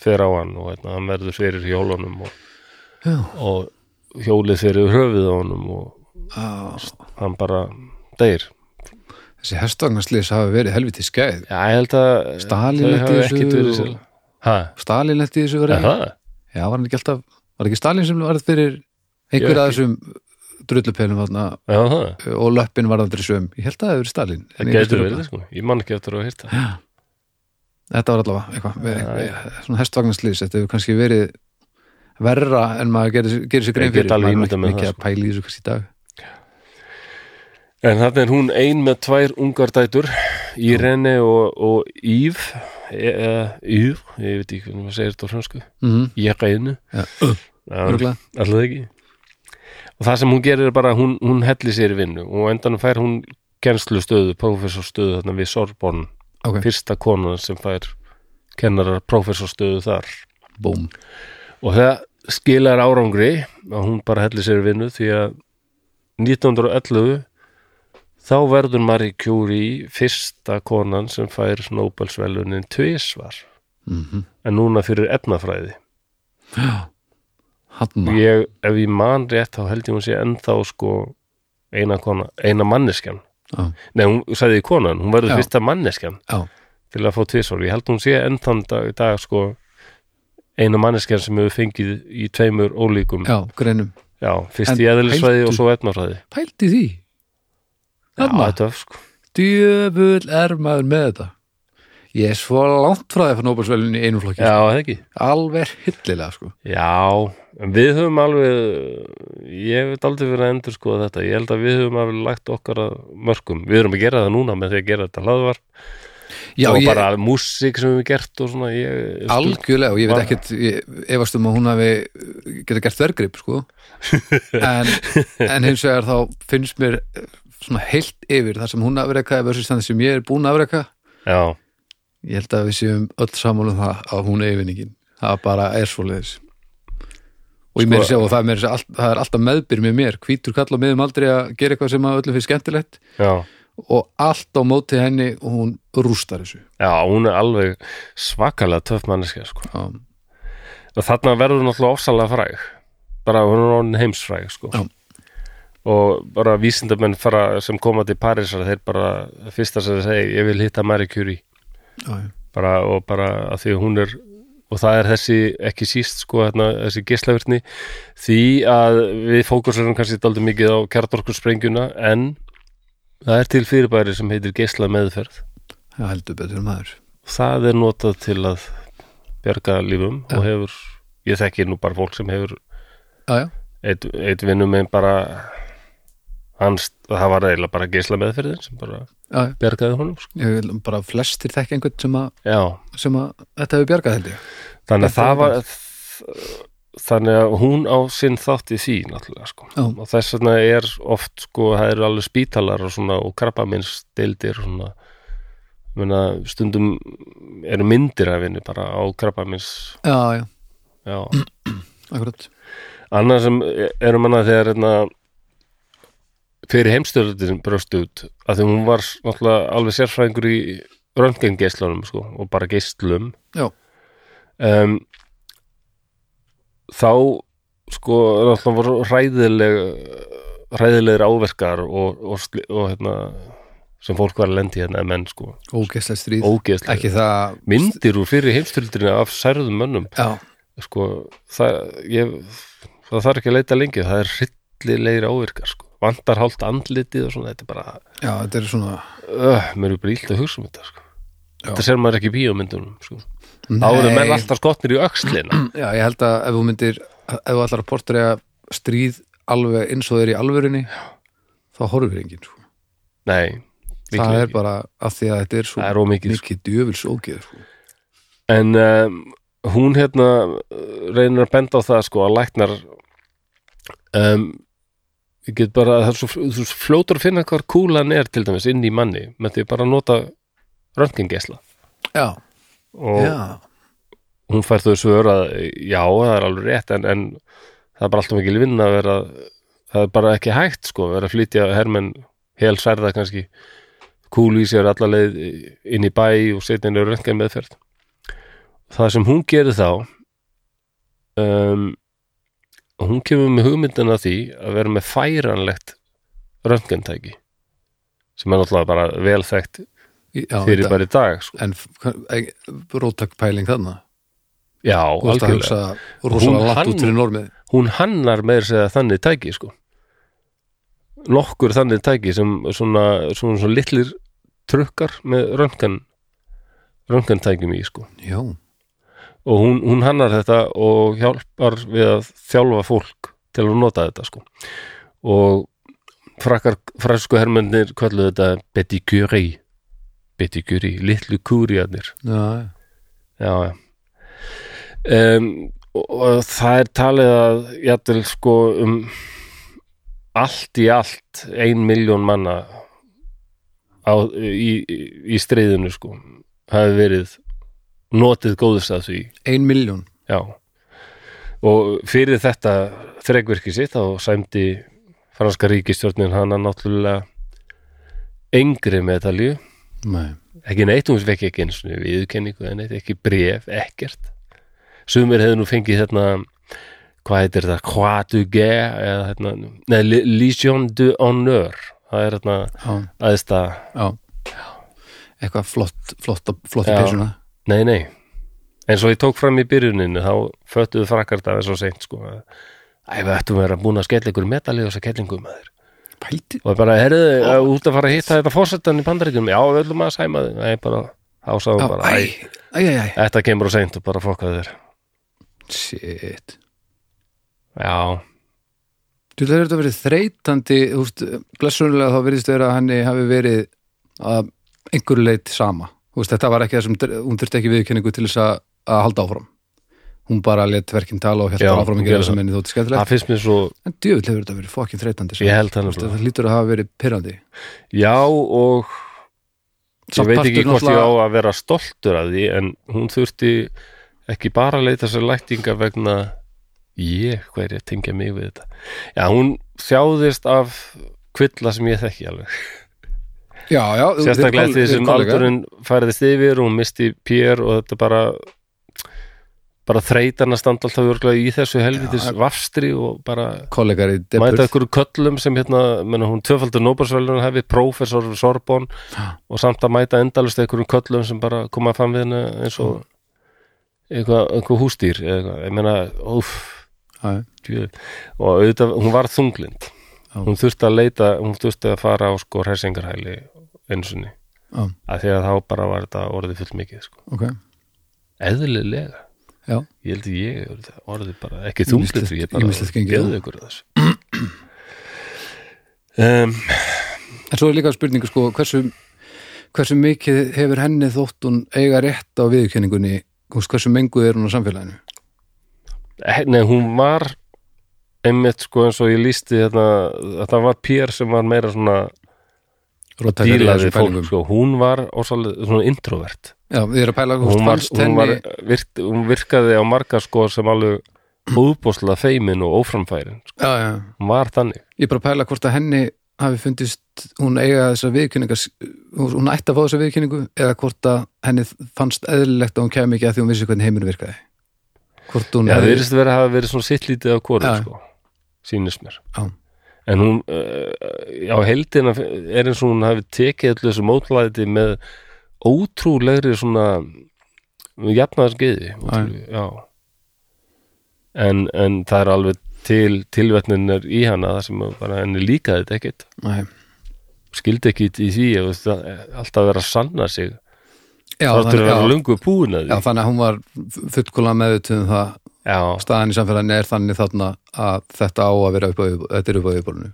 fer á hann og hérna, hann verður fyrir hjólunum og, já, og hjólið fyrir höfuð á honum og já. hann bara deyr. Þessi hestvagnarslis hafi verið helviti skeið. Já, ég held að Stalín þau hafi ekkit verið sér Stalin letti þessu er verið já, var hann ekki alltaf, var ekki Stalin sem var fyrir einhver Ég af þessum Já, það og löppin var aldrei söm ég held að það hefur verið Stalin Það getur verið, sko. Ég man ekki eftir að hýrt það. Þetta var allavega eitthvað Já, við, svona hestvagnarslis, þetta hefur kannski verið verra en maður gerir, gerir sér grein fyrir. maður er ekki að pæla í þessu kannski í dag. En þannig er hún ein með tvær ungar dætur, Irene og, og Ív, eða Ív, ég veit ekki hvernig maður segir þetta á fransku, mm ég reynu. Já, Örugglega. alltaf ekki. Og það sem hún gerir er bara, hún, hún helli sér í vinnu og á endanum fær hún kennslustöðu, prófessorstöðu þarna við Sorbonne, ok, fyrsta konan sem fær kennarar prófessorstöðu þar. búm og það skilar árangri að hún bara hellir sér vinnu því að 1911 þá verður Marie Curie fyrsta konan sem fær Nobelsvelunin tvisvar. Mm en núna fyrir efnafræði. Ég, ef ég man rétt þá held ég hún sé ennþá sko eina kona, eina manneskjan. Nei, hún sagði konan, hún verður Já. fyrsta manneskjan Já. til að fá tvisvar, ég held hún sé ennþann dag, dag sko eina manneskjan sem hefur fengið í tveimur ólíkum. Já, greinum, Já, fyrst En í eðlisfræði og svo etnafræði pældi því? Já, Þarna. þetta er sko. Djöfull er maður með þetta. Ég er svo langt frá því að fá Nobelsvelun í einu flokki Já, sko. það ekki? Alveg hillilega sko. Já, við höfum alveg ég hef aldrei verið að endur skoða þetta. Ég held að við höfum alveg lagt okkar að mörkum. Við erum að gera það núna með því að gera þetta hlaðvar já, og ég, bara músík sem við höfum gert og svona ég, algjörlega og ég veit ekkert ég efast um að hún hafi geta gert þvergrip sko. En, en hins vegar þá finnst mér eh, svona heilt yfir þar sem hún afreka versus þannig sem ég er búin að afreka. Já, ég held að við séum öll saman um það að hún er yfirningin það bara er svoleiðis og ég Sko- meiri sjá og það meiri segja allt, það er alltaf meðbyr með mér. Hvítur kall á miðum aldrei að gera eitthvað sem að öllum finnst skemmtilegt. Já. Og allt á móti henni og hún rústar þessu. Já, hún er alveg svakalega töff manneskja sko. Og þarna verður náttúrulega ofsalega fræg. Bara hún er orðin heimsfræg sko. Og bara vísindamenn fara sem koma til Parísar þeir bara fyrsta sem þeir segja ég vil hitta Marie Curie. Já, já. bara, og bara að því hún er og það er þessi ekki síst sko hérna, þessi geislavirtni því að við fókusurum kannski daldið mikið á kjartorkursprengjuna en það er til fyrirbæri sem heitir geisla meðferð já, heldur betur maður. Það er notað til að bjarga lífum Já. og hefur ég þekki nú bara fólk sem hefur eitt, eitt vinnum með bara hans, það var eiginlega bara geisla meðferðin sem bara já, bjargaði honum sko. ég bara flestir þekki einhvern sem að, sem að þetta hefur bjargað held ég. Þannig að það var þannig að hún á sinn þátt í því náttúrulega sko. Já. og þess vegna er oft sko það eru alveg spítalar og svona og krabbamins deildir svona. Meina, stundum eru myndir af henni bara á krabbamins já, já, já, akkurat. Annað sem erum hana þegar hérna, fyrir heimstöldin bröst út að því hún var náttúrulega alveg sérfræðingur í röntgengeislunum sko, og bara geislum. Um, þá sko náttúrulega voru hræðileg hræðilegir áverkar og, og, og hérna sem fólk var að lendi hérna menn sko. Ógeðslega stríð. Ógeðslega ekki það myndir úr fyrir heimstöldinu af særðum mönnum. Já, sko, það, ég, það þarf ekki að leita lengi, það er hryllilegir ávirkar, sko, vantar hálft andlitið og svona, þetta er bara, já, þetta er svona öh, mér er bara illt að hugsa um þetta, sko, þetta ser maður ekki í bíómyndunum, sko, þá eru menn alltaf skotnir í öxlina, já, ég held að ef þú myndir ef þú allar að portræða stríð alveg eins og þeir í alvörunni þá horfir enginn sko. nei, það er ekki. bara af því að þetta er svo er ómikið, sko, mikið djöfils ógeð sko. en um, hún hérna reynir að benda á það, sko, að læknar um, ég get bara, það er svo, þú fljótur að finna hvar kúlan er til dæmis inn í manni með því bara að nota röntgengesla já, og já, hún fær þau svör að já, það er alveg rétt en, en það er bara alltaf mikil vinna að vera það er bara ekki hægt sko að vera að flytja hermenn hel særða kannski kúlu í sér alla leið inn í bæ og setja í röntgen meðferð það sem hún gerir þá um, hún kemur með hugmyndina því að vera með færanlegt röntgentæki sem er náttúrulega bara vel þekkt já fyrir bara í dag sko. en róttak pæling þarna? Já, að algjörlega. Hún hann- hún hannar meir segja þannig tæki sko. Nokkur þannig tæki sem svona, svona, svona litlir trukkar með röntgen röntgentækjum í sko. Já, og hún, hún hannar þetta og hjálpar við að þjálfa fólk til að nota þetta sko. Og frakkar fransku hermennir kvallu þetta Betty Curie Betty Curie, litlu kúriarnir já, já, já. Um, og, og það er talið að jættil sko um allt í allt ein miljón manna á, í, í, í streiðinu sko hafi verið notið góðust að því. Ein miljón já. Og fyrir þetta þregvirki sitt þá sæmdi franska ríkistjórnin hana náttúrulega engri medalju. Nei, ekki neitt, hún fekk ekki einu svona viðkenningu eða neitt, ekki bref, ekkert. Sumir hefðu nú fengið hérna hvað heitir það, Croix du Guerre eða hérna, neða Legion du Honneur það er hérna aðeins það, eitthvað flott, flott, flott í Já. Nei, nei. Eins og ég tók fram í byrjuninu þá föttuðu frakkar það svo seint sko að Æ, við ættum að vera búin að skella ykkur metali og þess að kellingum maður pælti, og bara, herðu, oh. út að fara að hitta þetta fórsetan í bandaríkjum, já, við ætlum að sæma þig. Nei, bara, þá sáum já, bara, æ, æ, æ, æ, æ. þetta kemur og seint og bara fokkaðu þér. Shit. Já, Þú hefur þetta verið þreytandi, þú veist, blessunlega þá verðist vera að henni hafi verið að einhverju leit sama. Veist, þetta var ekki það sem, hún þurfti ekki viðkenningu til þess að, að halda áfram. Hún bara let verkinn tala og Já, hjálpa áfram að gera sem henni þótti skemmtilegt. svo En djöfull hefur þetta verið fokkin þreytandi. held það lítur að hafa verið pyrrandi. Já, og ég veit ekki hvort ég á náttúrulega- að vera stoltur af því en hún þurfti ekki bara að leita sér læktinga vegna ég, hvað er ég að tengja mig við þetta Já, hún þjáðist af kvilla sem ég þekki alveg Já, já. sérstaklega þið- því sem aldurinn færðist yfir og hún misti pér og þetta bara bara þreytan að standa alltaf örglega í þessu helvitis vafstri og bara mæta ykkur köllum sem hérna, menna hún tvöfaldur Nóbersvælun hefði, prófessor við Sorbonn og samt að mæta endalust ykkur köllum sem bara koma fram við henni eins og eitthvað, eitthvað hústýr eitthvað, ég meina, djú- og auðvitað, hún var þunglind hún þurfti að leita hún þurfti að fara á sko hressingarhæli einu sinni, já, að því að þá bara var þetta orðið full mikið sko. ok. Eðlilega, Já, ég held að ég orðið- bara, ekki Ýmislegt- ég bara geði ykkur að þessu. Um, en svo er líka spurningu sko hversu, hversu mikið hefur henni þótt hún eiga rétt á veist, hversu menguð er hún á samfélaginu? Eh, Nei, hún var einmitt sko eins og ég lísti þetta, þetta var Pér sem var meira svona Dílaði þessum fólk, sko, hún var ósálið svona introvert. Já, við erum að pæla, hún, var, hún, var, virk, hún virkaði á marga sko sem alveg úðbóðslega feimin og óframfærin sko. Já, já, hún var þannig. Ég er bara að pæla hvort að henni hafi fundist hún eiga þessa viðkynningar hún ætti að fá þessa viðkynningu eða hvort að henni fannst eðlilegt að hún kæmi ekki að því hún vissi hvernig heimur virkaði. Hvort hún Já, það hefði- virðist verið að hafa verið svona sitt lítið af Já. sko, sýnist mér. Já. En hún uh, á heldina er eins og hún hafi tekið allir þessu mótlæti með ótrúlegri svona jafnaðarskeiði já. En, en það er alveg til tilvetninir í hana það sem bara henni líkaði þetta ekkit Nei. skildi ekki í því að það, alltaf vera að sanna sig. Já, þáttur að þannig, vera já, lungu búin að já, því. þannig að hún var fullkóla meðutum það já, staðan í samfélaginu er þannig þarna að þetta á að vera upp á, þetta er upp á yfirbólinu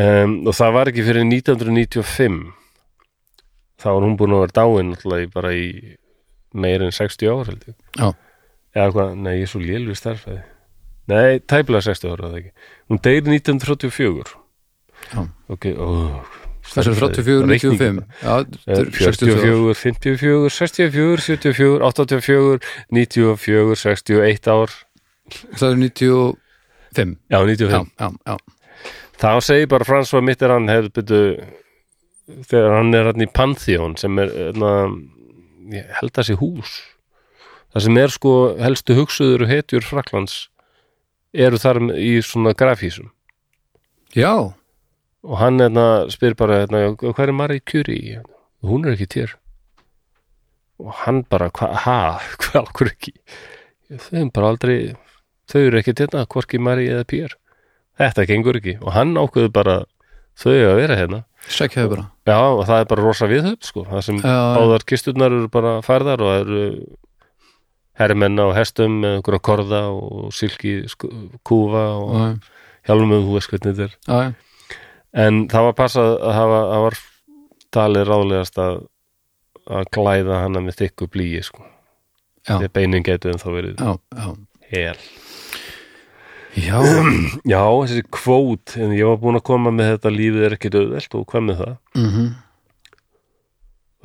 um, og það var ekki fyrir 1995 þá var hún búin að vera dáin alltaf bara í meir en 60 ár held ég. Já, eða hvað, nei ég er svo lélur starfæði nei, tæplega 60 ára það ekki. Hún deyri 1934 Já. ok, ó þessu er 34, 95 Já, þetta er 64 44, 54, 64, 74, 84 94, 61 ár. Það er 95 já, Já, 95 já, já, þá segir bara François Mitterrand hefur byrju þegar hann er hann í Pantheon sem er na, ég held að sé hús. Það sem er sko helstu hugsuður og hetjur Fraklands eru þar í svona grafhísum já og hann hérna, spyr bara hérna, hvað er Marie Curie? hún er ekki tér og hann bara, hva, ha, hvað okkur ekki? Þau er bara aldrei þau eru ekki hérna, hvorki Marie eða Pierre. Þetta gengur ekki. Og hann ákveður bara þau að vera hérna. Sækjaðu bara. Já og það er bara rosa viðhöfn sko. Það sem Já, báðar kisturnar eru bara færðar og það eru herrmenn á hestum með einhverja korða og silki sko, kúfa og Já, hjálmum þú veist hvernig þetta er. Já, já. En það var passað að hafa það var talið ráðlegast að að glæða hana með þykku blíi sko. Að beinin getur en þá verið já, já. hel Já, já, þessi kvót en ég var búin að koma með þetta lífið er ekki döðvelt og hvað með það mhm,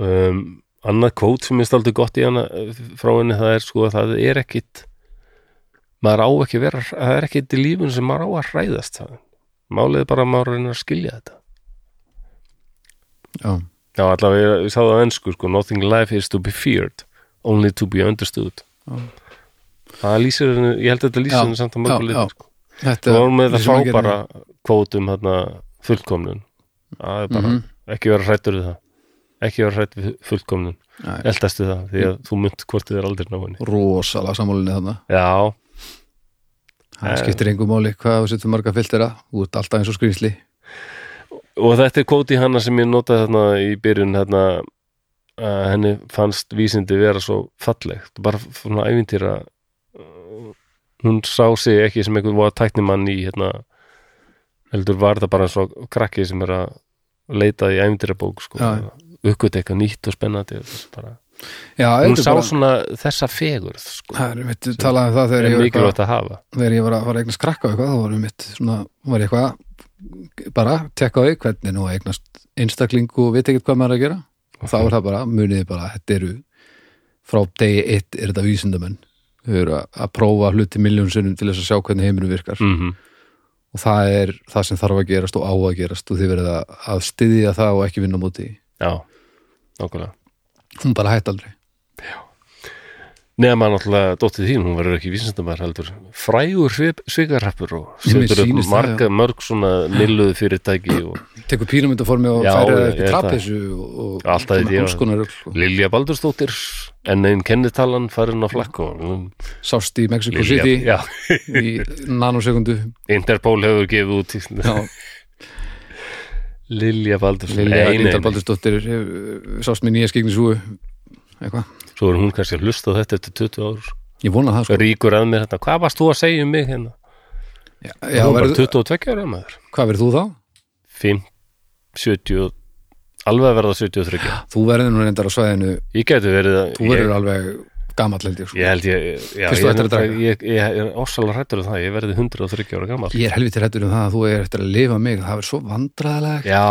um, annað kvót sem minnst aldrei gott í hana frá henni það er sko að það er ekkit maður á ekki vera það er ekkit í lífun sem maður á að hræðast það. Málið bara að maður reynir að skilja þetta já, Já, allavega, ég, ég sá það á ennsku, sko, nothing in life is to be feared, only to be understood. Já. Það lýsir henni, ég held að þetta lýsir henni samt að mörgu litur, sko. Þetta Það vorum með þetta maður frábara kvótum, hérna, fullkomnun. Það er bara, Mhm. ekki vera hrættur við það. Ekki vera hrætt við fullkomnun. Nei. Eldast við það, því að þú mynd hvort þið er aldrei ná henni. rosalega sammálinni þarna Já, það skiptir engu máli hvað þú setur marga filtera ert alltaf eins og skrýsli og þetta er kvóti hana sem ég notaði þarna í byrjun, hérna, að henni fannst vísindi vera svo fallegt. Bara svona ævintýra hún sá sig ekki sem einhvern voða tæknimann í hérna heldur var það bara eins og krakki sem er að leita í ævindýrabók sko, Já. uppgöt eitthvað nýtt og spennandi bara. Já, hún sá bara- svona þessa fegurð sko, það er mitt talað um það þegar ég að hafa. þegar ég var að, að eignast krakka eitthvað þá var ég mitt svona, var ég eitthvað bara tekka á því hvernig nú eignast einstakling og veit ekkert hvað maður að gera. Og þá er það bara, muniði bara þetta eru, frá degi eitt er þetta vísindamenn. Þau eru að, að prófa hluti miljónsinnum til þess að sjá hvernig heiminu virkar. Mm og það er það sem þarf að gerast og á að gerast og þið verið að, styðja það og ekki vinna því. já, nákvæmlega hún bara hætt aldrei. Nema náttúrulega dóttið þín, hún verður ekki vísindamær heldur. Frægur svikarrappur og setur upp marga, mörg svona milluðu fyrirtæki og tekur píramítaformi og Já, ég upp í trapessu og, já. alls konar. Lilja Baldursdóttir en einn kennitalan farin á flakk og sást í Mexico City já, í nanosekundu. Interpol hefur gefið út. Já, Lilja Baldursdóttir. Lilja Nei, nei, Linda nei. Baldursdóttir hefur- sást með nýja skegnisúu eitthvað, Svo er hún kannski að hlusta þetta eftir 20 ár. Ég vona það sko. Ríkur að mér þetta, hvað varst þú að segja um mig hérna? Já, Já, þú verður, 22 ára maður. Hvað verður þú þá? 5, 70 alveg verða 73 Þú verður nú reyndar á svæðinu Ég geti verið að þú verður alveg gamall held ég sko. Ég held ég, já, Fyrst ég, ég, ég, ég er ósalega hrættur um það, ég verði 130 ára gammal Ég er helviti hrættur um það að þú er eftir að lifa mig það verður svo vandræðilega Já,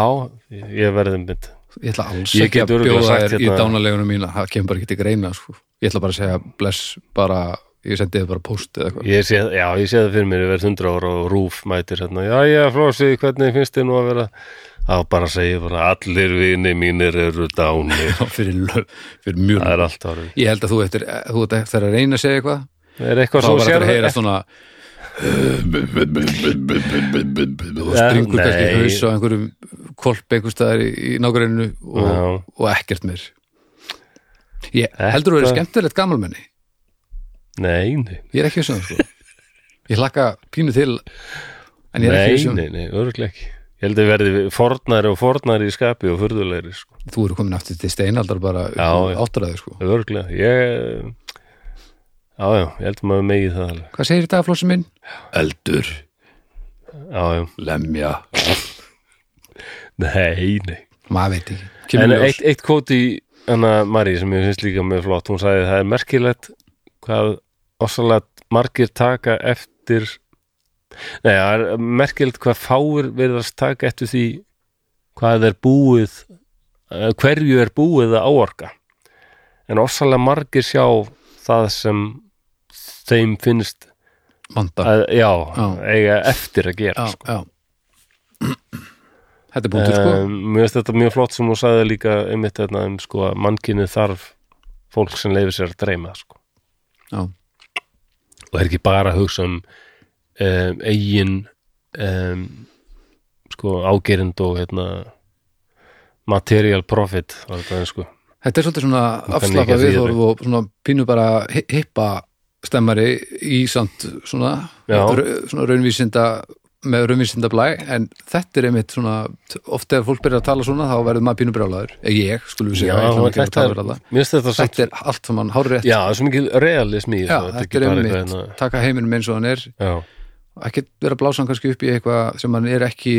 ég verði mynd Ég ætla alls ekki að bjóða þér í hérna- dánalegunum mína. Það kemur bara ekki til greina sko. Ég ætla bara að segja bless bara, ég sendi þið bara post eða eitthvað. Ég sé, já, ég sé það fyrir mér, ég verði 100 ára og rúf mætir hérna, já, já, Flósi, hvernig finnst þið nú að vera þá bara segja bara, allir vini mínir eru dánir, Já, fyrir, lög- fyrir mjög það er allt árið. Ég held að þú eftir, þú eftir að reyna að segja eitthvað. Er eitthvað þá svo var sér þetta að heyra svona og stringur Ja, kannski nei. haus á einhverjum kolp einhver staðar í, í nágræninu og, og ekkert meir. Ég heldur þú verið Þetta- skemmtilegt gamalmenni? Nei, nei, ég er ekki þessu sko. ég hlakka pínu til en ég er ekki nei, þessu nei, nei, örgulega ekki Ég held að verði fornari og fornari í skapi og furðulegri, sko, þú eru komin aftur til steinaldar bara Já, já. áttræði sko. örgulega Ég, já, já, ég held að maður megi það alveg hvað segir þetta flósi minn? Eldur, Já, já, lemja nei, nei maður veit ekki En Kemur ljós. eitt, eitt kvóti Anna Marí sem ég finnst líka með flott hún sagði það er merkilegt hvað ossalega margir taka eftir Nei, það er merkilegt hvað fáir verðast taka eftir því hvað er búið eh, hverju er búið að áorka en ossalega margir sjá það sem þeim finnst að, já, Já. eiga eftir að gera já, sko. þetta er bútur sko Um, Mér finnst þetta mjög flott sem hún sagði líka einmitt þarna um sko að mannkinni þarf fólk sem leifir sér að dreyma sko. og er ekki bara að hugsa um, um eigin um, sko ágerind og hérna material profit þetta sko. Þetta er svolítið svona að því viðhorf og svona pínu bara hi- hippa stemmari í samt svona, Já. svona raunvísinda með raunvísinda blæ en þetta er einmitt svona oft ef fólk byrjar að tala svona þá verður maður pínu brjálaður. Ég, skulum við Já, segja, ekki að þetta tala er, þetta samt, þetta er allt saman hárrétt. Já, það er svo mikið realismi Já, þetta er einmitt hérna- taka heiminum eins og hann er. Já, ekki vera blásan kannski upp í eitthvað sem hann er ekki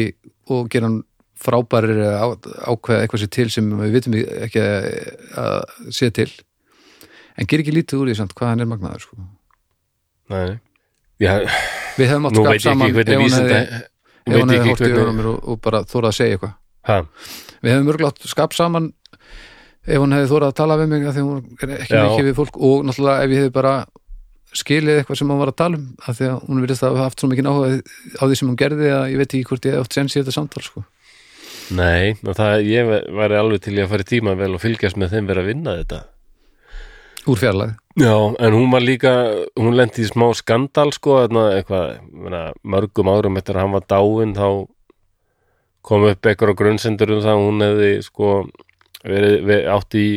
og gera hann frábærir ákveða eitthvað sér til sem við vitum ekki að sé til. En ger ekki lítið úr því samt hvað hann er magnaður sko. nei. Já, við hefum átt skap saman ef hann hefði, ef veit hann ég hefði hórt í mér og, og bara þórað að segja eitthvað. Ha, við hefum örgulega átt skap saman ef hann hefði þórað að tala við mig því hún er ekki Já. mikið við fólk og náttúrulega ef ég hefði bara skilið eitthvað sem hann var að tala um af því að hún virðist að hafa haft svo mikið áhuga á því sem hún gerði að ég veit ekki hvort ég átt sens í þetta samtal sko. nei, það, ég væri alveg til í að fara í tíma vel og fylgjast með þeim vera að vinna þetta. Úr fjarlæð Já, en hún var líka, hún lendi í smá skandal sko, eitthvað, meina, mörgum árum eftir að hann var dáinn þá kom upp eitthvað á grunnsendur um það að hún hefði sko verið, verið átt í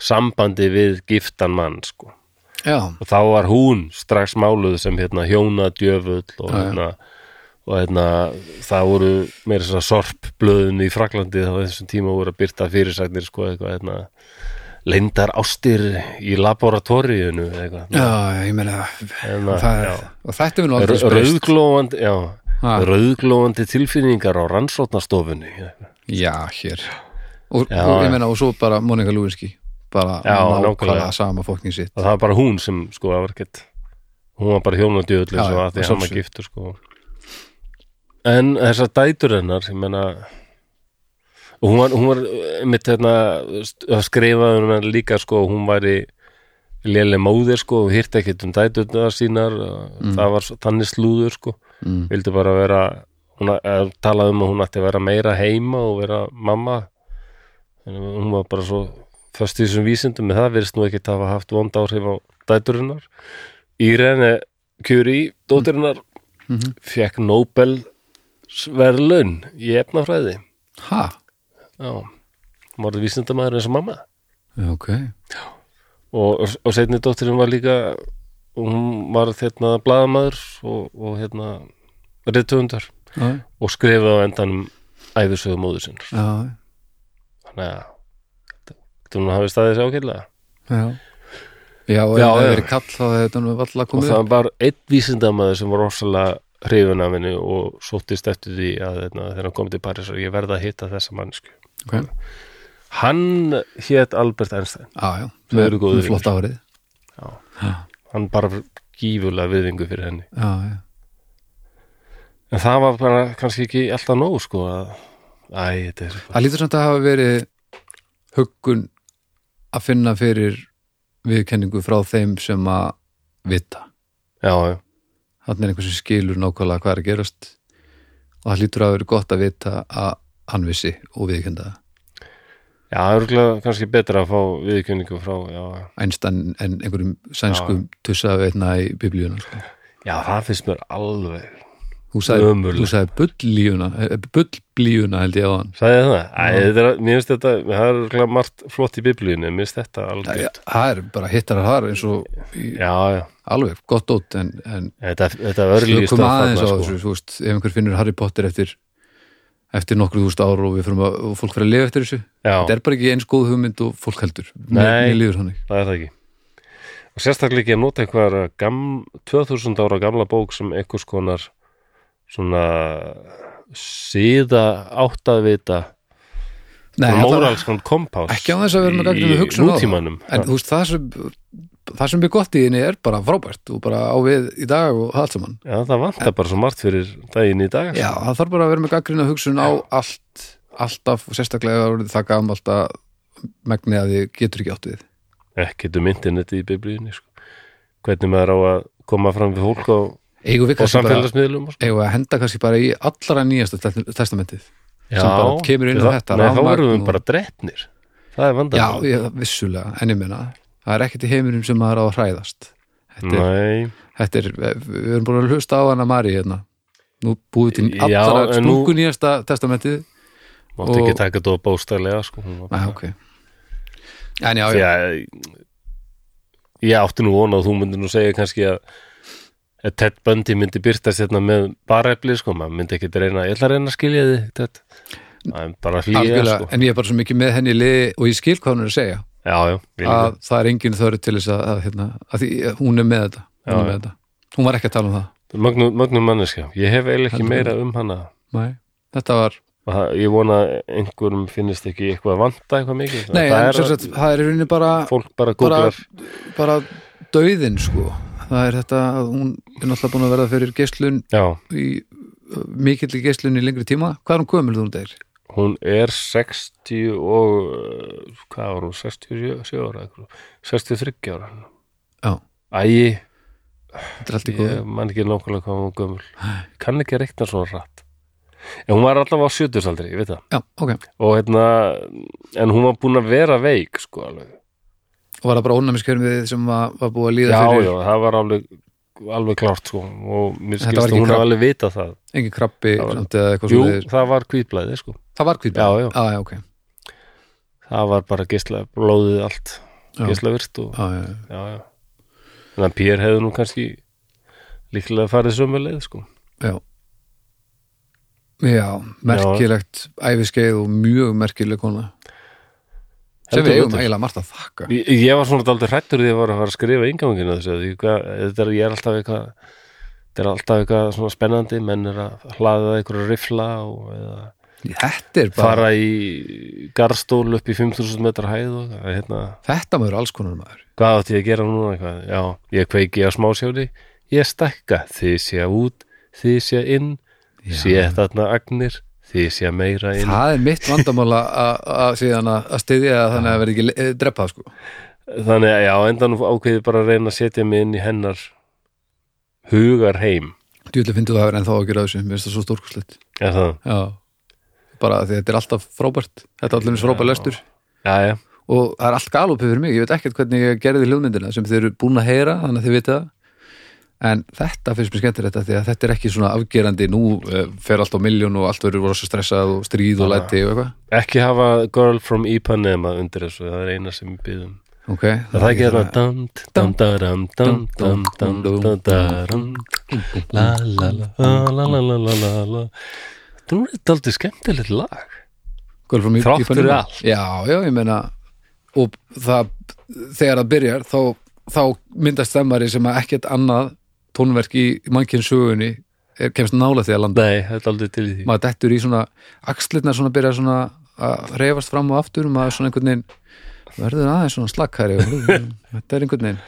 sambandi við giftan mann sko já, og þá var hún strax máluð sem hérna hjóna djöfull og hérna og hérna það voru meira að sorpblöðun í Fraklandi þá þessum tíma voru að byrta fyrirsagnir sko eitthvað hérna leyndar ástir í laboratóriunu eitthvað. Já, ég meina Hérna, og þetta er nú aldrei Ra- spyrst rauðglóandi já, Ha. rauðglóandi tilfinningar á rannsóknarstofunni já, hér. Og, og ég meina, og svo bara Monika Lewinsky bara Já, nákvæmlega nákvæmlega. sama fóknin sitt og það var bara hún sem sko það var ekkert hún var bara hjóna djöfull Já, já, að því að hann var sjálfsögðu. giftur sko en þessar dætur hennar ég meina og hún var, hún var mitt hérna að skrifa hennar líka sko hún væri léleg móðir sko og hýrt ekkert um dæturnar sínar það var svo- þannig slúður sko mm. vildi bara vera hún að, talaði um að hún ætti að vera meira heima og vera mamma en hún var bara svo fast í þessum vísindum með það virðist nú ekki hafa haft vond áhrif á dæturinnar Irene Curie, dóttirinnar Mhm. fekk Nobel verðlaun í efnafræði. Ha? já, hún var vísindamaður eins og mamma. Já, ok. Og, og setni dóttirinn var líka hún var hérna blaðamaður og, og hérna rithöfundar Já, og skrifaði á endanum æfisögu móður sinns já, þannig að þetta hún hafi staðið sér ákveðlega já. Já, og ef það verið kall þá hefði þetta nú og komið það var einn vísindamaður sem var rosalega hrifun af henni og sóttist eftir því að hérna, þegar hann kom til Paris og ég verða að hitta þessa mannsku Ok. hann hét Albert Einstein. Já, já, Þau eru góðir með flott árið Já. Já, hann bara gífulega viðvingu fyrir henni. Já, já. En það var bara kannski ekki alltaf nóg sko að æ, þetta er Það lítur samt að hafa verið huggun að finna fyrir viðkenningu frá þeim sem að vita. já, já, Þannig er einhver sem skilur nákvæmlega hvað er að gerast og það lítur að vera gott að vita að hann vissi og viðkenda já, það er örugglega kannski betra að fá viðkynningu frá. Einstein en einhverjum sænskum tussa veitna í biblíuna. Sko. já, það finnst mér alveg Þú sagði, bullíuna, eh, bullblíuna held ég á hann. ég það? Æ, er, mér finnst þetta, það er margt flott í biblíunni, mér finnst þetta alveg Það er bara hittar að það eins og í, já, já, alveg gott ótt en, en þetta, þetta örlýst slökum aðeins á sko. þú veist, ef einhver finnur Harry Potter eftir eftir nokkru þúst ár og við fyrir að fólk fyrir að lifa eftir þessu þetta er bara ekki eins góð hugmynd og fólk heldur Nei. það er það ekki og sérstaklega ekki að nota einhver gam, 2000 ára gamla bók sem einhvers konar svona síða áttavita Nei, það- móralskan kompás ekki á þess að vera með gagnrýna í hugsun á það. en þú veist, það sem það sem er gott í henni er bara frábært og bara á við í dag og allt saman. Já, það vantar bara svo margt fyrir daginn í dag já, það þarf bara að vera með gagnrýna hugsun á allt alltaf, og sérstaklega það gamalt að megni að þið getur ekki átt við. Ekkert um interneti í biblíunni sko. hvernig maður á að koma fram við fólk á, eigum við á samfélagsmiðlum og sko. eigum við að henda kannski bara í allra nýjasta te- testamentið? Já, kemur inn á það- þetta, nei, þá erum við bara drefnir það er Já, vandamál ég, vissulega, en ég meina það er ekkert í heiminum sem maður á að hræðast. Þetta er, þetta er við erum búin að hlusta á hana Mari hérna. Nú búið til Já, allra sprungu nýjasta testamentið mátti Og- ekki taka þetta bóstæðlega sko. hún var Nei, bara- ok. En já, já, ég átti nú vona að þú myndir nú segja kannski að Ted Bundy myndi byrtast hérna með barefli sko, maður myndi ekki reyna ég ætla að reyna að skilja þig Ted. Það er bara hlýja sko. en ég er bara svo mikið með henni í liði og ég skil hvað hún er að segja. Já, já, að það er engin þörf til þess að, að, hérna, að því, hún er með þetta hún, Já, er með þetta. hún var ekki að tala um það. Mögnum, mögnum manneskja, ég hef eiginlega ekki meira um hana. Nei, þetta var ég vona að einhverjum finnist ekki eitthvað að vanta eitthvað mikið. Nei, það er er í rauninni bara bara bara, bara dauðin sko það er þetta að hún er náttúrulega búin að verða fyrir geislun já, í mikill í geislun í lengri tíma. Hvað er hún gömul þú hún deyr? hún er 60 og uh, hvað var hún, 67 ára eitthvað, 63 ára. Já, góðu. Ég man ekki nákvæmlega hvað hún gömul. Kann ekki reikna svo rætt en hún var allavega á 70 aldrei, ég veit það. Já, ok, og hérna, en hún var búin að vera veik sko alveg og var það bara ónæmiskjörnið sem var, var búið að líða já, fyrir? já, það var alveg alveg klárt sko. Og mér skilst að hún krabb- hafa alveg vita það. Engin krabbi Það var- samt jú, það var hvítblæði sko. Það var kvítbæð Já, já. já, ok. Það var bara geisla, blóðið allt Já. geisla virt og já, já, já. já, já. þannig að Pér hefði nú kannski líklega farið sömu leið sko. Já, já merkilegt æfiskeið og mjög merkileg kona sem við eigum eiginlega margt að þakka. Ég, ég var svona daldið hrættur því að ég var að fara að skrifa inganginu þessu því hvað, þetta er, er alltaf eitthvað þetta er alltaf eitthvað svona spennandi menn er að hlaða einhverju rifla og eða Þetta er bara, fara í garstól upp í 5000 metrar hæð og það er hérna. Þetta maður alls konar maður. Hvað átti ég að gera núna eitthvað? Já, ég kveiki á smásjóri ég stekka, þið sé út þið sé inn, sé þarna agnir, þið sé meira inn Það er mitt vandamála að- síðan að þannig að verði ekki le- dreppað sko. Þannig að já, endan ákveði bara að reyna að setja mig inn í hennar hugar heim. Djúlega finnst það að vera ennþá að gera þessu, mér finnst það svo? Já, bara því þetta er alltaf frábært. Þetta er eins frábært og og það er allt galopið fyrir mig, ég veit ekkert hvernig ég gerði hljóðmyndina sem þið eru búin að heyra þannig að þið vita það en þetta finnst mér skemmtir þetta því að þetta er ekki svona afgerandi nú fer allt á miljón og allt verður rosa stressað og stríð og læti og eitthvað ekki hafa Girl from Ipanema undir þessu, það er eina sem við býðum okay, það er ekki það það er aldrei skemmtilegt lag þráttur allt já, já, ég meina og það, þegar það byrjar þá, þá myndast það maður sem ekkert annað tónverk í mannkinn sögunni er, kemst nála því að landa. Nei, þetta er aldrei til því. Maður dettur í svona axlirnar svona byrja svona að reyfast fram og aftur og maður svona einhvern veginn verður aðeins svona slakkari þetta er einhvern veginn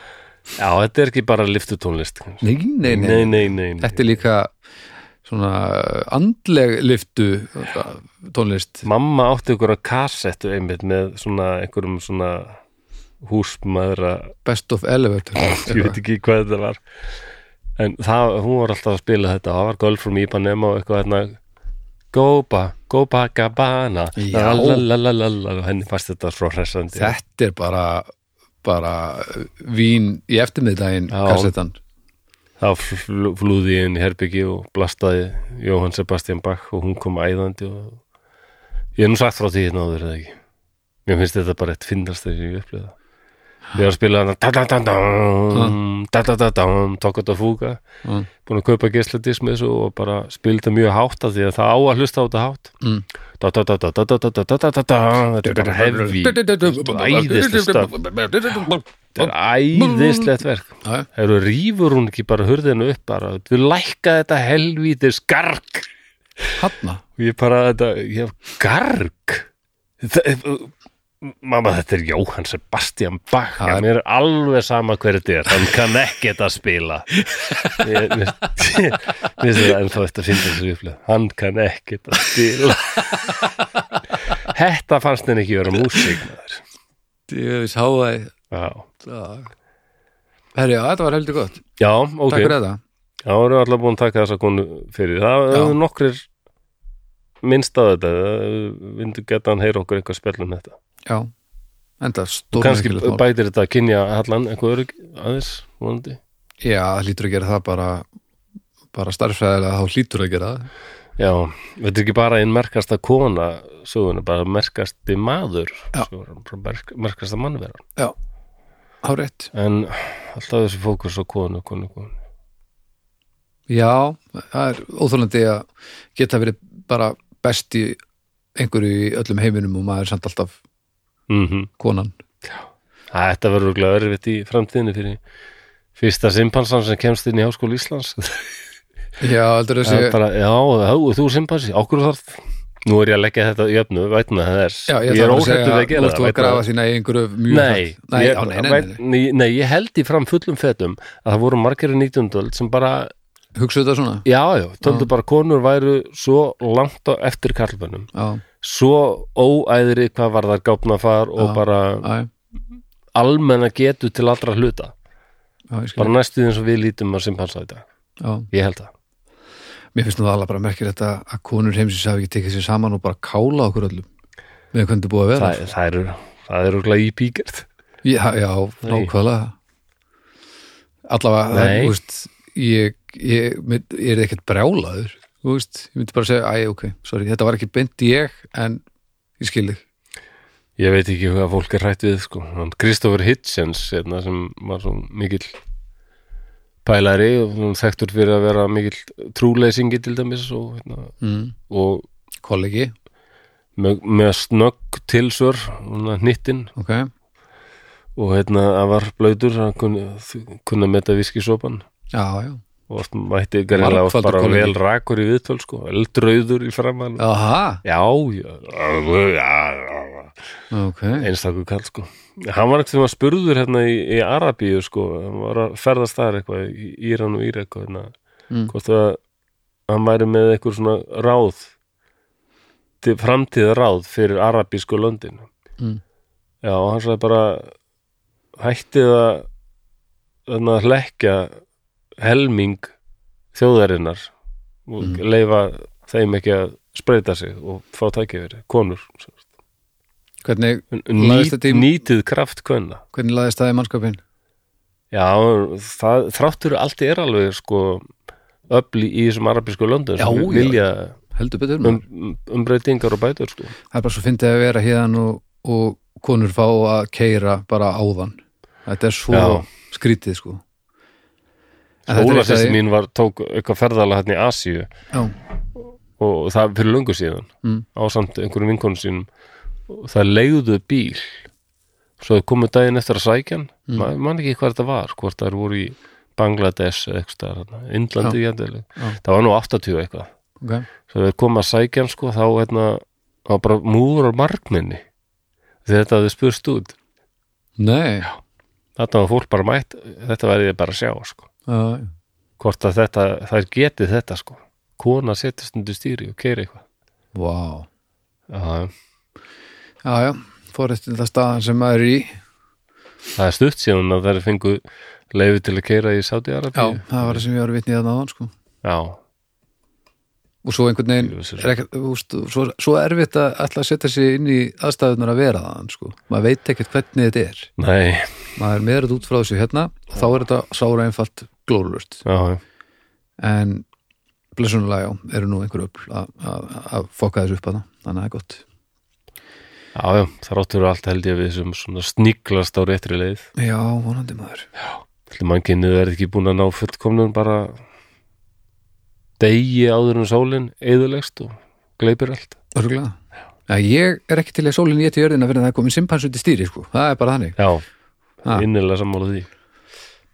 Já, þetta er ekki bara liftutónlist nei, nei, nei, Nei, nei, nei, þetta er líka svona andleg liftu tónlist. Mamma átti ykkur að kassettu einmitt með svona einhverjum svona húsmaðra best of elevator. Ég veit ekki hvað þetta var en það, hún var alltaf að spila þetta það var Girl from Ipanema og eitthvað hérna Copacabana Já. Lalalala, og henni fannst þetta svo hressandi. Þetta er bara bara vín í eftirmiðdaginn Já. kassettan þá fl- flúði ég inn í herbyggi og blastaði Jóhann Sebastian Bach og hún kom æðandi og ég hef nú sagt frá því hérna áður eða ekki? Mér finnst þetta bara eitt finnast þegar ég upplýða við erum að spila hann tókut og fúka mm. búin að kaupa gæsladismis og bara spilta mjög hátt af því að það á að hlusta á þetta hátt þetta er bara hefði æðislegt stöf þetta er æðislegt verk það rýfur hún ekki bara hörðinu upp bara, við lækka þetta helvítir skark hann og ég bara þetta, ég hef garg það er mamma þetta er Jóhann Sebastian Bach. Er- mér er alveg sama hver þetta er. Hann kann ekkert að spila. Ég mér finnst þetta ennþá þetta finnst þessu upplega hann kann ekkert að spila. Þetta fannst henni ekki vera músík ég veist háaði herri, já, þetta var heldur gott. Já takk ok. fyrir þetta. Já, við erum alltaf búin að taka þessa konu fyrir. Það er nokkrir minnst á þetta. Vindu geta hann heyra okkur eitthvað spjall um þetta. Já, enda stór kannski bætir þetta að kynja hallan eitthvað örygg aðeins, vonandi. já, hlýtur að gera það bara bara starffræðilega þá hlýtur að gera það Já, þetta er ekki bara einn merkasta kona söguna, bara merkasti maður merk- merkasta mannverðan. já, á rétt En alltaf þessi fókus á konu, konu, konu. já, það er óþólandi að geta verið bara best í einhverju í öllum heiminum og maður er samt alltaf Mm konan. Þetta verður örugglega erfitt í framtíðinu fyrir fyrsta simpansan sem kemst inn í Háskóla Íslands. já, heldur Það þessi er bara, já, já, þú er simpansi, okkur þarf Nú er ég að leggja þetta í öfnu, vætna þess. Já, Ég, ég er óhættur að gera þú ert þú að vænna grafa þess. sína í einhverju mjög Nei, nei, ég, já, nei, nei, nei, ég held í fram fullum fetum að það voru margir í 19. öld sem bara, hugsa þetta svona? Já, já, töldu bara konur væru svo langt á eftir karlmönnum. Já, svo óæðri hvað var það gáfnafar og Já. bara já, almenna getu til allra hluta. Já, bara næstu eins og við lítum að simpansa þetta já. ég held það. Mér finnst nú það alveg bara merkir þetta að konur heimsins hafi ekki tekið sér saman og bara kála okkur öllum. Með hvernig er búið að vera. Það, það eru það eru glæði í píkert Já, já, nákvæmlega. Allavega, það, Nei. þú veist ég, ég, ég er ekkert brjálaður þú veist, ég myndi bara segja, æ, ok sorry, þetta var ekki beint ég, en ég skil þig. Ég veit ekki hvað fólk er hrætt við sko. Hann Kristoffer Hitchens hérna, sem var svo mikill pælari og svona þekktur fyrir að vera mikill trúleysingi til dæmis og, hérna, mm. og Kollegi, með, með snögg tilsvör hnittin. Ok. Og hérna að var blöytur að kunna, kunna meta viskisopan Já, já, og mætti Margfaldur bara vel rakur í viðtöl sko, eldrauður í framann aha, já, já, já, já, já. Ok. Einstakur kall sko. Hann var ekkert þegar maður spurður hérna í, í Arabíu sko, hann var að ferðast þar eitthvað í Íran og Írak og hérna, Mm. hvort að hann væri með eitthvað svona ráð til framtíða ráð fyrir arabísku löndin. Mm. já, og hann sagði bara hættið að að hlekja helming þjóðarinnar og Mm. leifa þeim ekki að spreita sig og fá tækifæri, konur sem sagt. hvernig, Nýt, nýtið kraft kvenna hvernig laðist það í mannskapin Já, það, þráttur allt er alveg sko öfli í þessum arabísku löndum Já, sem já. vilja betur um, maður. umbreytingar og bætur sko. það er bara svo fyndið að vera hérna og, og konur fá að keira bara áðan þetta er svo Já. skrítið sko Í- mín var, tók eitthvað ferðalega hérna í Asíu. Og það fyrir löngu síðan Mm. á samt einhverjum vinkonum sínum. Og það leiðuðu bíl. Svo þau komu daginn eftir að sækjan mm. man, man ekki hvað þetta var hvort það voru í Bangladesh eða eitthvað Já. það var nú 80 eitthvað. Ok. Svo þau komu að sækjan sko þá hérna, var bara múður á markminni þegar þetta hafði spurst út. Nei, þetta var fólk bara mætt þetta verði ég bara að sjá sko já, hvort að þetta, þær getið þetta sko. Kona setjast undir stýri og keiri eitthvað. Vá. Já, já, já, fórist það staðan sem maður er í. Það er stutt síðan að þær fengu leifi til að keira í Saudi já, það var það sem ég var vitnið að náðan sko. Já, og svo einhvern veginn er svo, svo erfitt að að setja sig inn í aðstæðunar að vera það sko. maður veit ekkert hvernig þetta er. Nei maður er meður út frá þessu hérna þá er þetta sára einfalt glórlust en blessunulega já, eru nú einhver öfl að- að að fokka þessu upp að það þannig að það er gott. Já, já þráttur allt held ég við sem sníklast á réttri leið. Já, vonandi maður. Mannkynið er ekki búin að ná fullkomnum bara degi áður en sólin eðulegst og gleipir allt. Örgulega. Já, ég er ekki til að sólinn jörðina fyrir að það er komin simpans undir stýri sko. það er bara þannig. Já. Innilega sammála því.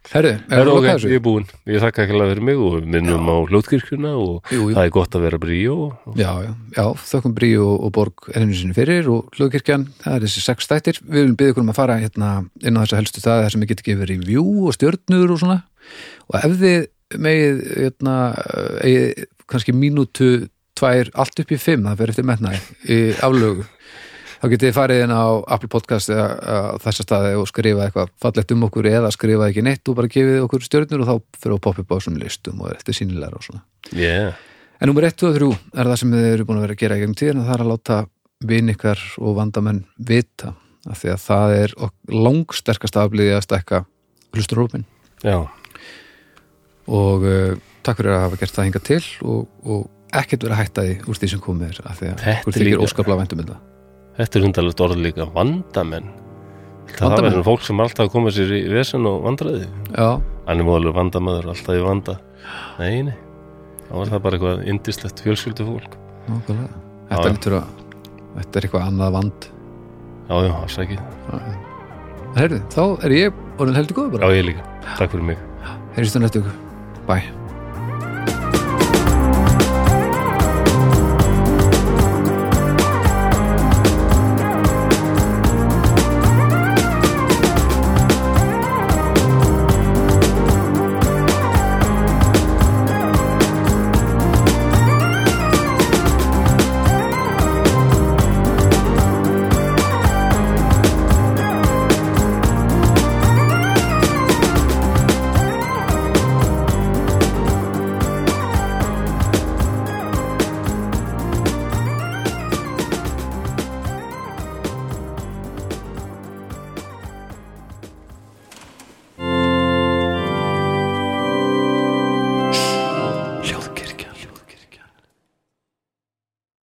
Er Herra, það ok, ég er búinn, ég þakka ekki að vera mig og minnum á hljótkirkjuna og Jú, jú. það er gott að vera bríó. Já, já, já, þökkum Brí og, og Borg enninu sinni fyrir og hlugkirkjan, það er þessi sex stættir við viljum byggja ykkur um að fara hérna inn á þessa helstu staði þar sem við getum gefið review og stjörnur og svona. Og ef þið megið hérna, eigið kannski mínútu tvær, allt upp í fimm, það fyrir eftir metnaði í aflögu þá getið þið farið inn á Apple Podcast eða þessa staði og skrifa eitthvað fallegt um okkur eða skrifa ekki neitt og bara gefið okkur stjörnur og þá fyrir að poppa upp á svona listum og er eftir sínilegar og svona. Yeah. En nummer 1 og 3 er það sem þið eru búin að vera að gera í gegnum tíðin og það er að láta vin ykkar og vandamenn vita af því að það er langsterkast afliði að stekka hlusturhópin Já, og uh, takk fyrir að hafa gert það hinga til og, og ekkert vera að hætta því úr því sem komið er af því að Þetta okkur er þykir óskaplega væntum þetta er hundalegt orð líka vandamenn. Það Vandamenn? verður fólk sem alltaf koma sér í vesen og vandræði. Já, Hann er móðalur vandamaður, alltaf í vanda. Nei, nei. Þá var það bara eitthvað indislegt fjölskyldu fólk nákvæmlega. Já, Þetta já. lítur að þetta er eitthvað annað vand. Já, já, afsækið Herðu, þá er ég orðin heldur góð Já, bara ég líka, takk fyrir mig. Heyrjumst á ykkur Bye